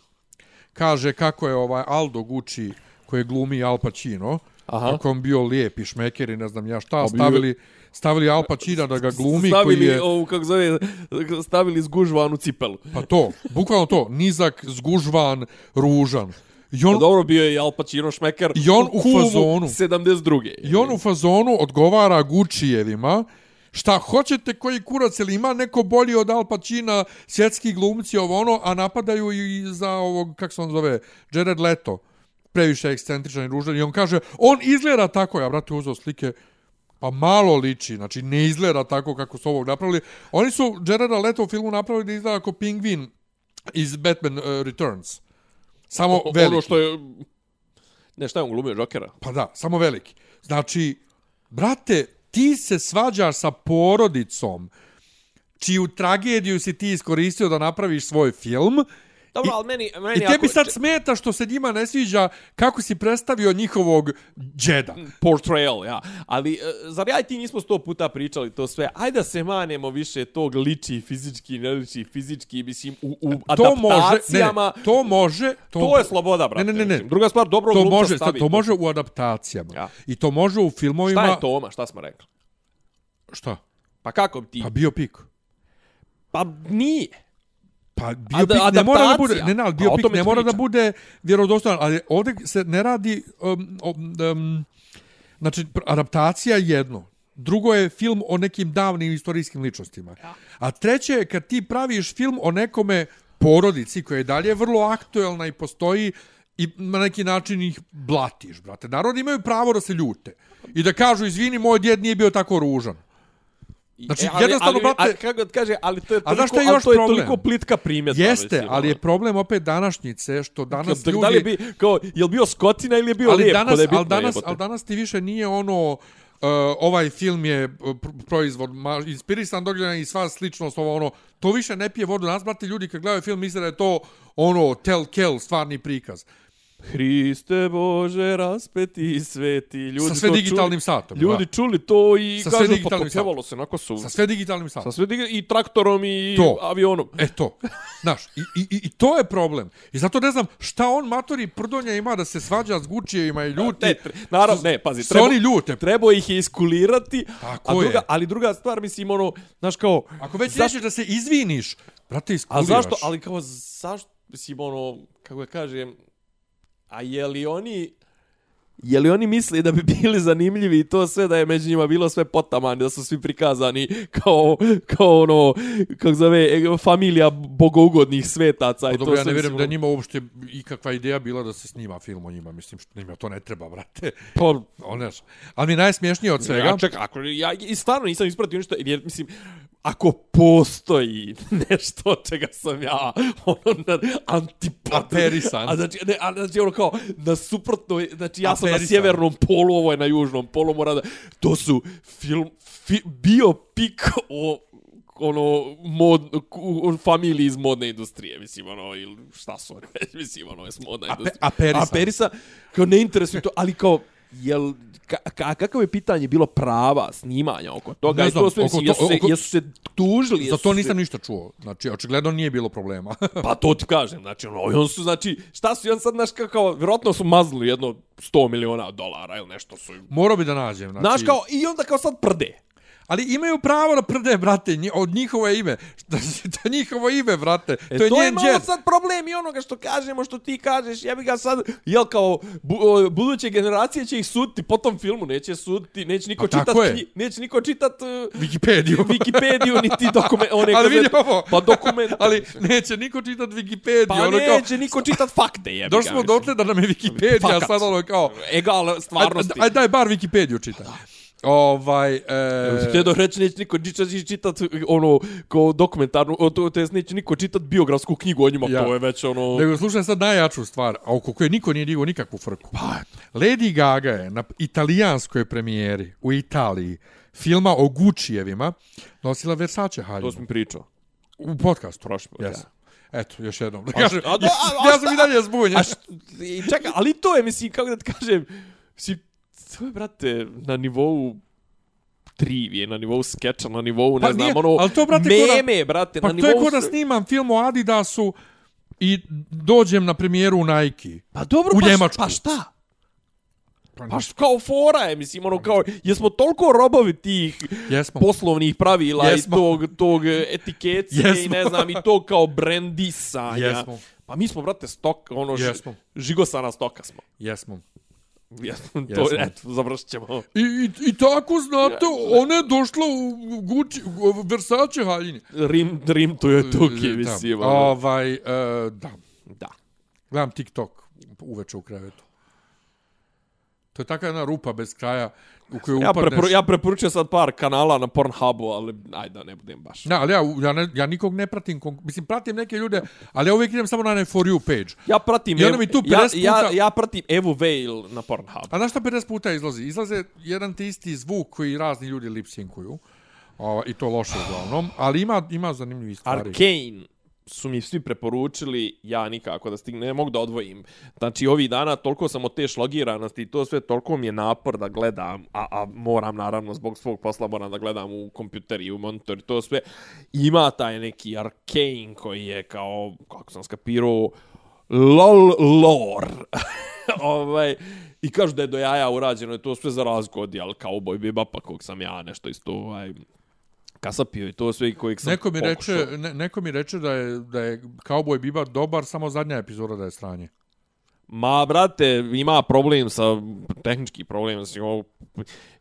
Kaže kako je ovaj Aldo Gucci, koji glumi Al Pacino, Aha. kako on bio lijep i šmeker i ne znam ja šta, bio- stavili, stavili Al Pacina da ga glumi, stavili, koji je... ovu, kako zove, stavili zgužvanu cipelu. Pa to, bukvalno to, nizak, zgužvan, ružan. I on, Pa dobro bio je Al Pacino šmeker I on u Kumu fazonu. 72. I on u fazonu odgovara Guccijevima, šta hoćete koji kurac, ili ima neko bolji od Al Pacina, svjetski glumci, ovo ono, a napadaju i za ovog, kak se on zove, Jared Leto, previše ekscentričan i ružan, i on kaže, on izgleda tako, ja brate uzeo slike, pa malo liči, znači ne izgleda tako kako su ovog napravili. Oni su Jareda Leto u filmu napravili da izgleda kao pingvin iz Batman uh, Returns. Samo O- veliki. Ono što je... Ne, šta je on glumio, Jokera? Pa da, samo veliki. Znači, brate, ti se svađaš sa porodicom čiju tragediju si ti iskoristio da napraviš svoj film Dobro, I- ali meni... meni i tebi ako- sad smeta što se njima ne sviđa kako si predstavio njihovog džeda. portrayal, ja. Ali, e, zar ja i ti nismo sto puta pričali to sve? Ajde da se manemo više tog liči fizički, ne liči fizički, mislim, u, u To može, ne, adaptacijama. ne, to može, to, To je sloboda, brate. Ne, ne, ne, ne. mislim. Druga stvar, dobro to može, stavi. to može u adaptacijama. Ja. I to može u filmovima. Šta je Toma, šta smo rekli? Šta? Pa kako ti? Pa biopik. Pa nije. Pa biopik ne mora da bude, ne, ne, ali Pa biopik ne mora da pričam. bude vjerodostojan, ali ovdje se ne radi, um, um, znači, pr- adaptacija je jedno. Drugo je film o nekim davnim istorijskim ličnostima. A treće je kad ti praviš film o nekome porodici koja je dalje vrlo aktuelna i postoji i na neki način ih blatiš, brate. Narod imaju pravo da se ljute. I da kažu, izvini, moj djed nije bio tako ružan. Znači, E, ali, jednostavno, ali, brate- kako kaže, ali to je A toliko, znaš šta je još to je problem? toliko plitka primjedba. Jeste, mislim, ali je ono. problem opet današnjice što danas Da, ljudi... da li bi, kao, je li bio skotina ili je bio ali lijep? danas, da je bitno, ali danas, ali danas ti više nije ono... Uh, ovaj film je pr- proizvod ma, inspirisan događaja i sva sličnost ovo ono to više ne pije vodu nas brate ljudi kad gledaju film misle da je to ono tel kel stvarni prikaz Hriste Bože, raspeti sveti. Ljudi sa sve digitalnim čuli, satom Ljudi da. čuli to i Sa kažu, pa digitalnim to pjevalo se, onako su. sa sve digitalnim Sa satom sve digi- i traktorom i To. avionom. E to, znaš, i, i, i- i to je problem. I zato ne znam šta on matori prdonja ima da se svađa s Gučijevima i ljuti. Ne, tre- naravno, ne, pazi, treba- oni ljute. Trebao ih je iskulirati, Tako a druga, je. ali druga stvar, mislim, ono, znaš kao... Ako već zašto- nećeš da se izviniš, brate, A iskuliraš. zašto, ali kao, zašto, mislim, ono, kako da kažem, a je li oni, je li oni misli da bi bili zanimljivi i to sve da je među njima bilo sve potamani, da su svi prikazani kao, kao ono, kako zove, e, familija bogougodnih svetaca i Pa to dobro, ja ne vjerujem da njima uopšte ikakva ideja bila da se snima film o njima. Mislim, što njima to ne treba, brate. Pa, Ono, ali mi je najsmješnije od svega. Ja, čekaj, ako, ja i stvarno nisam ispratio ništa, jer, mislim, ako postoji nešto od čega sam ja ono na antipod Aperisan. a znači ne a znači ono kao na suprotno znači ja sam na Aperisan. sjevernom polu ovo je na južnom polu mora da to su film fi, biopik o ono mod u, familiji iz modne industrije mislim ono ili šta su oni (laughs) mislim ono je modna industrija Aperisan. Aperisa kao ne interesuje to ali kao jel ka, ka, kakav je pitanje bilo prava snimanja oko toga Ne znam, to sve oko to- jesu, se, oko- jesu se tužili Za jesu to se- nisam ništa čuo. Znači, očigledno nije bilo problema. (laughs) Pa to ti kažem, znači ono, on su, znači, šta su on sad, znaš, kao, vjerojatno su maznuli jedno 100 miliona dolara ili nešto su im. Morao bi da nađem. Znači, Znaš, kao, i onda kao sad prde. Ali imaju pravo da prde, brate, nji- od njihovo ime. to je njihovo ime, brate. E, to je to je njen malo džet. sad problem i onoga što kažemo, što ti kažeš, ja bi ga sad, jel kao, bu, buduće generacije će ih suditi po tom filmu, neće suditi, neće niko Pa čitat, tako je. knji- neće niko čitat uh, Wikipediju. (laughs) Wikipediju, niti dokument, (laughs) one ali vidi ovo. Pa dokument. (laughs) ali neće niko čitat Wikipediju. Pa ono kao, neće niko čitat fakte, jebi Došli smo dotle da nam je Wikipedija Fakat. sad ono kao... Egal stvarnosti. Aj, aj daj bar Wikipediju čita. Ovaj, e, Htio da reći, neće niko čitat, čitat ono, ko dokumentarnu, to, to jest neće niko čitat biografsku knjigu o njima, Ja. to je već ono... Nego slušaj sad najjaču stvar, a oko koje niko nije digao nikakvu frku. Pa, Lady Gaga je na italijanskoj premijeri u Italiji filma o Guccijevima nosila Versace To haljinu. sam pričao. U podcastu. Prošli put, Yes. ja. Eto, još jednom. Da A kažem, a da- a- a ja sam i dalje zbunjen. A št, i čekaj, ali to je, mislim, kako da ti kažem, mislim, to je, brate, na nivou trivije, na nivou skeča, na nivou, ne Pa znam, nije, ono, ali to, brate, da- meme, brate, Pa na to nivou... je ko da snimam film o Adidasu i dođem na premijeru u Nike. Pa dobro, u pa, Njemačku. pa šta? Pa š- kao fora je, mislim, ono kao, jesmo toliko robovi tih Jesmo. poslovnih pravila Jesmo. i tog, tog etikecije i Jesmo. ne znam, i to kao brendisanja. Jesmo. Pa mi smo, brate, stok, ono, Jesmo. žigosana stoka smo. Jesmo. Jesmo, to, Jesmo. eto, završit ćemo. I, i, I tako, znate, ona je došla u Gucci, u Versace haljini. Rim, rim tu je tuki, Da. mislim. ono. Ovaj, e, da. Da. Gledam TikTok uveče u krevetu. To je takva jedna rupa bez kraja u koju Ja, preporu, ja preporučujem sad par kanala na Pornhubu, ali ajde da ne budem baš. Ja, ali ja, ja, ne, ja nikog ne pratim, mislim, pratim neke ljude, ali ja uvijek idem samo na onaj For You page. Ja pratim, I Evu- mi tu ja, 50 ja, puta- ja pratim Evu Veil na Pornhubu. A znaš šta 50 puta izlazi? Izlaze jedan te isti zvuk koji razni ljudi lipsinkuju. O, I to loše uglavnom. Ali ima, ima zanimljivih stvari. Arcane su mi svi preporučili, ja nikako da stignem, ne mogu da odvojim. Znači, ovih dana toliko sam od te šlogiranosti i to sve, toliko mi je napor da gledam, a, a moram naravno zbog svog posla moram da gledam u kompjuter i u monitor i to sve. Ima taj neki Arcane koji je kao, kako sam skapirao, lol lore. (laughs) ovaj, I kažu da je do jaja urađeno i to sve za razgodi, ali kao Cowboy Bebapa kog sam ja nešto isto ovaj, kasapio i to sve i kojeg sam Neko mi, pokušao. reče, ne, neko mi reče da je, da je Cowboy Bebop dobar, samo zadnja epizoda da je stranje. Ma, brate, ima problem sa, tehnički problem, znači, ovo,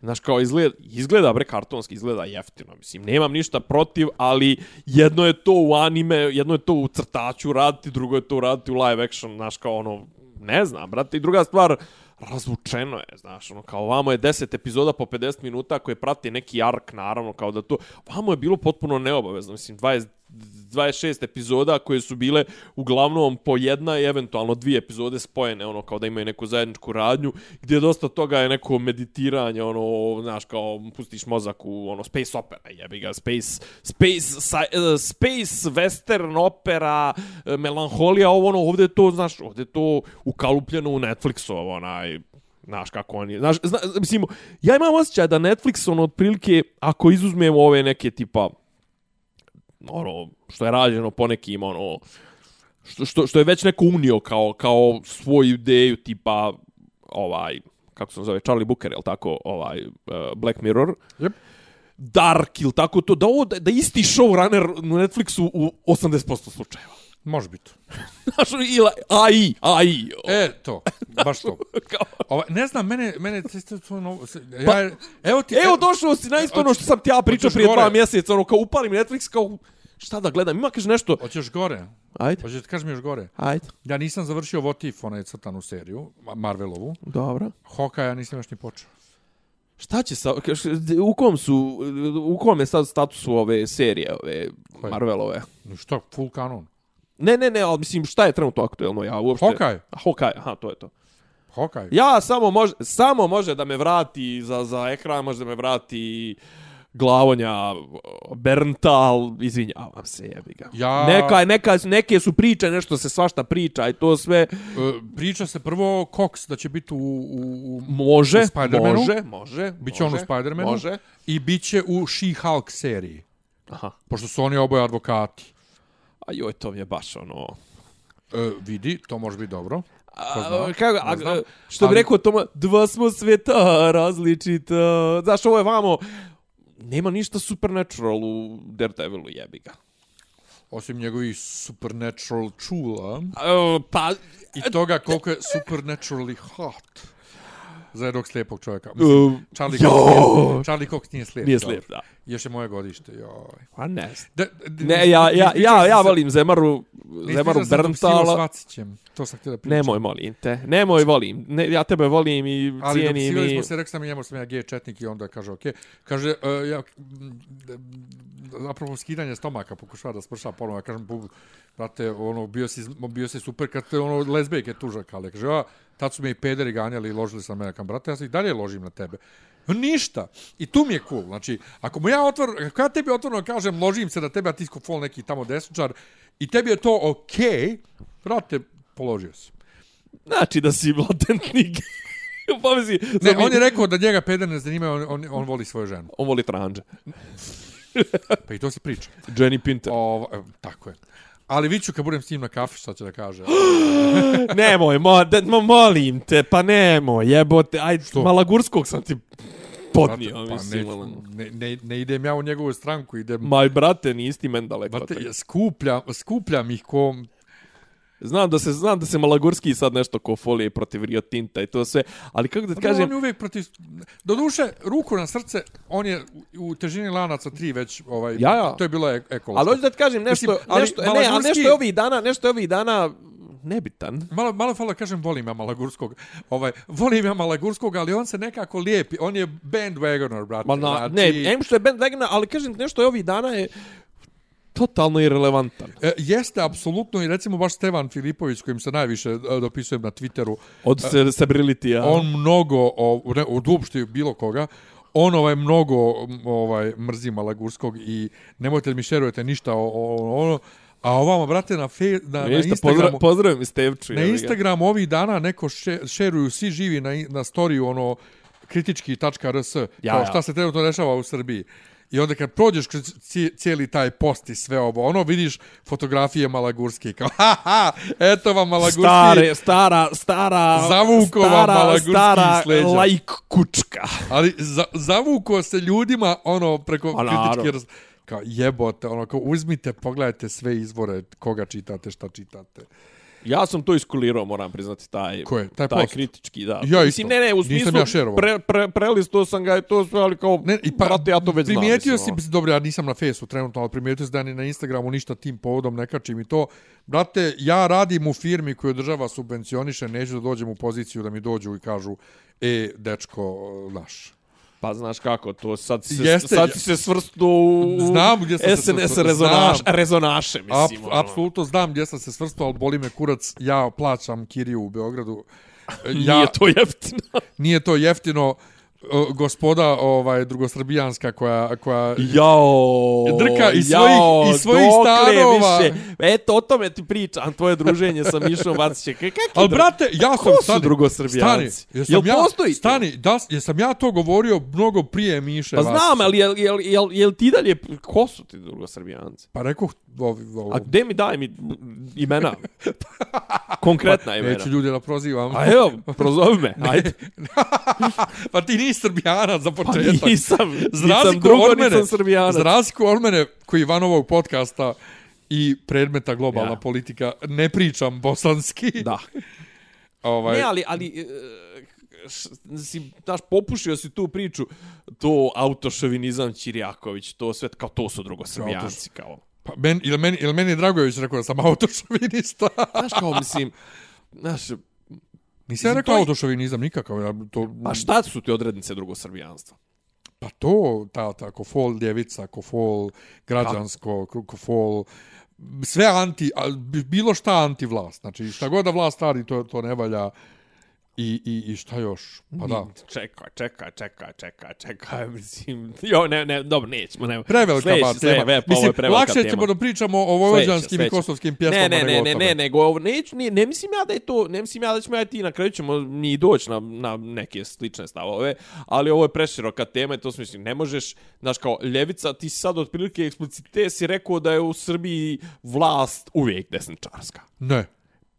znaš, kao izgleda, izgleda, bre, kartonski, izgleda jeftino, mislim, nemam ništa protiv, ali jedno je to u anime, jedno je to u crtaču raditi, drugo je to raditi u live action, znaš, kao ono, ne znam, brate, i druga stvar, razvučeno je, znaš, ono, kao vamo je 10 epizoda po 50 minuta koje prati neki ark, naravno, kao da to, vamo je bilo potpuno neobavezno, mislim, 20, 26 epizoda koje su bile uglavnom po jedna i eventualno dvije epizode spojene, ono, kao da imaju neku zajedničku radnju, gdje dosta toga je neko meditiranje, ono, znaš, kao pustiš mozak u, ono, space opera, jebi ga, space, space, sa, uh, space western opera, uh, melanholija, ovo, ono, ovdje to, znaš, ovdje to ukalupljeno u Netflixov, onaj, Znaš kako oni, znaš, zna, mislim, ja imam osjećaj da Netflix, ono, otprilike, ako izuzmemo ove neke tipa, ono, što je rađeno po nekim, ono, što, što, što je već neko unio kao, kao svoju ideju, tipa, ovaj, kako se zove, Charlie Booker, je tako, ovaj, uh, Black Mirror, Yep. Dark ili tako to, da, ovo, da, da isti showrunner na Netflixu u 80% slučajeva. Može biti. (laughs) Znaš, ili AI, AI. E, to. Baš to. (laughs) Ova, ne znam, mene, mene, to, no, ja, evo ti, Evo došao si na isto ono što sam ti ja pričao prije gore? dva mjeseca, ono kao upalim Netflix, kao šta da gledam, ima kaže nešto, Hoćeš gore? ajde, Hoćeš ti kažem još gore? ajde, Ja nisam završio What If, onaj crtanu seriju, Ma- Marvelovu. dobro. Hawkeye ja nisam još ni počeo. Šta će sa, u kom su, u kom je sad statusu ove serije, ove Koje? Marvelove? Ništa, full kanon. Ne, ne, ne, ali mislim, šta je trenutno aktuelno, ja uopšte... A, Hawkeye, aha, to je to. Hawkeye. Ja samo može, samo može da me vrati za, za ekran, može da me vrati glavonja Berntal, izvinjavam se, jebi ga. Ja- Neka, neka, neke su priče, nešto se svašta priča i to sve E, priča se prvo Cox da će biti u, u, u može, u Spider-Manu. može, može. Biće on u može, Spider-Manu. Može. I bit će u She-Hulk seriji. Aha. Pošto su oni oboje advokati. A joj, to mi je baš ono... E, vidi, to može biti dobro. Ko zna? A, kako, a, znam. što bi Ali- rekao Toma, dva smo sveta različita. Znaš, ovo je vamo... Nema ništa supernatural u Daredevilu, jebi ga. Osim njegovih supernatural čula. A, pa, I toga koliko je supernaturally hot. Za jednog slijepog čovjeka. Mislim, uh, Charlie! Cox nije, Charlie Cox nije slijep. nije slijep, da. Još je moje godište, joj. Pa ne znam. Da, d- Ne, ja, ja, nisam ja, ja se- volim Zemaru, nisam Zemaru se sa Berntala. Svacićem. To sam htio da pričam. Nemoj, molim te. Nemoj, volim. Ne, ja tebe volim i Ali cijenim dopisivali i... smo se, rekao sam i njemu sam ja gej četnik i onda kaže okej. Kaže, uh, ja, zapravo skidanje stomaka pokušava da sprša ponovno. Ja kažem, bu, brate, ono, bio si, bio si super kad te ono, lezbejke tužak, ali kaže, ja, tad su me i pederi ganjali i ložili sam mene. Kam, brate, ja se i dalje ložim na tebe. Ništa. I tu mi je cool. Znači, ako mu ja otvor, ako ja tebi otvorno kažem, ložim se da tebe, a ti sko fol neki tamo desničar, i tebi je to okej, okay, brate, položio si. Znači da si latentni (laughs) pa Ne, on je rekao da njega peder ne zanima, on, on, on voli svoju ženu. On voli tranđe. Pa i to se priča. Jenny Pinter. Evo, tako je. Ali viću kad budem s njim na kafi, šta će da kaže. (gasps) nemoj, mo, da, mo, molim te, pa nemoj, jebote, aj, Što? Malagurskog sam ti podnio, Brate, pa mislim. ono. ne, ne, ne idem ja u njegovu stranku, idem... Maj, brate, nisi ti men daleko. Brate, ja skupljam, skupljam ih ko... Znam da se znam da se Malagurski sad nešto ko folije protiv Rio Tinta i to sve, ali kako da ti Kažem, kažem, on je uvijek protiv... Do duše, ruku na srce, on je u težini lanaca tri već, ovaj, Ja, ja. to je bilo e ekološko. ali hoću da ti kažem nešto, Mislim, ali nešto, ne, ali Malagurski- nešto je ovih dana, nešto je ovih dana nebitan. Malo, malo falo kažem, volim ja Malagurskog. Ovaj, volim ja Malagurskog, ali on se nekako lijepi. On je bandwagoner, brate. Ma na, znači, ne, em što je Ben Wagner, ali kažem nešto je ovih dana je totalno irrelevantan. E, jeste, apsolutno, i recimo baš Stevan Filipović, kojim se najviše e, dopisujem na Twitteru, Od se Sabrility-a. on mnogo, o, ne, od uopšte bilo koga, on ovaj mnogo ovaj mrzi Malagurskog i nemojte mi šerujete ništa o, o ono, a ovamo, brate, na, fe, na, na Instagramu, pozdrav, pozdravim Stevču. na. Instagramu ovih dana neko še, šeruju svi živi na, na storiju ono kritički.rs ja, ja. šta se trenutno dešava u Srbiji. I onda kad prođeš kroz ci- cijeli taj post i sve ovo, ono vidiš fotografije Malagurski, kao ha ha, eto vam Malagurski. Stare, stara, stara, Zavukova stara, Malagurski stara iz leđa. lajk kučka. Ali za, zavuko se ljudima ono preko A, naravno. kritičke raz... kao jebote, ono kao uzmite, pogledajte sve izvore koga čitate, šta čitate. Ja sam to iskulirao, moram priznati, taj, Ko je? Taj taj post? kritički, da. Ja Mislim, isto. ne, ne, u Nisam smislu, ja šerovao. pre, pre, prelistao sam ga i to sve, ali kao, Ne, i pa, brate, ja to već znam. primijetio mislim, si, ono. mislim, dobro, ja nisam na Fesu trenutno, ali primijetio si da ni na Instagramu ništa tim povodom ne kačim i to. Brate, ja radim u firmi koju država subvencioniše, neću da dođem u poziciju da mi dođu i kažu, e, dečko, naš. Pa znaš kako, to sad se, Jeste, sad si se svrstu u Znam gdje sam se SNS svrstao, rezonaš, znam. rezonaše, Ap, mislim. ono. apsolutno znam gdje sam se svrstao, ali boli me kurac, ja plaćam kiriju u Beogradu. (laughs) Ja, Nije to jeftino. nije to jeftino, o, gospoda ovaj drugosrbijanska koja koja Jao, Drka jao, svojih- iz svojih dokle stanova. Više. Eto, o tome ti pričam, tvoje druženje sa Mišom Vacićem. Kak je Ali dru- brate, ja sam Ko su stani, drugosrbijanci? Stani, jesam Jel ja, postoji to? Stani, da, jesam ja to govorio mnogo prije Miše Pa Vacića. znam, ali jel, jel, jel, jel ti dalje, ko su ti drugosrbijanci? Pa rekao, ovi, ovi, A gde mi daj mi imena? Konkretna imena. neću ljude da prozivam. A evo, prozovi me, (laughs) ajde. (laughs) pa ti nisi Srbijana za Pa početak. nisam, Za nisam razliku drugo, od mene, nisam srbijanac. Za razliku od mene, koji van ovog podcasta i predmeta globalna Ja. politika, ne pričam bosanski. Da. Ovaj, Ne, ali, ali e, si, znaš, popušio si tu priču, to autošovinizam Čirjaković, to sve, kao to su drugosrbijanci, kao. pa, men, ili, meni, ili meni je Dragojević rekao da sam autošovinista. Znaš, kao, mislim, znaš, Nisam ja rekao to autošovinizam nikakav. Ja, to, pa šta su ti odrednice drugosrbijanstva? Pa to, ta, ta kofol ljevica, kofol građansko, ko- kofol, sve anti, bilo šta anti vlast. Znači, šta god da vlast radi, to, to ne valja. I, i, I šta još? Pa da. Čekaj, čekaj, čekaj, čekaj, čekaj, (laughs) mislim, jo, ne, ne, dobro, nećemo, ne. Prevelika Sljedeći- ba tema. sljedeći, pa ovo je Mislim, prevelika lakše tema. ćemo da pričamo o vojvođanskim i kosovskim pjesmama Ne, ne, ne, ne, ne, nego ovo neću, ne, ne mislim ja da je to, ne mislim ja da ćemo ja ti na kraju ćemo ni doći na, na neke slične stavove, ali ovo je preširoka tema i to su mislim, ne možeš, znaš kao ljevica, ti si sad otprilike eksplicite si rekao da je u Srbiji vlast uvijek desničarska. Ne,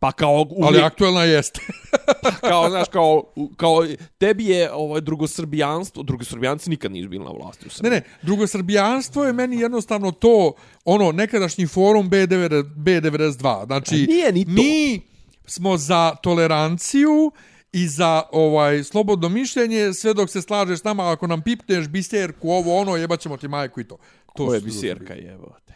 Pa kao uvijek, ali aktuelna jeste. (laughs) kao, znaš, kao, kao tebi je ovaj, drugosrbijanstvo, drugosrbijanci nikad nisu bili na vlasti u Ne, Srbiji. ne, drugosrbijanstvo je meni jednostavno to, ono, nekadašnji forum B9, B92. Znači, A nije ni to. mi smo za toleranciju i za ovaj slobodno mišljenje sve dok se slažeš s nama ako nam pipneš biserku ovo ono jebaćemo ti majku i to. To je biserka, jebote.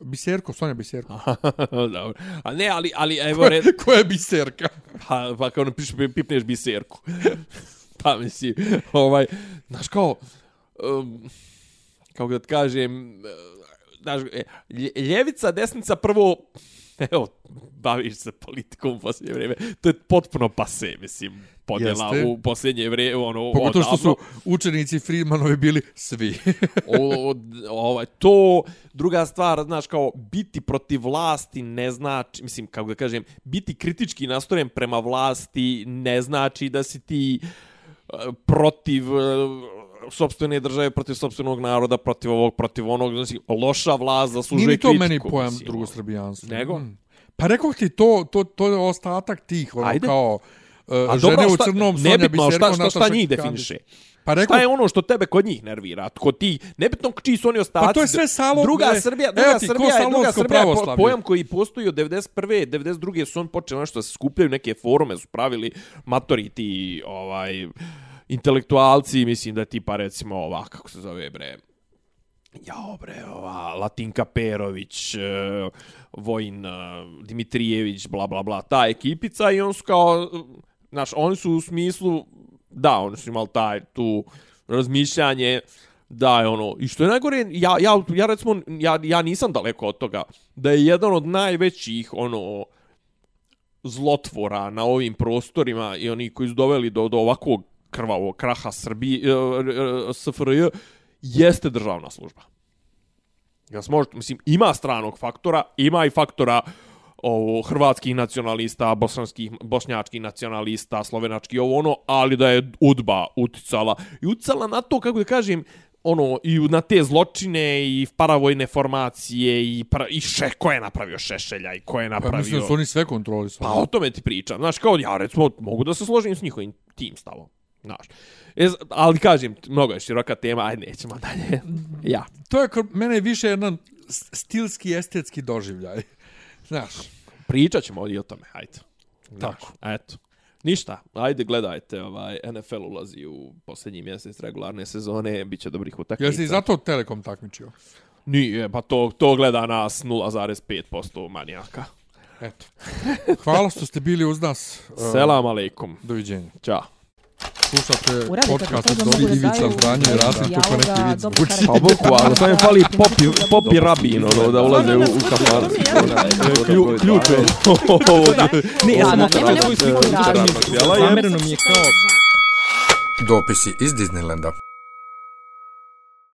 Biserko, Sonja Biserko. (laughs) Dobro. A ne, ali, ali evo, red, Ko je biserka? pa, pa kao ne piš, pipneš biserku. (laughs) pa mislim, ovaj, znaš kao, um, kako da ti kažem, uh, znaš, e, lje- ljevica, desnica, prvo, (laughs) evo, baviš se politikom u posljednje vrijeme. To je potpuno pase, mislim, podjela Jeste. u posljednje vrijeme. Ono, Pogotovo što su odavno. učenici Friedmanovi bili svi. (laughs) o, ovaj, to, druga stvar, znaš, kao biti protiv vlasti ne znači, mislim, kako da kažem, biti kritički nastrojen prema vlasti ne znači da si ti e, protiv e, sopstvene države, protiv sopstvenog naroda, protiv ovog, protiv onog, znači, loša vlast zaslužuje Nije ni to kritiku. meni pojam mislim, drugosrbijanstvo. Nego? Mm. Pa rekao ti, to, to, to je ostatak tih, ono, Ajde. kao... Uh, A žene dobro, u šta, crnom, Sonja nebitno, ali šta, Biserko, šta, šta Nataša njih definiše? Pa rekao, Šta je ono što tebe kod njih nervira? Kod ti, nebitno čiji su oni ostaci. Pa to je sve salo- Druga ne, Srbija, druga ti, Srbija, je, druga Srbija je pojam koji postoji od 91. 92. su on počeli nešto da se skupljaju neke forume, su pravili matori ti, ovaj, intelektualci, mislim da je tipa recimo ova, kako se zove bre, Jao bre, ova Latinka Perović, e, Vojin e, Dimitrijević, bla bla bla, ta ekipica i on su kao, znaš, oni su u smislu, da, oni su imali taj, tu razmišljanje, da je ono, i što je najgore, ja, ja, ja recimo, ja, ja nisam daleko od toga, da je jedan od najvećih, ono, zlotvora na ovim prostorima i oni koji su doveli do, do ovakvog krvavog kraha Srbije, e, e, SFRJ, jeste državna služba. Ja možete, mislim, ima stranog faktora, ima i faktora ovo, hrvatskih nacionalista, bosanskih, bošnjačkih nacionalista, slovenački, ovo ono, ali da je udba uticala. I uticala na to, kako da kažem, ono, i na te zločine i paravojne formacije i, pra, i še, ko je napravio Šešelja i ko je pa napravio... mislim da su oni sve kontrolisali. Pa o tome ti pričam. Znaš, kao ja recimo mogu da se složim s njihovim tim stavom. Znaš. E, z- ali kažem, mnogo je široka tema, ajde nećemo dalje. (laughs) Ja. To je kod mene više jedan stilski, estetski doživljaj. (laughs) Znaš, Pričat ćemo ovdje o tome, ajde. Znaš, Tako. Eto. Ništa, ajde gledajte, ovaj, NFL ulazi u posljednji mjesec regularne sezone, bit će dobrih utakmica. jesi i zato Telekom takmičio? Nije, pa to, to gleda nas 0,5% manijaka. Eto. Hvala što ste bili uz nas. Uh, (laughs) Selam aleikum. Doviđenja. Ćao. Slušate podcast od to Dobri da Ivica daju Zdanje i neki Rasim kako neki dijaloga, vid zvuči. Pa bukvalno, samo im fali popi, popi rabin, ono, da ulaze u, u kafan. stvarno, Ključ je. (laughs) Ne, ja sam Ono, svoj rad. rad. Zamereno mi je kao Dopisi iz Disneylanda.